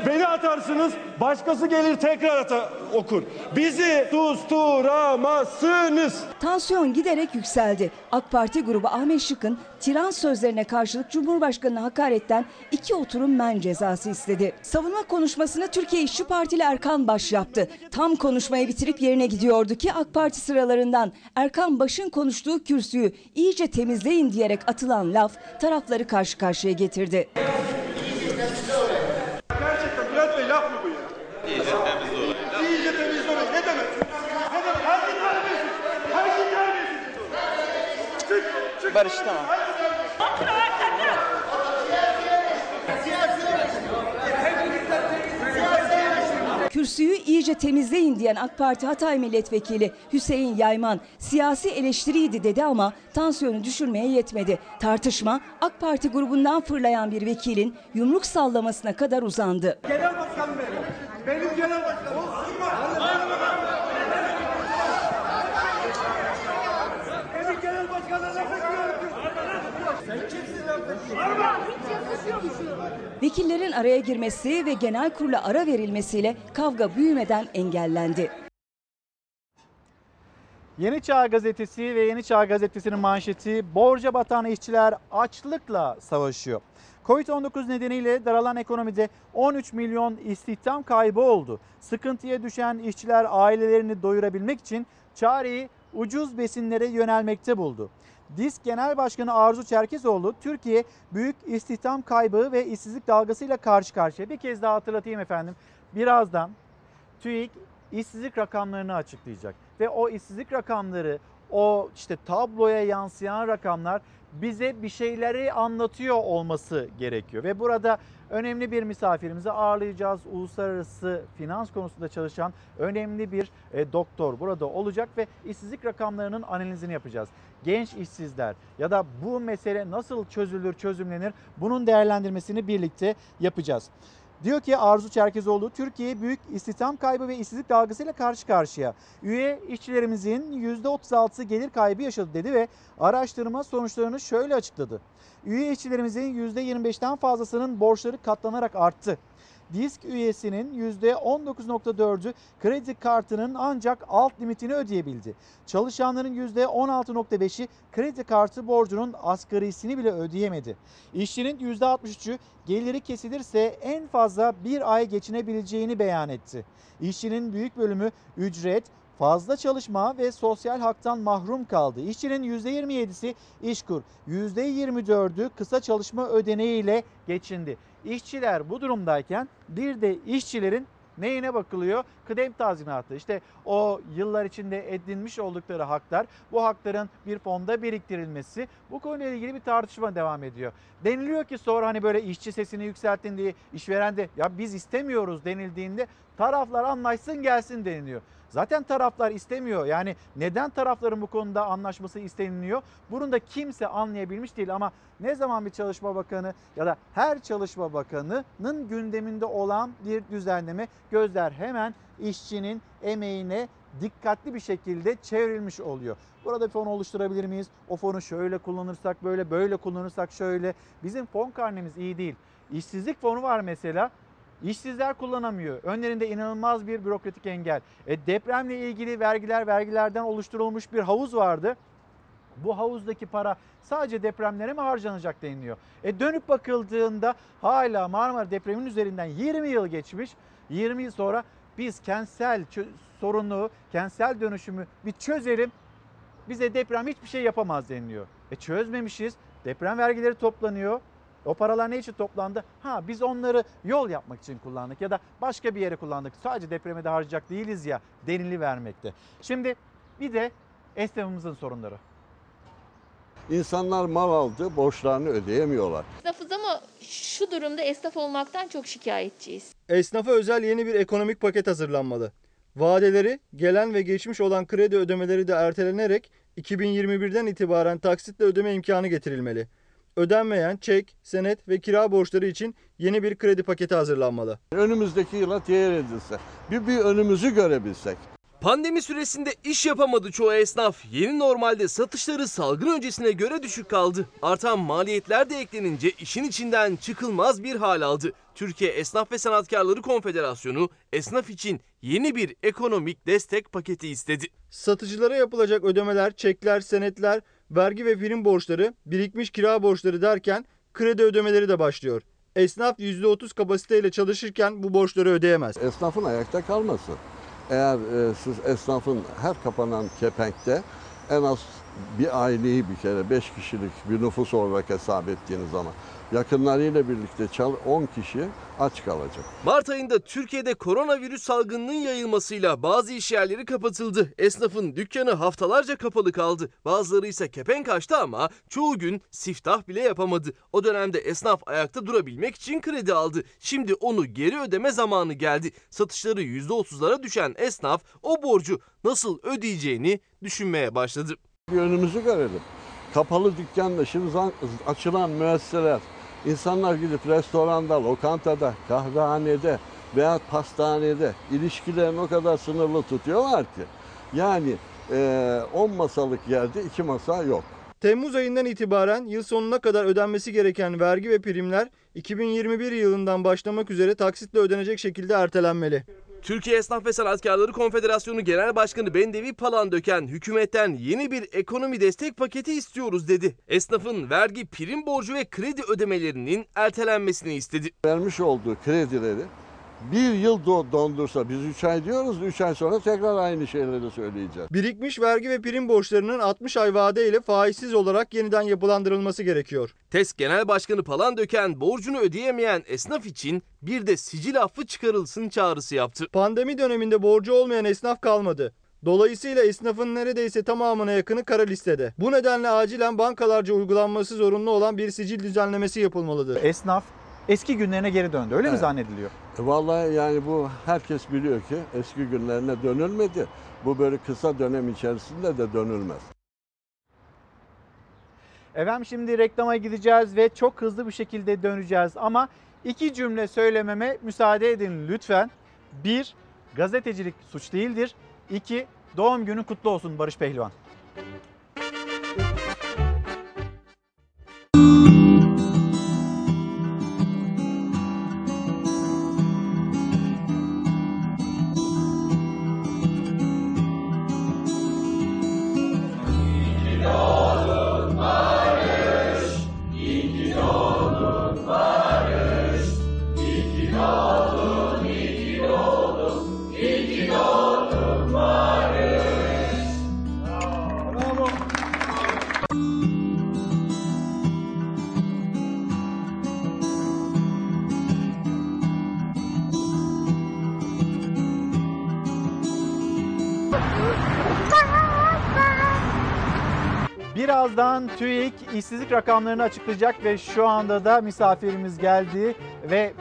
Beni atarsınız başkası gelir tekrar ata- okur. Bizi susturamazsınız. Tansiyon giderek yükseldi. AK Parti grubu Ahmet Şık'ın tiran sözlerine karşılık Cumhurbaşkanı'na hakaretten iki oturum men cezası istedi. Savunma konuşmasını Türkiye İşçi Partili Erkan Baş yaptı. Tam konuşmayı bitirip yerine gidiyordu ki AK Parti sıralarından Erkan Baş'ın konuştuğu kürsüyü iyice temizleyin diyerek atılan laf tarafları karşı karşıya getirdi. Gerçekten Bülent Bey laf mı bu ya? İyice temizle olayı. İyice temizle olayı. Ne demek? Ne demek? Hangi terbiyesiz? Hangi terbiyesiz? Çık, tamam. Kürsüyü iyice temizleyin diyen AK Parti Hatay Milletvekili Hüseyin Yayman siyasi eleştiriydi dedi ama tansiyonu düşürmeye yetmedi. Tartışma AK Parti grubundan fırlayan bir vekilin yumruk sallamasına kadar uzandı. Genel başkan benim. Benim genel başkanım. Benim genel başkanına laf etmiyorum. Sen kimsin laf etmiyorsun? Hiç yakışıyor mu Vekillerin araya girmesi ve genel kurula ara verilmesiyle kavga büyümeden engellendi. Yeni Çağ Gazetesi ve Yeni Çağ Gazetesi'nin manşeti borca batan işçiler açlıkla savaşıyor. Covid-19 nedeniyle daralan ekonomide 13 milyon istihdam kaybı oldu. Sıkıntıya düşen işçiler ailelerini doyurabilmek için çareyi ucuz besinlere yönelmekte buldu. DİSK Genel Başkanı Arzu Çerkezoğlu, Türkiye büyük istihdam kaybı ve işsizlik dalgasıyla karşı karşıya. Bir kez daha hatırlatayım efendim. Birazdan TÜİK işsizlik rakamlarını açıklayacak ve o işsizlik rakamları, o işte tabloya yansıyan rakamlar bize bir şeyleri anlatıyor olması gerekiyor. Ve burada önemli bir misafirimizi ağırlayacağız. Uluslararası finans konusunda çalışan önemli bir e, doktor burada olacak ve işsizlik rakamlarının analizini yapacağız. Genç işsizler ya da bu mesele nasıl çözülür, çözümlenir bunun değerlendirmesini birlikte yapacağız. Diyor ki Arzu Çerkezoğlu, Türkiye büyük istihdam kaybı ve işsizlik dalgasıyla karşı karşıya. Üye işçilerimizin %36 gelir kaybı yaşadı dedi ve araştırma sonuçlarını şöyle açıkladı. Üye işçilerimizin %25'ten fazlasının borçları katlanarak arttı. Disk üyesinin %19.4'ü kredi kartının ancak alt limitini ödeyebildi. Çalışanların %16.5'i kredi kartı borcunun asgarisini bile ödeyemedi. İşçinin %63'ü geliri kesilirse en fazla bir ay geçinebileceğini beyan etti. İşçinin büyük bölümü ücret, fazla çalışma ve sosyal haktan mahrum kaldı. İşçinin %27'si işkur, %24'ü kısa çalışma ödeneğiyle geçindi. İşçiler bu durumdayken bir de işçilerin Neyine bakılıyor? Kıdem tazminatı. İşte o yıllar içinde edinmiş oldukları haklar bu hakların bir fonda biriktirilmesi bu konuyla ilgili bir tartışma devam ediyor. Deniliyor ki sonra hani böyle işçi sesini yükselttin diye işveren de ya biz istemiyoruz denildiğinde taraflar anlaşsın gelsin deniliyor. Zaten taraflar istemiyor. Yani neden tarafların bu konuda anlaşması isteniliyor? Bunu da kimse anlayabilmiş değil ama ne zaman bir çalışma bakanı ya da her çalışma bakanının gündeminde olan bir düzenleme gözler hemen işçinin emeğine dikkatli bir şekilde çevrilmiş oluyor. Burada bir fon oluşturabilir miyiz? O fonu şöyle kullanırsak böyle, böyle kullanırsak şöyle. Bizim fon karnemiz iyi değil. İşsizlik fonu var mesela. İşsizler kullanamıyor. Önlerinde inanılmaz bir bürokratik engel. E, depremle ilgili vergiler, vergilerden oluşturulmuş bir havuz vardı. Bu havuzdaki para sadece depremlere mi harcanacak deniliyor. E dönüp bakıldığında hala Marmara depremin üzerinden 20 yıl geçmiş. 20 yıl sonra biz kentsel sorunu, kentsel dönüşümü bir çözelim. Bize deprem hiçbir şey yapamaz deniliyor. E çözmemişiz. Deprem vergileri toplanıyor. O paralar ne için toplandı? Ha biz onları yol yapmak için kullandık ya da başka bir yere kullandık. Sadece depreme de harcayacak değiliz ya denili vermekte. Şimdi bir de esnafımızın sorunları. İnsanlar mal aldı, borçlarını ödeyemiyorlar. Esnafız ama şu durumda esnaf olmaktan çok şikayetçiyiz. Esnafa özel yeni bir ekonomik paket hazırlanmalı. Vadeleri, gelen ve geçmiş olan kredi ödemeleri de ertelenerek 2021'den itibaren taksitle ödeme imkanı getirilmeli. Ödenmeyen çek, senet ve kira borçları için yeni bir kredi paketi hazırlanmalı. Önümüzdeki yıla teyir edilse, bir, bir önümüzü görebilsek. Pandemi süresinde iş yapamadı çoğu esnaf. Yeni normalde satışları salgın öncesine göre düşük kaldı. Artan maliyetler de eklenince işin içinden çıkılmaz bir hal aldı. Türkiye Esnaf ve Sanatkarları Konfederasyonu esnaf için yeni bir ekonomik destek paketi istedi. Satıcılara yapılacak ödemeler, çekler, senetler, vergi ve prim borçları, birikmiş kira borçları derken kredi ödemeleri de başlıyor. Esnaf %30 kapasiteyle çalışırken bu borçları ödeyemez. Esnafın ayakta kalması. Eğer e, siz esnafın her kapanan kepenkte en az bir aileyi bir kere 5 kişilik bir nüfus olarak hesap ettiğiniz zaman yakınlarıyla birlikte çal 10 kişi aç kalacak. Mart ayında Türkiye'de koronavirüs salgınının yayılmasıyla bazı iş yerleri kapatıldı. Esnafın dükkanı haftalarca kapalı kaldı. Bazıları ise kepenk açtı ama çoğu gün siftah bile yapamadı. O dönemde esnaf ayakta durabilmek için kredi aldı. Şimdi onu geri ödeme zamanı geldi. Satışları %30'lara düşen esnaf o borcu nasıl ödeyeceğini düşünmeye başladı. Bir önümüzü görelim. Kapalı dükkanla şimdi açılan müesseseler İnsanlar gidip restoranda, lokantada, kahvehanede veya pastanede ilişkilerini o kadar sınırlı tutuyorlar ki. Yani 10 e, masalık yerde 2 masa yok. Temmuz ayından itibaren yıl sonuna kadar ödenmesi gereken vergi ve primler 2021 yılından başlamak üzere taksitle ödenecek şekilde ertelenmeli. Türkiye Esnaf ve Sanatkarları Konfederasyonu Genel Başkanı Bendevi Palandöken hükümetten yeni bir ekonomi destek paketi istiyoruz dedi. Esnafın vergi, prim borcu ve kredi ödemelerinin ertelenmesini istedi. Vermiş olduğu kredileri bir yıl dondursa biz 3 ay diyoruz 3 ay sonra tekrar aynı şeyleri söyleyeceğiz. Birikmiş vergi ve prim borçlarının 60 ay vadeyle faizsiz olarak yeniden yapılandırılması gerekiyor. TES Genel Başkanı Palandöken borcunu ödeyemeyen esnaf için bir de sicil affı çıkarılsın çağrısı yaptı. Pandemi döneminde borcu olmayan esnaf kalmadı. Dolayısıyla esnafın neredeyse tamamına yakını kara listede. Bu nedenle acilen bankalarca uygulanması zorunlu olan bir sicil düzenlemesi yapılmalıdır. Esnaf eski günlerine geri döndü. Öyle evet. mi zannediliyor? E, vallahi yani bu herkes biliyor ki eski günlerine dönülmedi. Bu böyle kısa dönem içerisinde de dönülmez. Efendim şimdi reklama gideceğiz ve çok hızlı bir şekilde döneceğiz ama iki cümle söylememe müsaade edin lütfen. Bir, gazetecilik suç değildir. İki, doğum günün kutlu olsun Barış Pehlivan. İşsizlik rakamlarını açıklayacak ve şu anda da misafirimiz geldi ve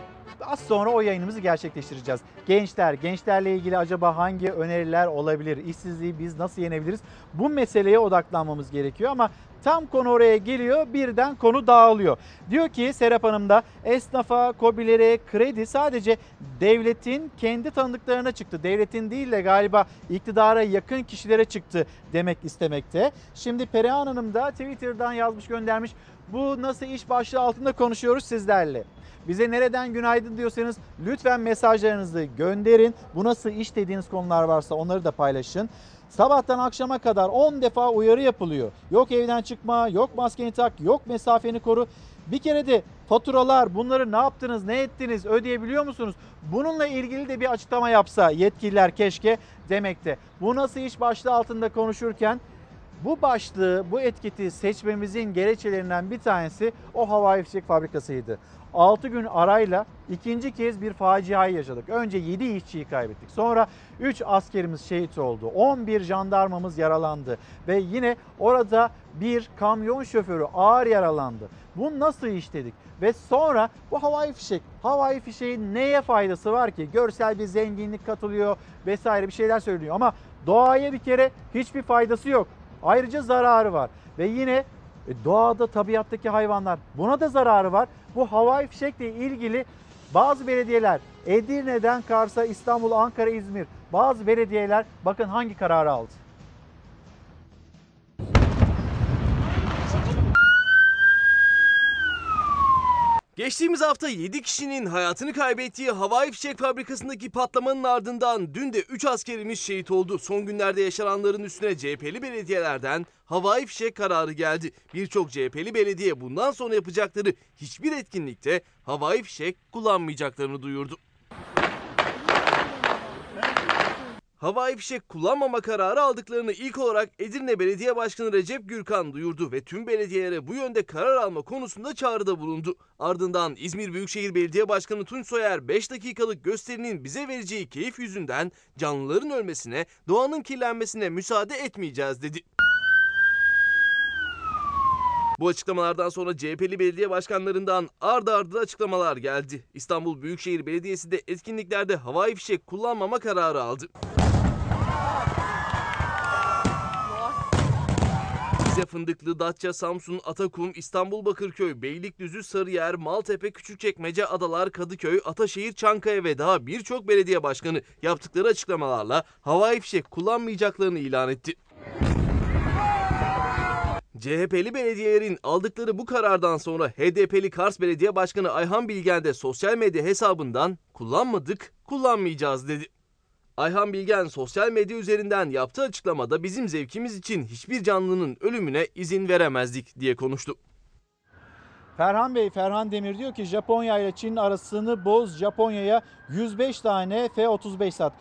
az sonra o yayınımızı gerçekleştireceğiz. Gençler, gençlerle ilgili acaba hangi öneriler olabilir? İşsizliği biz nasıl yenebiliriz? Bu meseleye odaklanmamız gerekiyor ama tam konu oraya geliyor birden konu dağılıyor. Diyor ki Serap Hanım da esnafa, kobilere kredi sadece devletin kendi tanıdıklarına çıktı. Devletin değil de galiba iktidara yakın kişilere çıktı demek istemekte. Şimdi Perihan Hanım da Twitter'dan yazmış göndermiş. Bu nasıl iş başlığı altında konuşuyoruz sizlerle. Bize nereden günaydın diyorsanız lütfen mesajlarınızı gönderin. Bu nasıl iş dediğiniz konular varsa onları da paylaşın. Sabahtan akşama kadar 10 defa uyarı yapılıyor. Yok evden çıkma, yok maskeni tak, yok mesafeni koru. Bir kere de faturalar bunları ne yaptınız, ne ettiniz, ödeyebiliyor musunuz? Bununla ilgili de bir açıklama yapsa yetkililer keşke demekte. Bu nasıl iş başlığı altında konuşurken bu başlığı, bu etiketi seçmemizin gerekçelerinden bir tanesi o havai fişek fabrikasıydı. 6 gün arayla ikinci kez bir faciayı yaşadık. Önce 7 işçiyi kaybettik. Sonra 3 askerimiz şehit oldu. 11 jandarmamız yaralandı. Ve yine orada bir kamyon şoförü ağır yaralandı. Bu nasıl iş dedik? Ve sonra bu havai fişek. Havai fişeğin neye faydası var ki? Görsel bir zenginlik katılıyor vesaire bir şeyler söylüyor. Ama doğaya bir kere hiçbir faydası yok. Ayrıca zararı var. Ve yine e, doğada tabiattaki hayvanlar buna da zararı var. Bu havai fişekle ilgili bazı belediyeler Edirne'den Kars'a, İstanbul, Ankara, İzmir bazı belediyeler bakın hangi kararı aldı. Geçtiğimiz hafta 7 kişinin hayatını kaybettiği havai fişek fabrikasındaki patlamanın ardından dün de 3 askerimiz şehit oldu. Son günlerde yaşananların üstüne CHP'li belediyelerden havai fişek kararı geldi. Birçok CHP'li belediye bundan sonra yapacakları hiçbir etkinlikte havai fişek kullanmayacaklarını duyurdu. Havai fişek kullanmama kararı aldıklarını ilk olarak Edirne Belediye Başkanı Recep Gürkan duyurdu ve tüm belediyelere bu yönde karar alma konusunda çağrıda bulundu. Ardından İzmir Büyükşehir Belediye Başkanı Tunç Soyer 5 dakikalık gösterinin bize vereceği keyif yüzünden canlıların ölmesine, doğanın kirlenmesine müsaade etmeyeceğiz dedi. Bu açıklamalardan sonra CHP'li belediye başkanlarından ardı ardına açıklamalar geldi. İstanbul Büyükşehir Belediyesi de etkinliklerde havai fişek kullanmama kararı aldı. Rize Fındıklı, Datça, Samsun, Atakum, İstanbul Bakırköy, Beylikdüzü, Sarıyer, Maltepe, Küçükçekmece, Adalar, Kadıköy, Ataşehir, Çankaya ve daha birçok belediye başkanı yaptıkları açıklamalarla havai fişek kullanmayacaklarını ilan etti. CHP'li belediyelerin aldıkları bu karardan sonra HDP'li Kars Belediye Başkanı Ayhan Bilgen de sosyal medya hesabından kullanmadık, kullanmayacağız dedi. Ayhan Bilgen sosyal medya üzerinden yaptığı açıklamada bizim zevkimiz için hiçbir canlının ölümüne izin veremezdik diye konuştu. Ferhan Bey, Ferhan Demir diyor ki Japonya ile Çin arasını boz Japonya'ya 105 tane F-35 sat.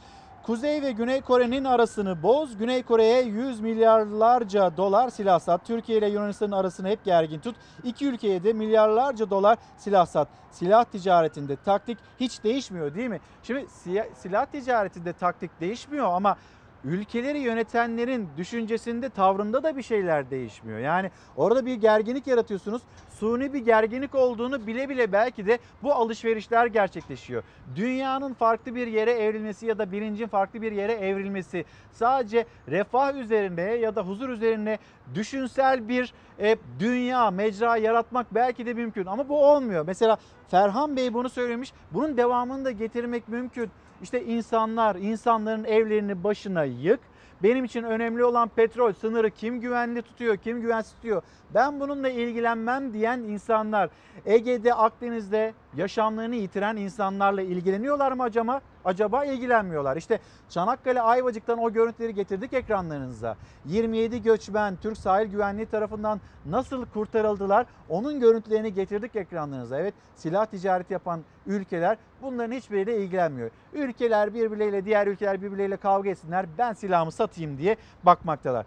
Kuzey ve Güney Kore'nin arasını boz. Güney Kore'ye 100 milyarlarca dolar silah sat. Türkiye ile Yunanistan'ın arasını hep gergin tut. İki ülkeye de milyarlarca dolar silah sat. Silah ticaretinde taktik hiç değişmiyor değil mi? Şimdi silah ticaretinde taktik değişmiyor ama ülkeleri yönetenlerin düşüncesinde, tavrında da bir şeyler değişmiyor. Yani orada bir gerginlik yaratıyorsunuz. Suni bir gerginlik olduğunu bile bile belki de bu alışverişler gerçekleşiyor. Dünyanın farklı bir yere evrilmesi ya da bilincin farklı bir yere evrilmesi sadece refah üzerine ya da huzur üzerine düşünsel bir e, dünya, mecra yaratmak belki de mümkün ama bu olmuyor. Mesela Ferhan Bey bunu söylemiş. Bunun devamını da getirmek mümkün. İşte insanlar, insanların evlerini başına yık. Benim için önemli olan petrol sınırı kim güvenli tutuyor, kim güvensiz tutuyor. Ben bununla ilgilenmem diyen insanlar Ege'de, Akdeniz'de yaşamlarını yitiren insanlarla ilgileniyorlar mı acaba? Acaba ilgilenmiyorlar. İşte Çanakkale Ayvacık'tan o görüntüleri getirdik ekranlarınıza. 27 göçmen Türk Sahil Güvenliği tarafından nasıl kurtarıldılar? Onun görüntülerini getirdik ekranlarınıza. Evet silah ticareti yapan ülkeler bunların hiçbiriyle ilgilenmiyor. Ülkeler birbirleriyle diğer ülkeler birbirleriyle kavga etsinler ben silahımı satayım diye bakmaktalar.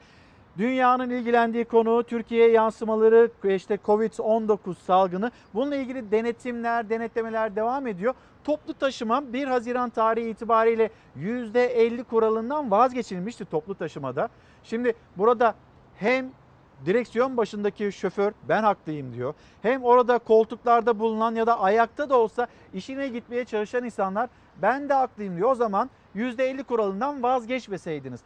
Dünyanın ilgilendiği konu Türkiye'ye yansımaları işte Covid-19 salgını. Bununla ilgili denetimler, denetlemeler devam ediyor. Toplu taşıma 1 Haziran tarihi itibariyle %50 kuralından vazgeçilmişti toplu taşımada. Şimdi burada hem direksiyon başındaki şoför ben haklıyım diyor. Hem orada koltuklarda bulunan ya da ayakta da olsa işine gitmeye çalışan insanlar ben de haklıyım diyor. O zaman %50 kuralından vazgeçmeseydiniz.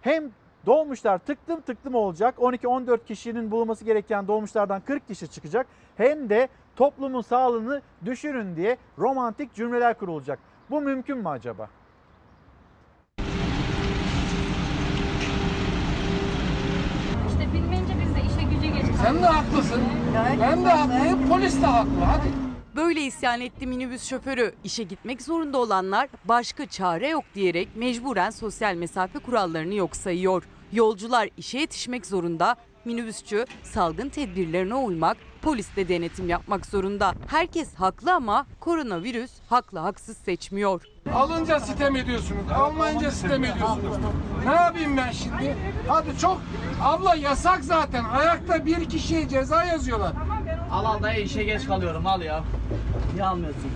Hem dolmuşlar tıklım tıklım olacak. 12-14 kişinin bulunması gereken dolmuşlardan 40 kişi çıkacak. Hem de toplumun sağlığını düşürün diye romantik cümleler kurulacak. Bu mümkün mü acaba? İşte bilmeyince biz de işe güce geçtik. Sen de haklısın. Ben de haklıyım. Polis de haklı. Hadi. Böyle isyan etti minibüs şoförü. İşe gitmek zorunda olanlar başka çare yok diyerek mecburen sosyal mesafe kurallarını yok sayıyor. Yolcular işe yetişmek zorunda, minibüsçü salgın tedbirlerine uymak, polis de denetim yapmak zorunda. Herkes haklı ama koronavirüs haklı haksız seçmiyor. Alınca sitem ediyorsunuz. Almayınca sitem ediyorsunuz. Ne yapayım ben şimdi? Hadi çok. Abla yasak zaten. Ayakta bir kişiye ceza yazıyorlar. Al al dayı işe geç kalıyorum al ya. Niye almıyorsun?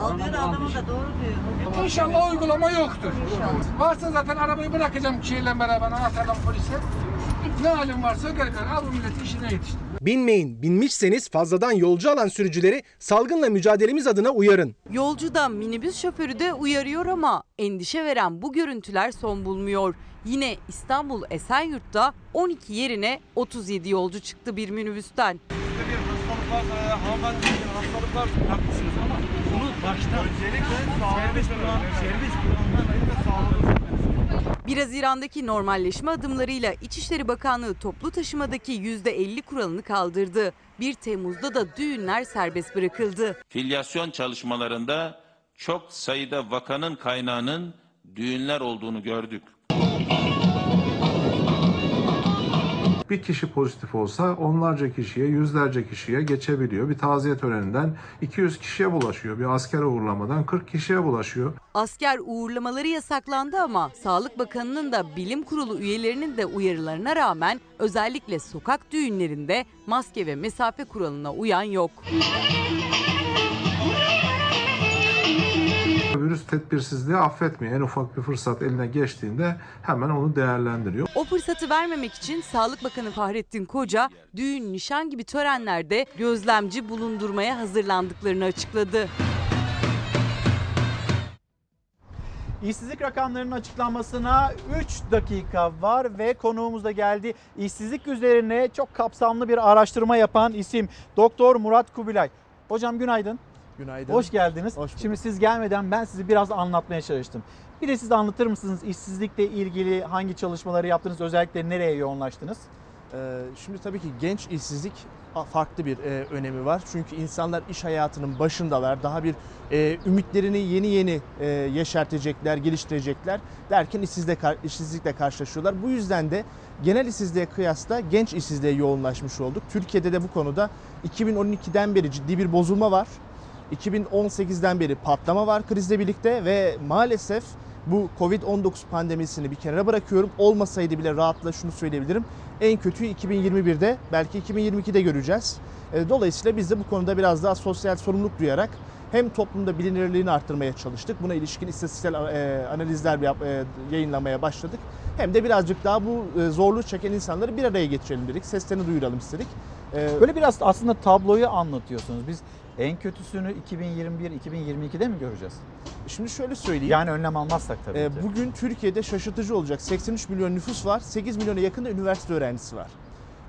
Al diyor adamı da doğru diyor. İnşallah uygulama yoktur. Varsa zaten arabayı bırakacağım şeyle beraber anahtarla polise. Ne halin varsa gel gel al bu milleti işine yetiştir. Binmeyin, binmişseniz fazladan yolcu alan sürücüleri salgınla mücadelemiz adına uyarın. Yolcu da minibüs şoförü de uyarıyor ama endişe veren bu görüntüler son bulmuyor. Yine İstanbul Esenyurt'ta 12 yerine 37 yolcu çıktı bir minibüsten. bir hastalık varsa, hanımefendi hastalık varsa haklısınız başta öncelikle serbest bırak, serbest bırakmayın ve sağlığı 1 Haziran'daki normalleşme adımlarıyla İçişleri Bakanlığı toplu taşımadaki %50 kuralını kaldırdı. 1 Temmuz'da da düğünler serbest bırakıldı. Filyasyon çalışmalarında çok sayıda vakanın kaynağının düğünler olduğunu gördük. Bir kişi pozitif olsa onlarca kişiye, yüzlerce kişiye geçebiliyor. Bir taziye töreninden 200 kişiye bulaşıyor. Bir asker uğurlamadan 40 kişiye bulaşıyor. Asker uğurlamaları yasaklandı ama Sağlık Bakanı'nın da bilim kurulu üyelerinin de uyarılarına rağmen özellikle sokak düğünlerinde maske ve mesafe kuralına uyan yok. Virüs tedbirsizliği affetmiyor. En ufak bir fırsat eline geçtiğinde hemen onu değerlendiriyor. O fırsatı vermemek için Sağlık Bakanı Fahrettin Koca düğün, nişan gibi törenlerde gözlemci bulundurmaya hazırlandıklarını açıkladı. İşsizlik rakamlarının açıklanmasına 3 dakika var ve konuğumuz da geldi. İşsizlik üzerine çok kapsamlı bir araştırma yapan isim Doktor Murat Kubilay. Hocam günaydın. Günaydın. Hoş geldiniz. Şimdi siz gelmeden ben sizi biraz anlatmaya çalıştım. Bir de siz anlatır mısınız işsizlikle ilgili hangi çalışmaları yaptınız, özellikle nereye yoğunlaştınız? Ee, şimdi tabii ki genç işsizlik farklı bir e, önemi var. Çünkü insanlar iş hayatının başındalar. Daha bir e, ümitlerini yeni yeni e, yeşertecekler, geliştirecekler derken işsizlikle, işsizlikle karşılaşıyorlar. Bu yüzden de genel işsizliğe kıyasla genç işsizliğe yoğunlaşmış olduk. Türkiye'de de bu konuda 2012'den beri ciddi bir bozulma var. 2018'den beri patlama var krizle birlikte ve maalesef bu Covid-19 pandemisini bir kenara bırakıyorum. Olmasaydı bile rahatla şunu söyleyebilirim. En kötüyü 2021'de belki 2022'de göreceğiz. E, Dolayısıyla biz de bu konuda biraz daha sosyal sorumluluk duyarak hem toplumda bilinirliğini arttırmaya çalıştık. Buna ilişkin istatistiksel e, analizler e, yayınlamaya başladık. Hem de birazcık daha bu zorluğu çeken insanları bir araya getirelim dedik. Seslerini duyuralım istedik. Böyle biraz aslında tabloyu anlatıyorsunuz. Biz en kötüsünü 2021-2022'de mi göreceğiz? Şimdi şöyle söyleyeyim. Yani önlem almazsak tabii Ee, ki. Bugün Türkiye'de şaşırtıcı olacak. 83 milyon nüfus var. 8 milyona yakın da üniversite öğrencisi var.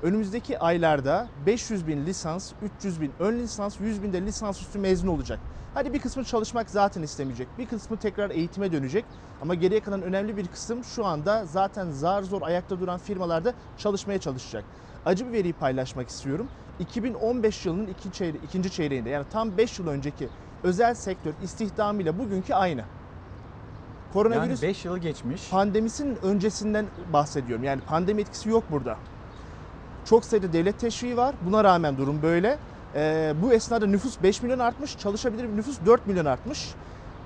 Önümüzdeki aylarda 500 bin lisans, 300 bin ön lisans, 100 bin de lisansüstü mezun olacak. Hadi bir kısmı çalışmak zaten istemeyecek. Bir kısmı tekrar eğitime dönecek. Ama geriye kalan önemli bir kısım şu anda zaten zar zor ayakta duran firmalarda çalışmaya çalışacak. Acı bir veriyi paylaşmak istiyorum. 2015 yılının iki çeyre ikinci çeyreğinde yani tam 5 yıl önceki özel sektör istihdamıyla bugünkü aynı. Yani 5 yılı geçmiş. Pandemisinin öncesinden bahsediyorum. Yani pandemi etkisi yok burada. Çok sayıda devlet teşviği var. Buna rağmen durum böyle. Ee, bu esnada nüfus 5 milyon artmış. Çalışabilir nüfus 4 milyon artmış.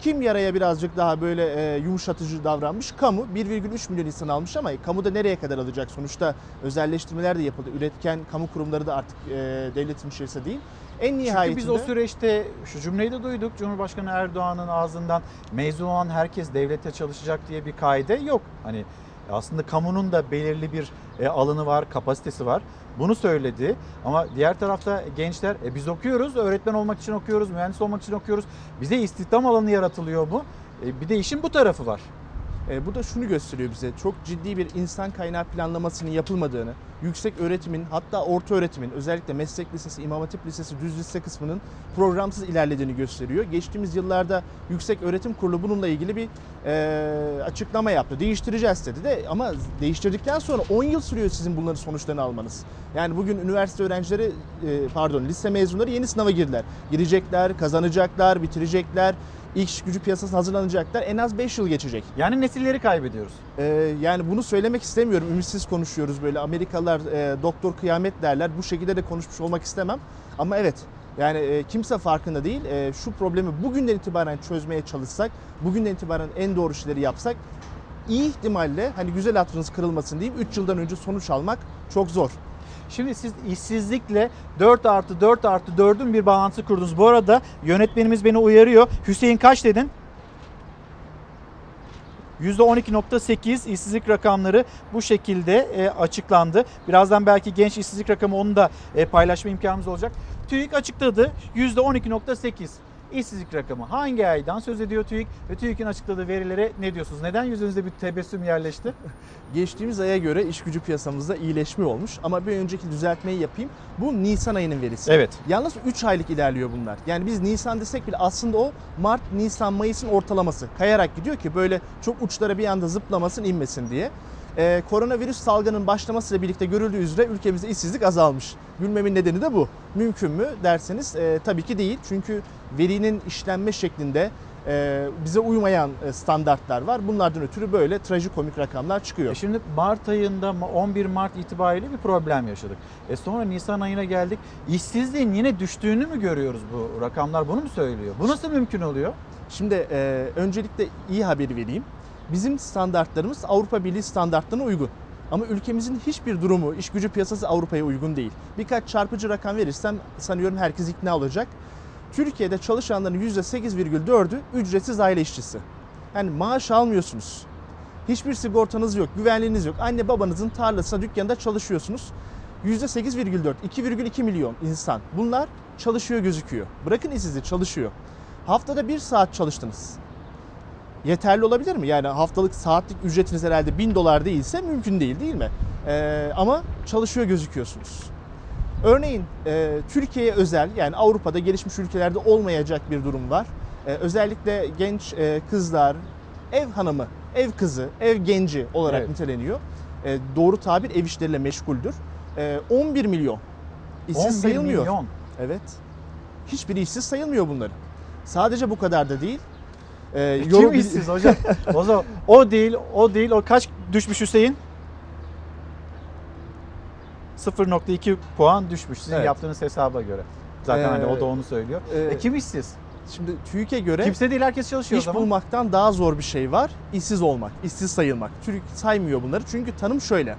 Kim yaraya birazcık daha böyle e, yumuşatıcı davranmış? Kamu 1,3 milyon insan almış ama kamuda nereye kadar alacak? Sonuçta özelleştirmeler de yapıldı. Üretken kamu kurumları da artık e, devletin içerisinde değil. En nihayetinde... Çünkü biz o süreçte şu cümleyi de duyduk. Cumhurbaşkanı Erdoğan'ın ağzından mezun olan herkes devlete çalışacak diye bir kaide yok. Hani Aslında kamunun da belirli bir e, alanı var, kapasitesi var. Bunu söyledi ama diğer tarafta gençler e, biz okuyoruz, öğretmen olmak için okuyoruz, mühendis olmak için okuyoruz. Bize istihdam alanı yaratılıyor mu? E, bir de işin bu tarafı var. E, bu da şunu gösteriyor bize. Çok ciddi bir insan kaynağı planlamasının yapılmadığını, yüksek öğretimin hatta orta öğretimin özellikle meslek lisesi, imam hatip lisesi, düz lise kısmının programsız ilerlediğini gösteriyor. Geçtiğimiz yıllarda Yüksek Öğretim Kurulu bununla ilgili bir e, açıklama yaptı. Değiştireceğiz dedi de ama değiştirdikten sonra 10 yıl sürüyor sizin bunların sonuçlarını almanız. Yani bugün üniversite öğrencileri e, pardon lise mezunları yeni sınava girdiler. Girecekler, kazanacaklar, bitirecekler iş gücü piyasasına hazırlanacaklar. En az 5 yıl geçecek. Yani nesilleri kaybediyoruz. Ee, yani bunu söylemek istemiyorum. Ümitsiz konuşuyoruz böyle. Amerikalılar e, doktor kıyamet derler. Bu şekilde de konuşmuş olmak istemem. Ama evet yani e, kimse farkında değil. E, şu problemi bugünden itibaren çözmeye çalışsak, bugünden itibaren en doğru şeyleri yapsak iyi ihtimalle hani güzel hatırınız kırılmasın diyeyim 3 yıldan önce sonuç almak çok zor. Şimdi siz işsizlikle 4 artı 4 artı 4'ün bir bağlantısı kurdunuz. Bu arada yönetmenimiz beni uyarıyor. Hüseyin kaç dedin? %12.8 işsizlik rakamları bu şekilde e, açıklandı. Birazdan belki genç işsizlik rakamı onu da e, paylaşma imkanımız olacak. TÜİK açıkladı %12.8 işsizlik rakamı. Hangi aydan söz ediyor TÜİK ve TÜİK'in açıkladığı verilere ne diyorsunuz? Neden yüzünüzde bir tebessüm yerleşti? <laughs> Geçtiğimiz aya göre iş gücü piyasamızda iyileşme olmuş ama bir önceki düzeltmeyi yapayım. Bu Nisan ayının verisi. Evet. Yalnız 3 aylık ilerliyor bunlar. Yani biz Nisan desek bile aslında o Mart, Nisan, Mayıs'ın ortalaması. Kayarak gidiyor ki böyle çok uçlara bir anda zıplamasın, inmesin diye. Ee, koronavirüs salgının başlamasıyla birlikte görüldüğü üzere ülkemizde işsizlik azalmış. Gülmemin nedeni de bu. Mümkün mü derseniz e, tabii ki değil. Çünkü verinin işlenme şeklinde e, bize uymayan e, standartlar var. Bunlardan ötürü böyle trajikomik rakamlar çıkıyor. E şimdi Mart ayında 11 Mart itibariyle bir problem yaşadık. E sonra Nisan ayına geldik. İşsizliğin yine düştüğünü mü görüyoruz bu rakamlar? Bunu mu söylüyor? Bu nasıl mümkün oluyor? Şimdi e, öncelikle iyi haberi vereyim. Bizim standartlarımız Avrupa Birliği standartlarına uygun. Ama ülkemizin hiçbir durumu, iş gücü piyasası Avrupa'ya uygun değil. Birkaç çarpıcı rakam verirsem sanıyorum herkes ikna olacak. Türkiye'de çalışanların %8,4'ü ücretsiz aile işçisi. Yani maaş almıyorsunuz. Hiçbir sigortanız yok, güvenliğiniz yok. Anne babanızın tarlasında, dükkanında çalışıyorsunuz. %8,4, 2,2 milyon insan. Bunlar çalışıyor gözüküyor. Bırakın işsizliği çalışıyor. Haftada bir saat çalıştınız. Yeterli olabilir mi? Yani haftalık saatlik ücretiniz herhalde 1000 dolar değilse mümkün değil değil mi? Ee, ama çalışıyor gözüküyorsunuz. Örneğin e, Türkiye'ye özel yani Avrupa'da gelişmiş ülkelerde olmayacak bir durum var. E, özellikle genç e, kızlar, ev hanımı, ev kızı, ev genci olarak Evet. niteleniyor. E, doğru tabir ev işleriyle meşguldür. E, 11 milyon. İşsiz 11 sayılmıyor. milyon. Evet. Hiçbiri işsiz sayılmıyor bunların. Sadece bu kadar da değil. E, Kim yolu bil- işsiz hocam? <laughs> o zaman o değil, o değil. O kaç düşmüş Hüseyin? 0.2 puan düşmüş sizin Evet. yaptığınız hesaba göre. Zaten hani o da Ee, onu söylüyor. e, E, kim işsiz? Şimdi TÜİK'e göre Kimse değil herkes çalışıyor iş zaman. bulmaktan daha zor bir şey var. İşsiz olmak, işsiz sayılmak. TÜİK saymıyor bunları. Çünkü tanım şöyle.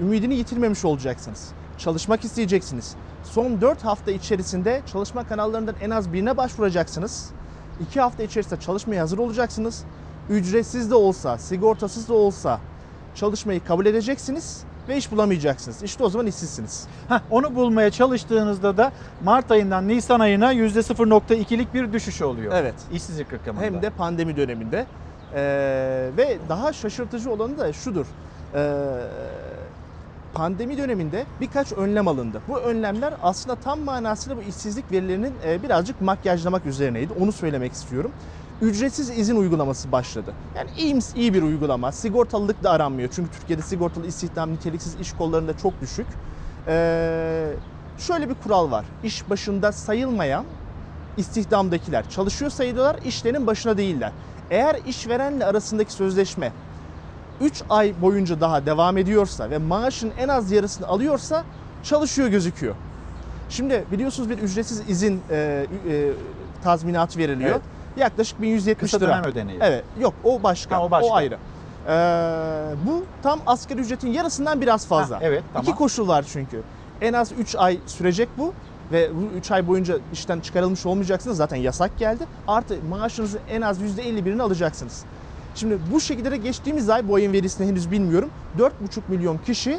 Ümidini yitirmemiş olacaksınız. Çalışmak isteyeceksiniz. Son 4 hafta içerisinde çalışma kanallarından en az birine başvuracaksınız. 2 hafta içerisinde çalışmaya hazır olacaksınız. Ücretsiz de olsa, sigortasız da olsa çalışmayı kabul edeceksiniz ve iş bulamayacaksınız. İşte o zaman işsizsiniz. Heh, onu bulmaya çalıştığınızda da Mart ayından Nisan ayına %0.2'lik bir düşüş oluyor. Evet. İşsizlik rakamında. Hem de pandemi döneminde. Ee, ve daha şaşırtıcı olanı da şudur. Ee, pandemi döneminde birkaç önlem alındı. Bu önlemler aslında tam manasıyla bu işsizlik verilerinin e, birazcık makyajlamak üzerineydi. Onu söylemek istiyorum. Ücretsiz izin uygulaması başladı. Yani iyi, iyi bir uygulama. Sigortalılık da aranmıyor. Çünkü Türkiye'de sigortalı istihdam niteliksiz iş kollarında çok düşük. Ee, şöyle bir kural var. İş başında sayılmayan istihdamdakiler çalışıyor sayılıyorlar, işlerinin başına değiller. Eğer işverenle arasındaki sözleşme 3 ay boyunca daha devam ediyorsa ve maaşın en az yarısını alıyorsa çalışıyor gözüküyor. Şimdi biliyorsunuz bir ücretsiz izin e, e, tazminatı veriliyor. Evet. Yaklaşık 1170 Kısa lira. dönem ödeneği. Evet. Yok o başka. Ha, o başka. ayrı. Ee, bu tam asgari ücretin yarısından biraz fazla. Ha, evet, tamam. İki koşul var çünkü. En az 3 ay sürecek bu ve bu 3 ay boyunca işten çıkarılmış olmayacaksınız. Zaten yasak geldi. Artı maaşınızın en az %51'ini alacaksınız. Şimdi bu şekilde de geçtiğimiz ay bu ayın verisini henüz bilmiyorum. 4,5 milyon kişi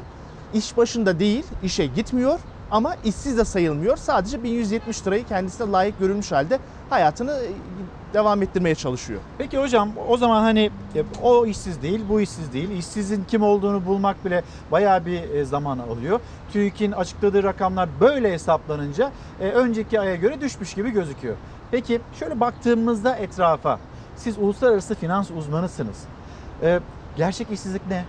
iş başında değil, işe gitmiyor ama işsiz de sayılmıyor. Sadece 1170 lirayı kendisine layık görülmüş halde hayatını e, devam ettirmeye çalışıyor. Peki hocam o zaman hani e, o işsiz değil, bu işsiz değil. İşsizin kim olduğunu bulmak bile bayağı bir e, zaman alıyor. TÜİK'in açıkladığı rakamlar böyle hesaplanınca önceki aya göre düşmüş gibi gözüküyor. Peki şöyle baktığımızda etrafa, siz uluslararası finans uzmanısınız. E, gerçek işsizlik ne?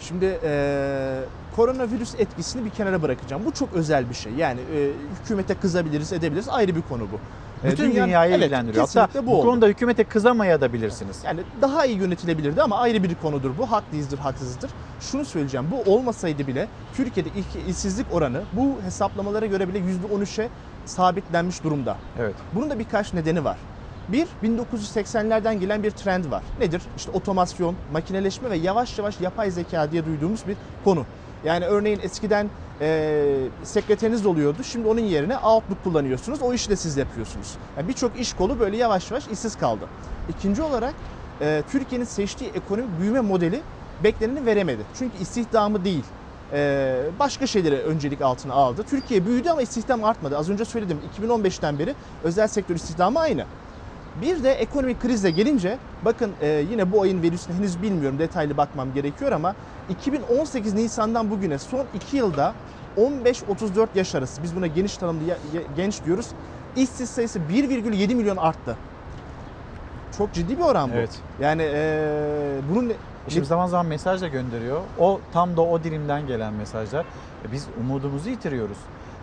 Şimdi e, koronavirüs etkisini bir kenara bırakacağım. Bu çok özel bir şey. Yani e, hükümete kızabiliriz, edebiliriz. Ayrı bir konu bu. E, Bütün dünyanın- dünyayı Evet, ilgilendiriyor. Hatta bu, bu oldu. konuda hükümete kızamaya da bilirsiniz. Yani daha iyi yönetilebilirdi ama ayrı bir konudur bu. Haklıyızdır, haksızdır. Şunu söyleyeceğim. Bu olmasaydı bile Türkiye'de işsizlik oranı bu hesaplamalara göre bile %13'e sabitlenmiş durumda. Evet. Bunun da birkaç nedeni var. Bir, 1980'lerden gelen bir trend var. Nedir? İşte otomasyon, makineleşme ve yavaş yavaş yapay zeka diye duyduğumuz bir konu. Yani örneğin eskiden e, sekreteriniz oluyordu. Şimdi onun yerine Outlook kullanıyorsunuz. O işi de siz yapıyorsunuz. Yani Birçok iş kolu böyle yavaş yavaş işsiz kaldı. İkinci olarak e, Türkiye'nin seçtiği ekonomik büyüme modeli bekleneni veremedi. Çünkü istihdamı değil, başka şeylere öncelik altına aldı. Türkiye büyüdü ama istihdam artmadı. Az önce söyledim 2015'ten beri özel sektör istihdamı aynı. Bir de ekonomik krizle gelince bakın e, yine bu ayın verisini henüz bilmiyorum detaylı bakmam gerekiyor ama 2018 Nisan'dan bugüne son 2 yılda 15-34 yaş arası biz buna geniş tanımlı genç diyoruz. İşsiz sayısı 1,7 milyon arttı. Çok ciddi bir oran bu. Evet. Yani e, bunun Şimdi zaman zaman mesaj da gönderiyor. O tam da o dilimden gelen mesajlar. E, Biz umudumuzu yitiriyoruz.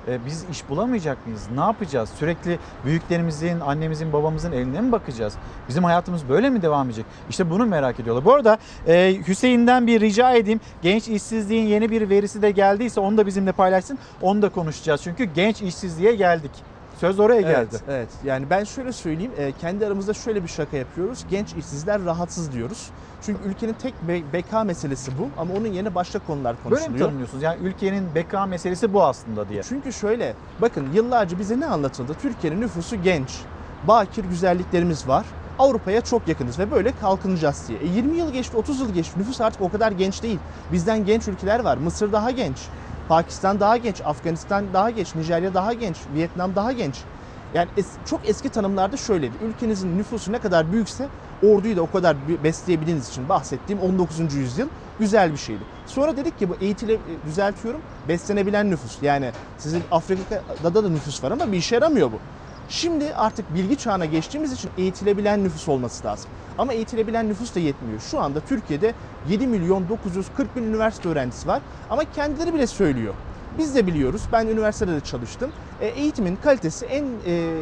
E, Biz iş bulamayacak mıyız? Ne yapacağız? Sürekli büyüklerimizin, annemizin, babamızın eline mi bakacağız? Bizim hayatımız böyle mi devam edecek? İşte bunu merak ediyorlar. Bu arada e, Hüseyin'den bir rica edeyim. Genç işsizliğin yeni bir verisi de geldiyse onu da bizimle paylaşsın. Onu da konuşacağız. Çünkü genç işsizliğe geldik. Söz oraya geldi. Evet, evet. Yani ben şöyle söyleyeyim. e, Kendi aramızda şöyle bir şaka yapıyoruz. Genç işsizler rahatsız diyoruz. Çünkü ülkenin tek be- beka meselesi bu ama onun yerine başka konular Böyle konuşuluyor. mi tanımlıyorsunuz? Yani ülkenin beka meselesi bu aslında diye. Çünkü şöyle bakın yıllarca bize ne anlatıldı? Türkiye'nin nüfusu genç. Bakir güzelliklerimiz var. Avrupa'ya çok yakınız ve böyle kalkınacağız diye. E 20 yıl geçti, 30 yıl geçti. Nüfus artık o kadar genç değil. Bizden genç ülkeler var. Mısır daha genç. Pakistan daha genç. Afganistan daha genç. Nijerya daha genç. Vietnam daha genç. Yani es- çok eski tanımlarda şöyleydi. Ülkenizin nüfusu ne kadar büyükse orduyu da o kadar besleyebildiğiniz için bahsettiğim 19. yüzyıl güzel bir şeydi. Sonra dedik ki bu eğitile e, düzeltiyorum beslenebilen nüfus. Yani sizin Afrika'da da nüfus var ama bir işe yaramıyor bu. Şimdi artık bilgi çağına geçtiğimiz için eğitilebilen nüfus olması lazım. Ama eğitilebilen nüfus da yetmiyor. Şu anda Türkiye'de 7 milyon 940 bin üniversite öğrencisi var ama kendileri bile söylüyor. Biz de biliyoruz. Ben üniversitede de çalıştım. E, eğitimin kalitesi en e,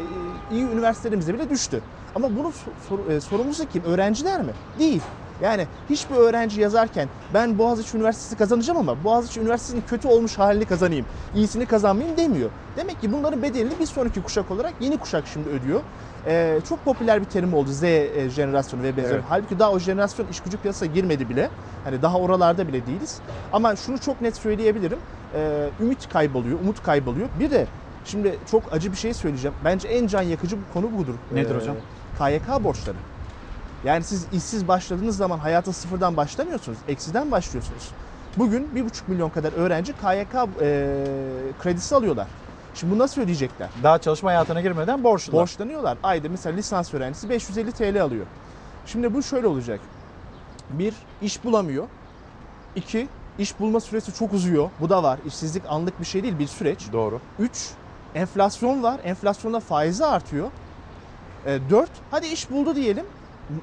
iyi üniversitelerimizde bile düştü. Ama bunun sor- e, sorumlusu kim? Öğrenciler mi? Değil. Yani hiçbir öğrenci yazarken ben Boğaziçi Üniversitesi kazanacağım ama Boğaziçi Üniversitesi'nin kötü olmuş halini kazanayım, iyisini kazanmayayım demiyor. Demek ki bunların bedelini bir sonraki kuşak olarak yeni kuşak şimdi ödüyor. Ee, çok popüler bir terim oldu Z e, jenerasyonu ve benzeri. Evet. Halbuki daha o jenerasyon iş gücü piyasaya girmedi bile. Hani daha oralarda bile değiliz. Ama şunu çok net söyleyebilirim. Ee, ümit kayboluyor, umut kayboluyor. Bir de şimdi çok acı bir şey söyleyeceğim. Bence en can yakıcı bu konu budur. Nedir hocam? KYK borçları. Yani siz işsiz başladığınız zaman hayata sıfırdan başlamıyorsunuz. Eksiden başlıyorsunuz. Bugün 1,5 milyon kadar öğrenci KYK e, kredisi alıyorlar. Şimdi bu nasıl ödeyecekler? Daha çalışma hayatına girmeden borçlular. Borçlanıyorlar. Ayda mesela lisans öğrencisi 550 TL alıyor. Şimdi bu şöyle olacak. Bir, iş bulamıyor. İki, iş bulma süresi çok uzuyor. Bu da var. İşsizlik anlık bir şey değil, bir süreç. Doğru. Üç, enflasyon var. Enflasyonda faizi artıyor. E, dört, hadi iş buldu diyelim.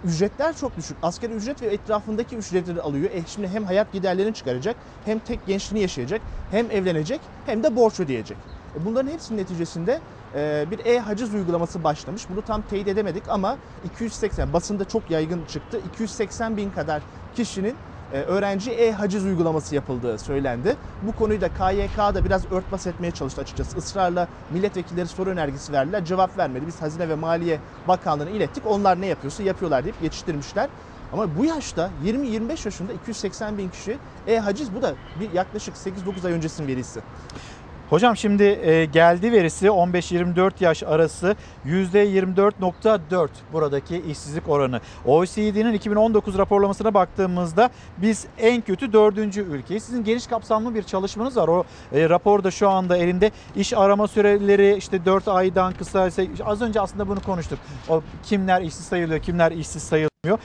Ücretler çok düşük. Asgari ücret ve etrafındaki ücretleri alıyor. E şimdi hem hayat giderlerini çıkaracak, hem tek gençliğini yaşayacak, hem evlenecek, hem de borç ödeyecek. E bunların hepsinin neticesinde e, bir e-haciz uygulaması başlamış. Bunu tam teyit edemedik ama 280, basında çok yaygın çıktı. 280 bin kadar kişinin öğrenci e-haciz uygulaması yapıldığı söylendi. Bu konuyu da KYK'da biraz örtbas etmeye çalıştı açıkçası. Israrla milletvekilleri soru önergesi verdiler. Cevap vermedi. Biz Hazine ve Maliye Bakanlığı'na ilettik. Onlar ne yapıyorsa yapıyorlar deyip geçiştirmişler. Ama bu yaşta 20-25 yaşında 280 bin kişi e-haciz bu da bir yaklaşık 8-9 ay öncesinin verisi. Hocam şimdi e, geldi verisi 15-24 yaş arası %24.4 buradaki işsizlik oranı. OECD'nin 2019 raporlamasına baktığımızda biz en kötü dördüncü ülkeyiz. Sizin geniş kapsamlı bir çalışmanız var. O e, rapor da şu anda elinde. İş arama süreleri işte 4 aydan kısa. Az önce aslında bunu konuştuk. O kimler işsiz sayılıyor, kimler işsiz sayılmıyor.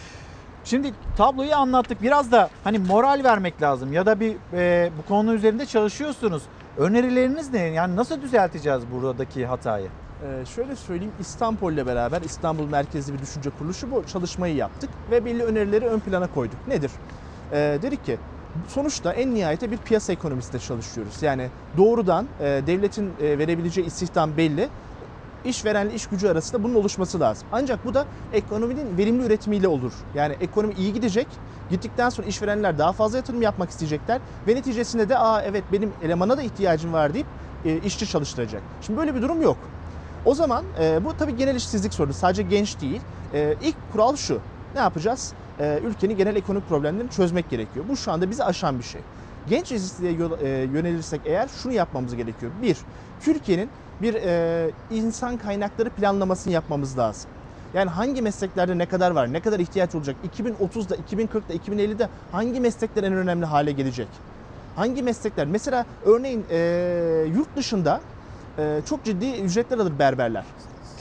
Şimdi tabloyu anlattık. Biraz da hani moral vermek lazım ya da bir e, bu konu üzerinde çalışıyorsunuz. Önerileriniz ne? Yani nasıl düzelteceğiz buradaki hatayı? Ee, şöyle söyleyeyim İstanbul ile beraber İstanbul merkezli bir düşünce kuruluşu bu çalışmayı yaptık ve belli önerileri ön plana koyduk. Nedir? Ee, dedik ki sonuçta en nihayete bir piyasa ekonomisinde çalışıyoruz. Yani doğrudan e, devletin e, verebileceği istihdam belli. İşverenle iş gücü arasında bunun oluşması lazım. Ancak bu da ekonominin verimli üretimiyle olur. Yani ekonomi iyi gidecek. Gittikten sonra işverenler daha fazla yatırım yapmak isteyecekler ve neticesinde de aa evet benim elemana da ihtiyacım var deyip e, işçi çalıştıracak. Şimdi böyle bir durum yok. O zaman e, bu tabii genel işsizlik sorunu sadece genç değil. E, ilk kural şu. Ne yapacağız? E, ülkenin genel ekonomik problemlerini çözmek gerekiyor. Bu şu anda bizi aşan bir şey. Genç işsizliğe e, yönelirsek eğer şunu yapmamız gerekiyor. Bir, Türkiye'nin bir e, insan kaynakları planlamasını yapmamız lazım. Yani hangi mesleklerde ne kadar var, ne kadar ihtiyaç olacak, 2030'da, 2040'da, 2050'de hangi meslekler en önemli hale gelecek? Hangi meslekler? Mesela örneğin e, yurt dışında e, çok ciddi ücretler alır berberler.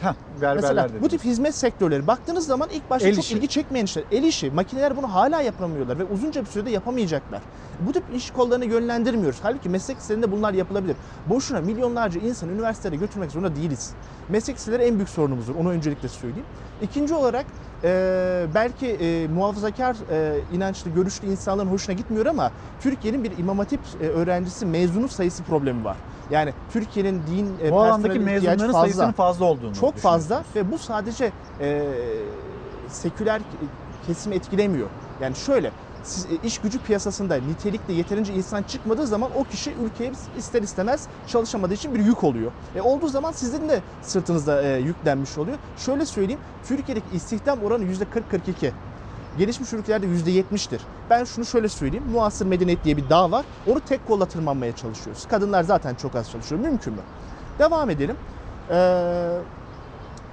Berberler Mesela dediniz. bu tip hizmet sektörleri baktığınız zaman ilk başta El çok işi. ilgi çekmeyen işler. El işi. Makineler bunu hala yapamıyorlar ve uzunca bir sürede yapamayacaklar. Bu tip iş kollarını yönlendirmiyoruz. Halbuki meslek liselerinde bunlar yapılabilir. Boşuna milyonlarca insan üniversitelere götürmek zorunda değiliz. Meslek liseleri en büyük sorunumuzdur. Onu öncelikle söyleyeyim. İkinci olarak e, belki e, muhafazakar e, inançlı, görüşlü insanların hoşuna gitmiyor ama Türkiye'nin bir imam hatip e, öğrencisi mezunu sayısı problemi var. Yani Türkiye'nin din e, Bu alandaki mezunların fazla. sayısının fazla olduğunu Çok fazla ve bu sadece e, seküler kesimi etkilemiyor. Yani şöyle siz e, iş gücü piyasasında nitelikli yeterince insan çıkmadığı zaman o kişi ülkeye ister istemez çalışamadığı için bir yük oluyor. E olduğu zaman sizin de sırtınızda e, yüklenmiş oluyor. Şöyle söyleyeyim Türkiye'deki istihdam oranı %40-42. Gelişmiş ülkelerde %70'tir. Ben şunu şöyle söyleyeyim. Muasır medeniyet diye bir dağ var. Onu tek kolla tırmanmaya çalışıyoruz. Kadınlar zaten çok az çalışıyor. Mümkün mü? Devam edelim. Ee,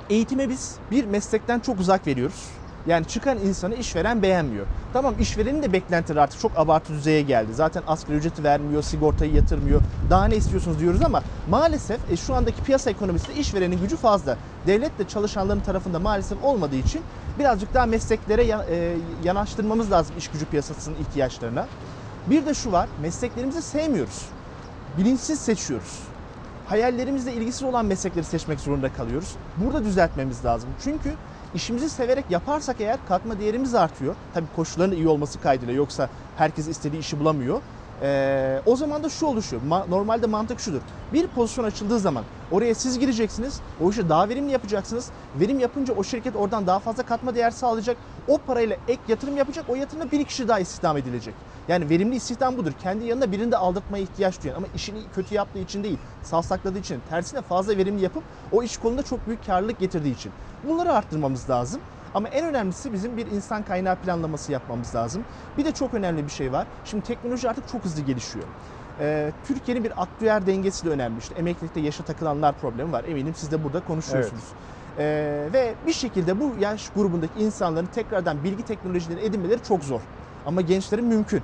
eğitime biz bir meslekten çok uzak veriyoruz. Yani çıkan insanı işveren beğenmiyor. Tamam işverenin de beklentileri artık çok abartı düzeye geldi. Zaten asgari ücreti vermiyor, sigortayı yatırmıyor. Daha ne istiyorsunuz diyoruz ama maalesef e, şu andaki piyasa ekonomisinde işverenin gücü fazla. Devlet de çalışanların tarafında maalesef olmadığı için birazcık daha mesleklere e, yanaştırmamız lazım iş gücü piyasasının ihtiyaçlarına. Bir de şu var, mesleklerimizi sevmiyoruz. Bilinçsiz seçiyoruz hayallerimizle ilgisiz olan meslekleri seçmek zorunda kalıyoruz. Burada düzeltmemiz lazım. Çünkü işimizi severek yaparsak eğer katma değerimiz artıyor. Tabii koşulların iyi olması kaydıyla yoksa herkes istediği işi bulamıyor. Ee, o zaman da şu oluşuyor. Ma- normalde mantık şudur. Bir pozisyon açıldığı zaman oraya siz gireceksiniz. O işi daha verimli yapacaksınız. Verim yapınca o şirket oradan daha fazla katma değer sağlayacak. O parayla ek yatırım yapacak. O yatırımda bir kişi daha istihdam edilecek. Yani verimli istihdam budur. Kendi yanında birini de aldırtmaya ihtiyaç duyan ama işini kötü yaptığı için değil, savsakladığı için, tersine fazla verimli yapıp o iş kolunda çok büyük karlılık getirdiği için. Bunları arttırmamız lazım. Ama en önemlisi bizim bir insan kaynağı planlaması yapmamız lazım. Bir de çok önemli bir şey var. Şimdi teknoloji artık çok hızlı gelişiyor. Ee, Türkiye'nin bir aktüer dengesi de önemli. İşte emeklilikte yaşa takılanlar problemi var. Eminim siz de burada konuşuyorsunuz. Ee, ve bir şekilde bu yaş grubundaki insanların tekrardan bilgi teknolojileri edinmeleri çok zor. Ama gençlerin mümkün.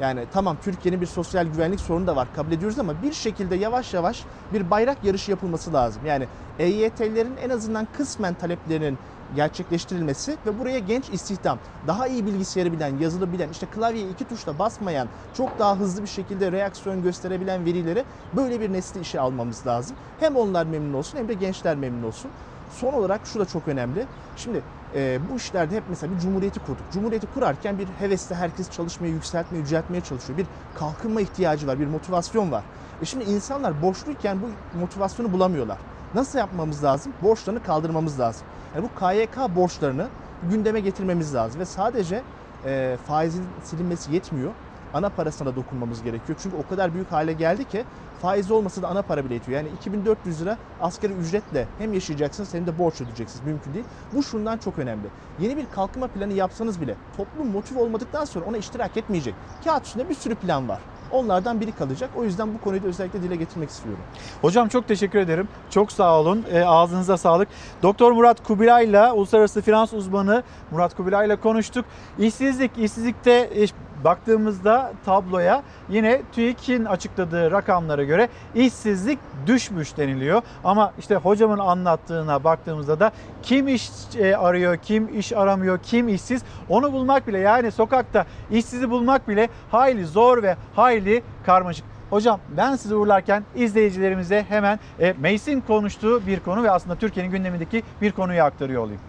Yani tamam Türkiye'nin bir sosyal güvenlik sorunu da var kabul ediyoruz ama bir şekilde yavaş yavaş bir bayrak yarışı yapılması lazım. Yani EYT'lerin en azından kısmen taleplerinin gerçekleştirilmesi ve buraya genç istihdam, daha iyi bilgisayarı bilen, yazılı bilen, işte klavyeye iki tuşla basmayan, çok daha hızlı bir şekilde reaksiyon gösterebilen verileri böyle bir nesli işe almamız lazım. Hem onlar memnun olsun hem de gençler memnun olsun. Son olarak şu da çok önemli. Şimdi e, bu işlerde hep mesela bir cumhuriyeti kurduk. Cumhuriyeti kurarken bir hevesle herkes çalışmayı, yükseltmeye, yüceltmeye çalışıyor. Bir kalkınma ihtiyacı var, bir motivasyon var. E şimdi insanlar borçluyken bu motivasyonu bulamıyorlar. Nasıl yapmamız lazım? Borçlarını kaldırmamız lazım. Yani bu KYK borçlarını gündeme getirmemiz lazım ve sadece e, faizin silinmesi yetmiyor. Ana parasına da dokunmamız gerekiyor. Çünkü o kadar büyük hale geldi ki faiz olmasa da ana para bile yetiyor. Yani 2400 lira asgari ücretle hem yaşayacaksınız hem de borç ödeyeceksiniz. Mümkün değil. Bu şundan çok önemli. Yeni bir kalkınma planı yapsanız bile toplum motive olmadıktan sonra ona iştirak etmeyecek. Kağıt üstünde bir sürü plan var. Onlardan biri kalacak. O yüzden bu konuyu da özellikle dile getirmek istiyorum. Hocam çok teşekkür ederim. Çok sağ olun. E, ağzınıza sağlık. Doktor Murat Kubilay'la uluslararası finans uzmanı Murat Kubilay'la konuştuk. İşsizlik, işsizlikte e, baktığımızda tabloya yine TÜİK'in açıkladığı rakamlara göre işsizlik düşmüş deniliyor. Ama işte hocamın anlattığına baktığımızda da kim iş e, arıyor, kim iş aramıyor, kim işsiz onu bulmak bile yani sokakta işsizi bulmak bile hayli zor ve hayli karmaşık. Hocam ben sizi uğurlarken izleyicilerimize hemen e, Meclis'in konuştuğu bir konu ve aslında Türkiye'nin gündemindeki bir konuyu aktarıyor olayım.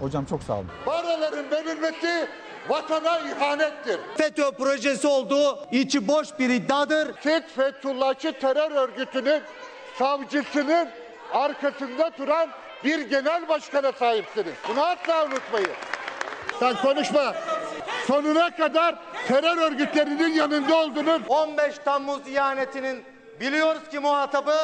Hocam çok sağ olun. Paraların verilmesi vatana ihanettir. FETÖ projesi olduğu içi boş bir iddiadır. Siz Fethullahçı terör örgütünün savcısının arkasında duran bir genel başkana sahipsiniz. Bunu asla unutmayın. Sen konuşma. Sonuna kadar terör örgütlerinin yanında oldunuz. 15 Temmuz ihanetinin biliyoruz ki muhatabı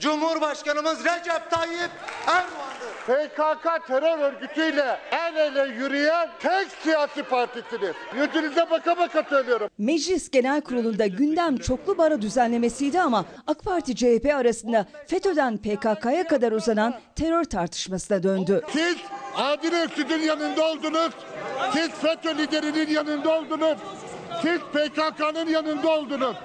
Cumhurbaşkanımız Recep Tayyip Erdoğan'dır. PKK terör örgütüyle el ele yürüyen tek siyasi partisiniz. Yüzünüze baka baka söylüyorum. Meclis Genel Kurulu'nda gündem çoklu baro düzenlemesiydi ama AK Parti CHP arasında FETÖ'den PKK'ya kadar uzanan terör tartışmasına döndü. Siz Adil Öksüz'ün yanında oldunuz. Siz FETÖ liderinin yanında oldunuz. Siz PKK'nın yanında oldunuz.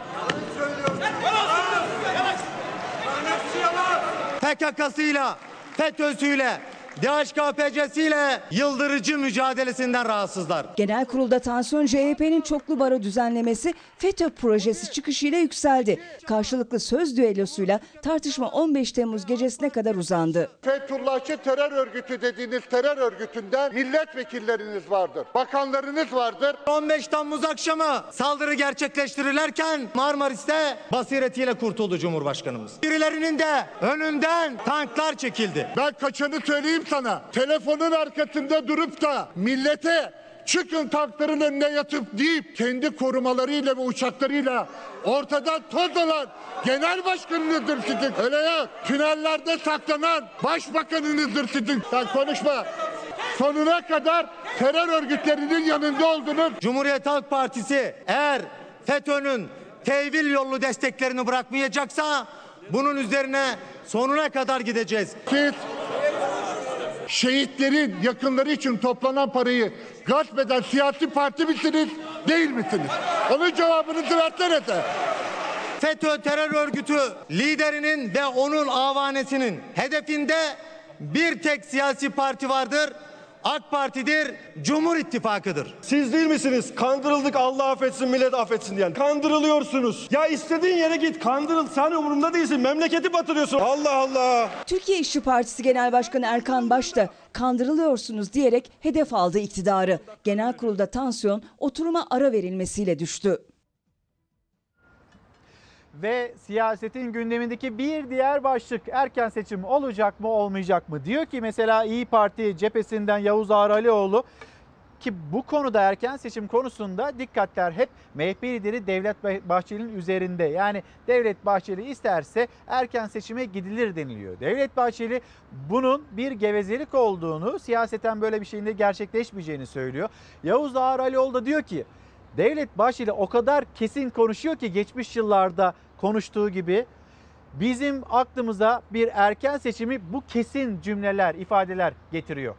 PKK'sıyla, FETÖ'süyle, DHKPC'siyle yıldırıcı mücadelesinden rahatsızlar. Genel kurulda tansiyon CHP'nin çoklu baro düzenlemesi FETÖ projesi çıkışıyla yükseldi. Karşılıklı söz düellosuyla tartışma 15 Temmuz gecesine kadar uzandı. Fethullahçı terör örgütü dediğiniz terör örgütünden milletvekilleriniz vardır. Bakanlarınız vardır. 15 Temmuz akşamı saldırı gerçekleştirirlerken Marmaris'te basiretiyle kurtuldu Cumhurbaşkanımız. Birilerinin de önünden tanklar çekildi. Ben kaçanı söyleyeyim sana. Telefonun arkasında durup da millete çıkın tankların önüne yatıp deyip kendi korumalarıyla ve uçaklarıyla ortadan toz olan genel başkanınızdır sizin. Öyle ya tünellerde saklanan başbakanınızdır sizin. Sen konuşma. Sonuna kadar terör örgütlerinin yanında oldunuz. Cumhuriyet Halk Partisi eğer FETÖ'nün tevil yollu desteklerini bırakmayacaksa bunun üzerine sonuna kadar gideceğiz. Siz şehitlerin yakınları için toplanan parayı gasp eden siyasi parti misiniz, değil misiniz? Onun cevabınızı versenize. FETÖ terör örgütü liderinin ve onun avanesinin hedefinde bir tek siyasi parti vardır. AK Parti'dir, Cumhur İttifakı'dır. Siz değil misiniz? Kandırıldık Allah affetsin millet affetsin diyen. Kandırılıyorsunuz. Ya istediğin yere git kandırıl. Sen umurumda değilsin. Memleketi batırıyorsun. Allah Allah. Türkiye İşçi Partisi Genel Başkanı Erkan Baş da kandırılıyorsunuz diyerek hedef aldı iktidarı. Genel kurulda tansiyon oturuma ara verilmesiyle düştü. Ve siyasetin gündemindeki bir diğer başlık erken seçim olacak mı olmayacak mı? Diyor ki mesela İyi Parti cephesinden Yavuz Ağralioğlu ki bu konuda erken seçim konusunda dikkatler hep MHP lideri Devlet Bahçeli'nin üzerinde. Yani Devlet Bahçeli isterse erken seçime gidilir deniliyor. Devlet Bahçeli bunun bir gevezelik olduğunu, siyaseten böyle bir şeyin de gerçekleşmeyeceğini söylüyor. Yavuz Ağralioğlu da diyor ki Devlet Bahçeli o kadar kesin konuşuyor ki geçmiş yıllarda konuştuğu gibi bizim aklımıza bir erken seçimi bu kesin cümleler, ifadeler getiriyor.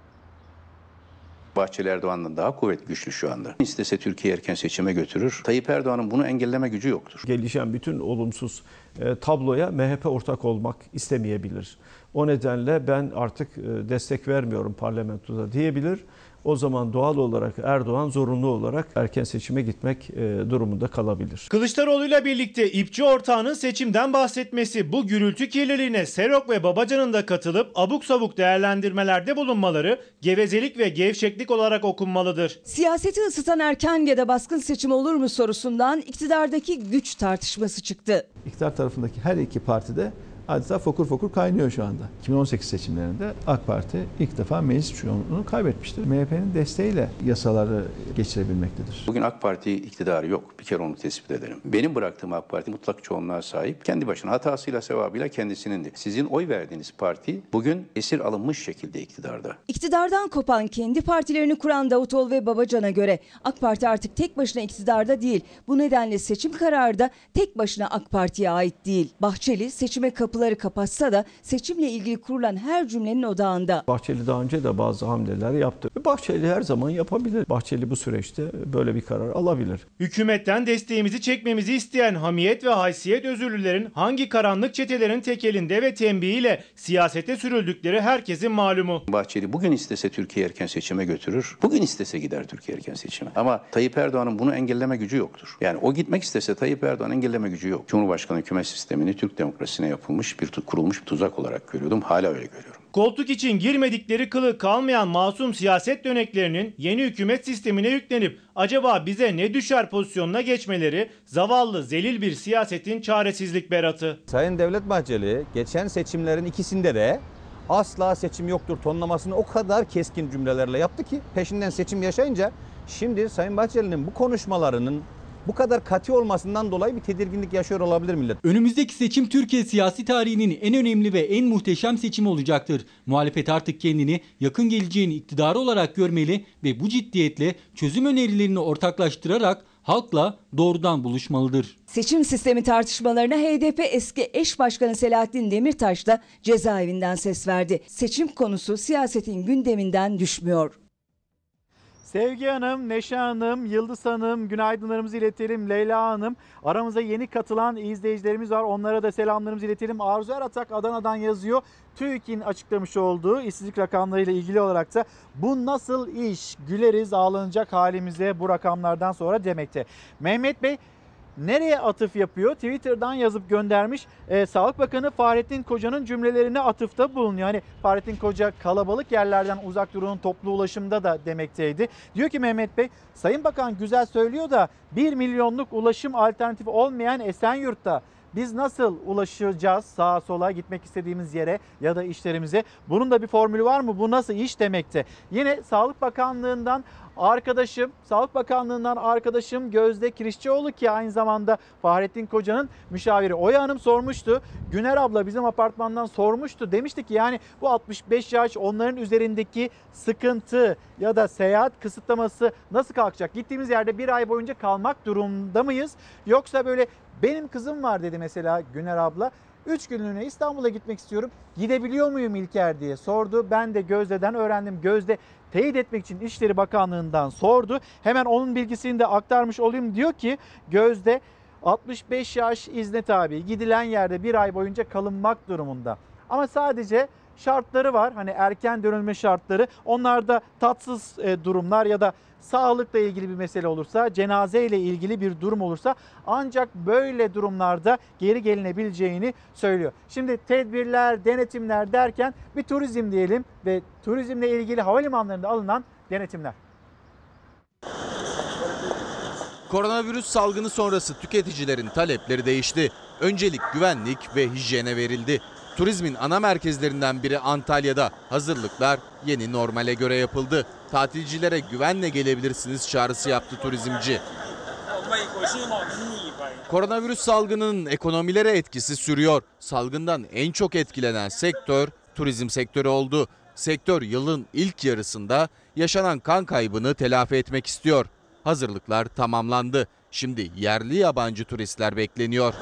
Bahçeli Erdoğan'dan daha kuvvetli güçlü şu anda. İstese Türkiye erken seçime götürür. Tayyip Erdoğan'ın bunu engelleme gücü yoktur. Gelişen bütün olumsuz e, tabloya MHP ortak olmak istemeyebilir. O nedenle ben artık e, destek vermiyorum parlamentoda diyebilir. O zaman doğal olarak Erdoğan zorunlu olarak erken seçime gitmek e, durumunda kalabilir. Kılıçdaroğlu'yla birlikte ipçi ortağının seçimden bahsetmesi bu gürültü kirliliğine Serok ve Babacan'ın da katılıp abuk sabuk değerlendirmelerde bulunmaları gevezelik ve gevşeklik olarak okunmalıdır. Siyaseti ısıtan erken ya da baskın seçim olur mu sorusundan iktidardaki güç tartışması çıktı. İktidar tarafındaki her iki partide adeta fokur fokur kaynıyor şu anda. 2018 seçimlerinde AK Parti ilk defa meclis çoğunluğunu kaybetmiştir. MHP'nin desteğiyle yasaları geçirebilmektedir. Bugün AK Parti iktidarı yok. Bir kere onu tespit edelim. Benim bıraktığım AK Parti mutlak çoğunluğa sahip. Kendi başına hatasıyla sevabıyla kendisinin Sizin oy verdiğiniz parti bugün esir alınmış şekilde iktidarda. İktidardan kopan kendi partilerini kuran Davutoğlu ve Babacan'a göre AK Parti artık tek başına iktidarda değil. Bu nedenle seçim kararı da tek başına AK Parti'ye ait değil. Bahçeli seçime kapıları kapatsa da seçimle ilgili kurulan her cümlenin odağında. Bahçeli daha önce de bazı hamleler yaptı. Bahçeli her zaman yapabilir. Bahçeli bu süreçte böyle bir karar alabilir. Hükümetten desteğimizi çekmemizi isteyen hamiyet ve haysiyet özürlülerin hangi karanlık çetelerin tekelinde ve tembihiyle siyasete sürüldükleri herkesin malumu. Bahçeli bugün istese Türkiye erken seçime götürür. Bugün istese gider Türkiye erken seçime. Ama Tayyip Erdoğan'ın bunu engelleme gücü yoktur. Yani o gitmek istese Tayyip Erdoğan engelleme gücü yok. Cumhurbaşkanı hükümet sistemini Türk demokrasisine yapılmış bir kurulmuş bir tuzak olarak görüyordum. Hala öyle görüyorum. Koltuk için girmedikleri kılı kalmayan masum siyaset döneklerinin yeni hükümet sistemine yüklenip acaba bize ne düşer pozisyonuna geçmeleri zavallı zelil bir siyasetin çaresizlik beratı. Sayın Devlet Bahçeli geçen seçimlerin ikisinde de asla seçim yoktur tonlamasını o kadar keskin cümlelerle yaptı ki peşinden seçim yaşayınca şimdi Sayın Bahçeli'nin bu konuşmalarının bu kadar katı olmasından dolayı bir tedirginlik yaşıyor olabilir millet. Önümüzdeki seçim Türkiye siyasi tarihinin en önemli ve en muhteşem seçimi olacaktır. Muhalefet artık kendini yakın geleceğin iktidarı olarak görmeli ve bu ciddiyetle çözüm önerilerini ortaklaştırarak halkla doğrudan buluşmalıdır. Seçim sistemi tartışmalarına HDP eski eş başkanı Selahattin Demirtaş da cezaevinden ses verdi. Seçim konusu siyasetin gündeminden düşmüyor. Sevgi Hanım, Neşe Hanım, Yıldız Hanım günaydınlarımızı iletelim. Leyla Hanım aramıza yeni katılan izleyicilerimiz var. Onlara da selamlarımızı iletelim. Arzu Eratak Adana'dan yazıyor. TÜİK'in açıklamış olduğu işsizlik rakamlarıyla ilgili olarak da bu nasıl iş güleriz ağlanacak halimize bu rakamlardan sonra demekte. Mehmet Bey nereye atıf yapıyor? Twitter'dan yazıp göndermiş. Ee, Sağlık Bakanı Fahrettin Koca'nın cümlelerine atıfta bulunuyor. Hani Fahrettin Koca kalabalık yerlerden uzak durun toplu ulaşımda da demekteydi. Diyor ki Mehmet Bey, Sayın Bakan güzel söylüyor da 1 milyonluk ulaşım alternatifi olmayan Esenyurt'ta biz nasıl ulaşacağız sağa sola gitmek istediğimiz yere ya da işlerimize? Bunun da bir formülü var mı? Bu nasıl iş demekte? Yine Sağlık Bakanlığı'ndan arkadaşım, Sağlık Bakanlığı'ndan arkadaşım Gözde Kirişçioğlu ki aynı zamanda Fahrettin Koca'nın müşaviri Oya Hanım sormuştu. Güner abla bizim apartmandan sormuştu. Demiştik ki yani bu 65 yaş onların üzerindeki sıkıntı ya da seyahat kısıtlaması nasıl kalkacak? Gittiğimiz yerde bir ay boyunca kalmak durumunda mıyız? Yoksa böyle benim kızım var dedi mesela Güner abla. 3 günlüğüne İstanbul'a gitmek istiyorum. Gidebiliyor muyum İlker diye sordu. Ben de Gözde'den öğrendim. Gözde teyit etmek için İçişleri Bakanlığı'ndan sordu. Hemen onun bilgisini de aktarmış olayım. Diyor ki Gözde 65 yaş izne tabi. Gidilen yerde bir ay boyunca kalınmak durumunda. Ama sadece şartları var. Hani erken dönülme şartları. Onlarda tatsız e, durumlar ya da sağlıkla ilgili bir mesele olursa, cenaze ile ilgili bir durum olursa ancak böyle durumlarda geri gelinebileceğini söylüyor. Şimdi tedbirler, denetimler derken bir turizm diyelim ve turizmle ilgili havalimanlarında alınan denetimler. Koronavirüs salgını sonrası tüketicilerin talepleri değişti. Öncelik güvenlik ve hijyene verildi. Turizmin ana merkezlerinden biri Antalya'da hazırlıklar yeni normale göre yapıldı. Tatilcilere güvenle gelebilirsiniz çağrısı yaptı turizmci. Koronavirüs salgınının ekonomilere etkisi sürüyor. Salgından en çok etkilenen sektör turizm sektörü oldu. Sektör yılın ilk yarısında yaşanan kan kaybını telafi etmek istiyor. Hazırlıklar tamamlandı. Şimdi yerli yabancı turistler bekleniyor.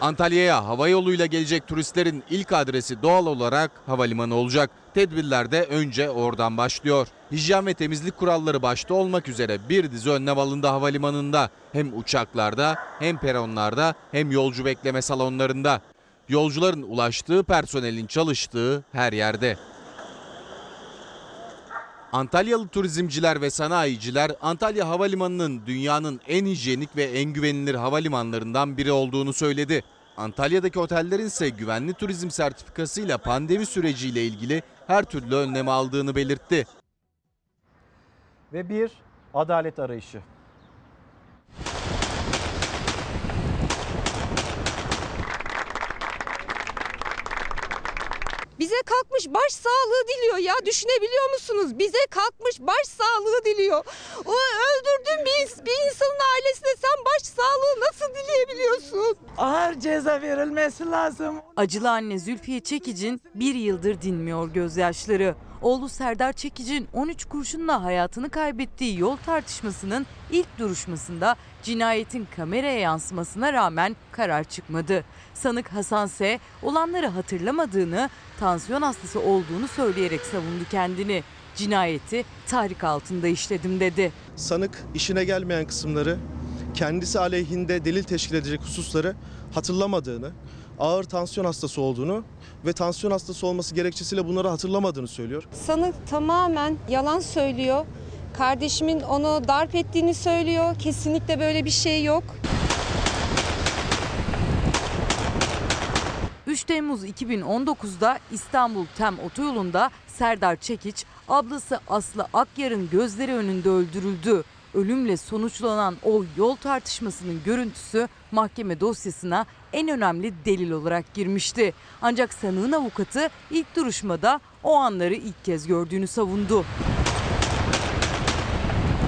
Antalya'ya hava yoluyla gelecek turistlerin ilk adresi doğal olarak havalimanı olacak. Tedbirler de önce oradan başlıyor. Hijyen ve temizlik kuralları başta olmak üzere bir dizi önlem alındı havalimanında. Hem uçaklarda hem peronlarda hem yolcu bekleme salonlarında. Yolcuların ulaştığı personelin çalıştığı her yerde. Antalyalı turizmciler ve sanayiciler Antalya Havalimanı'nın dünyanın en hijyenik ve en güvenilir havalimanlarından biri olduğunu söyledi. Antalya'daki otellerin ise güvenli turizm sertifikasıyla pandemi süreciyle ilgili her türlü önlemi aldığını belirtti. Ve bir adalet arayışı. Kalkmış baş sağlığı diliyor ya düşünebiliyor musunuz? Bize kalkmış baş sağlığı diliyor. O öldürdüğün bir, bir insanın ailesine sen baş sağlığı nasıl dileyebiliyorsun? Ağır ceza verilmesi lazım. Acılı anne Zülfiye Çekic'in bir yıldır dinmiyor gözyaşları. Oğlu Serdar Çekic'in 13 kurşunla hayatını kaybettiği yol tartışmasının ilk duruşmasında cinayetin kameraya yansımasına rağmen karar çıkmadı. Sanık Hasan S. olanları hatırlamadığını, tansiyon hastası olduğunu söyleyerek savundu kendini. Cinayeti tahrik altında işledim dedi. sanık işine gelmeyen kısımları, kendisi aleyhinde delil teşkil edecek hususları hatırlamadığını, ağır tansiyon hastası olduğunu ve tansiyon hastası olması gerekçesiyle bunları hatırlamadığını söylüyor. Sanık tamamen yalan söylüyor. Kardeşimin onu darp ettiğini söylüyor. Kesinlikle böyle bir şey yok. 3 Temmuz 2019'da İstanbul Tem otoyolunda Serdar Çekiç, ablası Aslı Akyar'ın gözleri önünde öldürüldü. Ölümle sonuçlanan o yol tartışmasının görüntüsü mahkeme dosyasına en önemli delil olarak girmişti. Ancak sanığın avukatı ilk duruşmada o anları ilk kez gördüğünü savundu.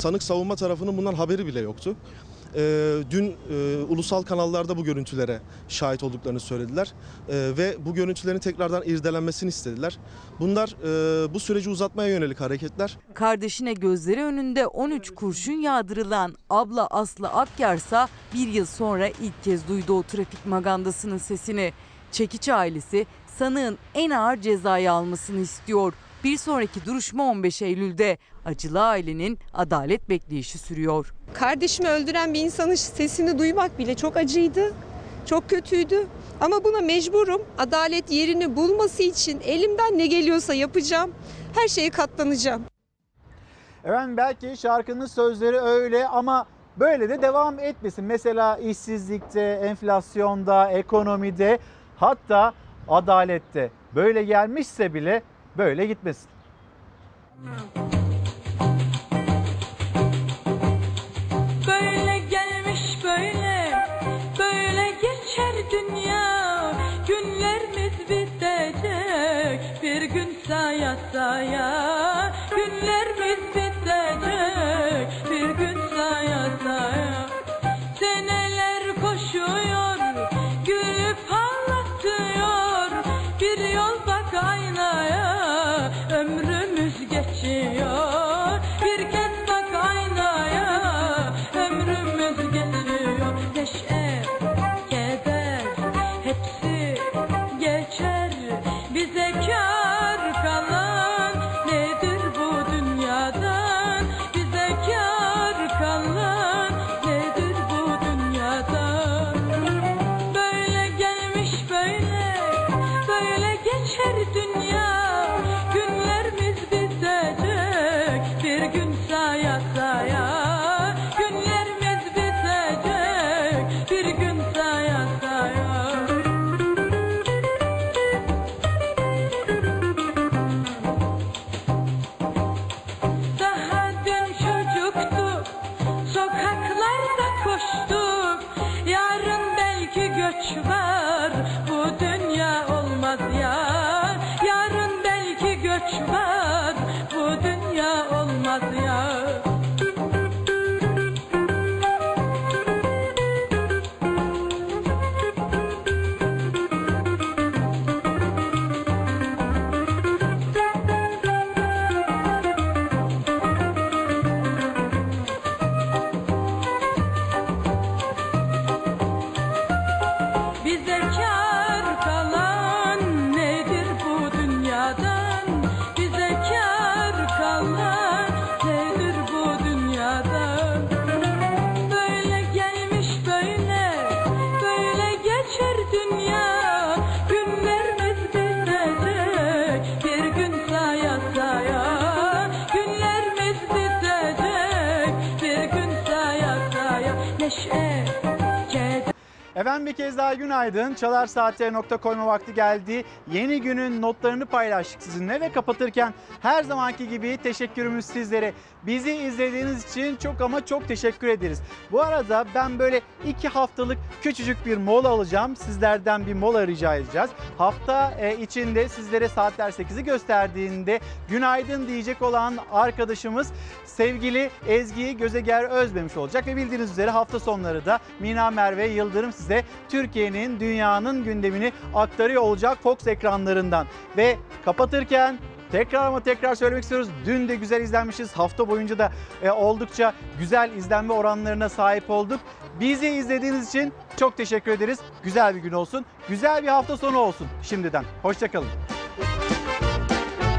Sanık savunma tarafının bundan haberi bile yoktu. Ee, dün e, ulusal kanallarda bu görüntülere şahit olduklarını söylediler Ee, ve bu görüntülerin tekrardan irdelenmesini istediler. Bunlar e, bu süreci uzatmaya yönelik hareketler. Kardeşine gözleri önünde 13 kurşun yağdırılan abla Aslı Akyarsa bir yıl sonra ilk kez duydu o trafik magandasının sesini. Çekiç ailesi sanığın en ağır cezayı almasını istiyor. Bir sonraki duruşma 15 Eylül'de. Acılı ailenin adalet bekleyişi sürüyor. Kardeşimi öldüren bir insanın sesini duymak bile çok acıydı. Çok kötüydü. Ama buna mecburum. Adalet yerini bulması için elimden ne geliyorsa yapacağım. Her şeye katlanacağım. Efendim belki şarkının sözleri öyle ama böyle de devam etmesin. Mesela işsizlikte, enflasyonda, ekonomide hatta adalette böyle gelmişse bile böyle gitmesin. Böyle gelmiş böyle, böyle geçer dünya. Günlerimiz bitecek, bir gün saya saya. Efendim bir kez daha günaydın. Çalar Saat'e nokta koyma vakti geldi. Yeni günün notlarını paylaştık sizinle ve kapatırken her zamanki gibi teşekkürümüz sizlere. Bizi izlediğiniz için çok ama çok teşekkür ederiz. Bu arada ben böyle iki haftalık küçücük bir mola alacağım. Sizlerden bir mola rica edeceğiz. Hafta e, içinde sizlere saatler 8'i gösterdiğinde günaydın diyecek olan arkadaşımız sevgili Ezgi Gözeger Özmemiş olacak ve bildiğiniz üzere hafta sonları da Mina Merve Yıldırım size Türkiye'nin, dünyanın gündemini aktarıyor olacak Fox ekranlarından. Ve kapatırken Tekrar ama tekrar söylemek istiyoruz. Dün de güzel izlenmişiz. Hafta boyunca da e, oldukça güzel izlenme oranlarına sahip olduk. Bizi izlediğiniz için çok teşekkür ederiz. Güzel bir gün olsun. Güzel bir hafta sonu olsun şimdiden. Hoşçakalın.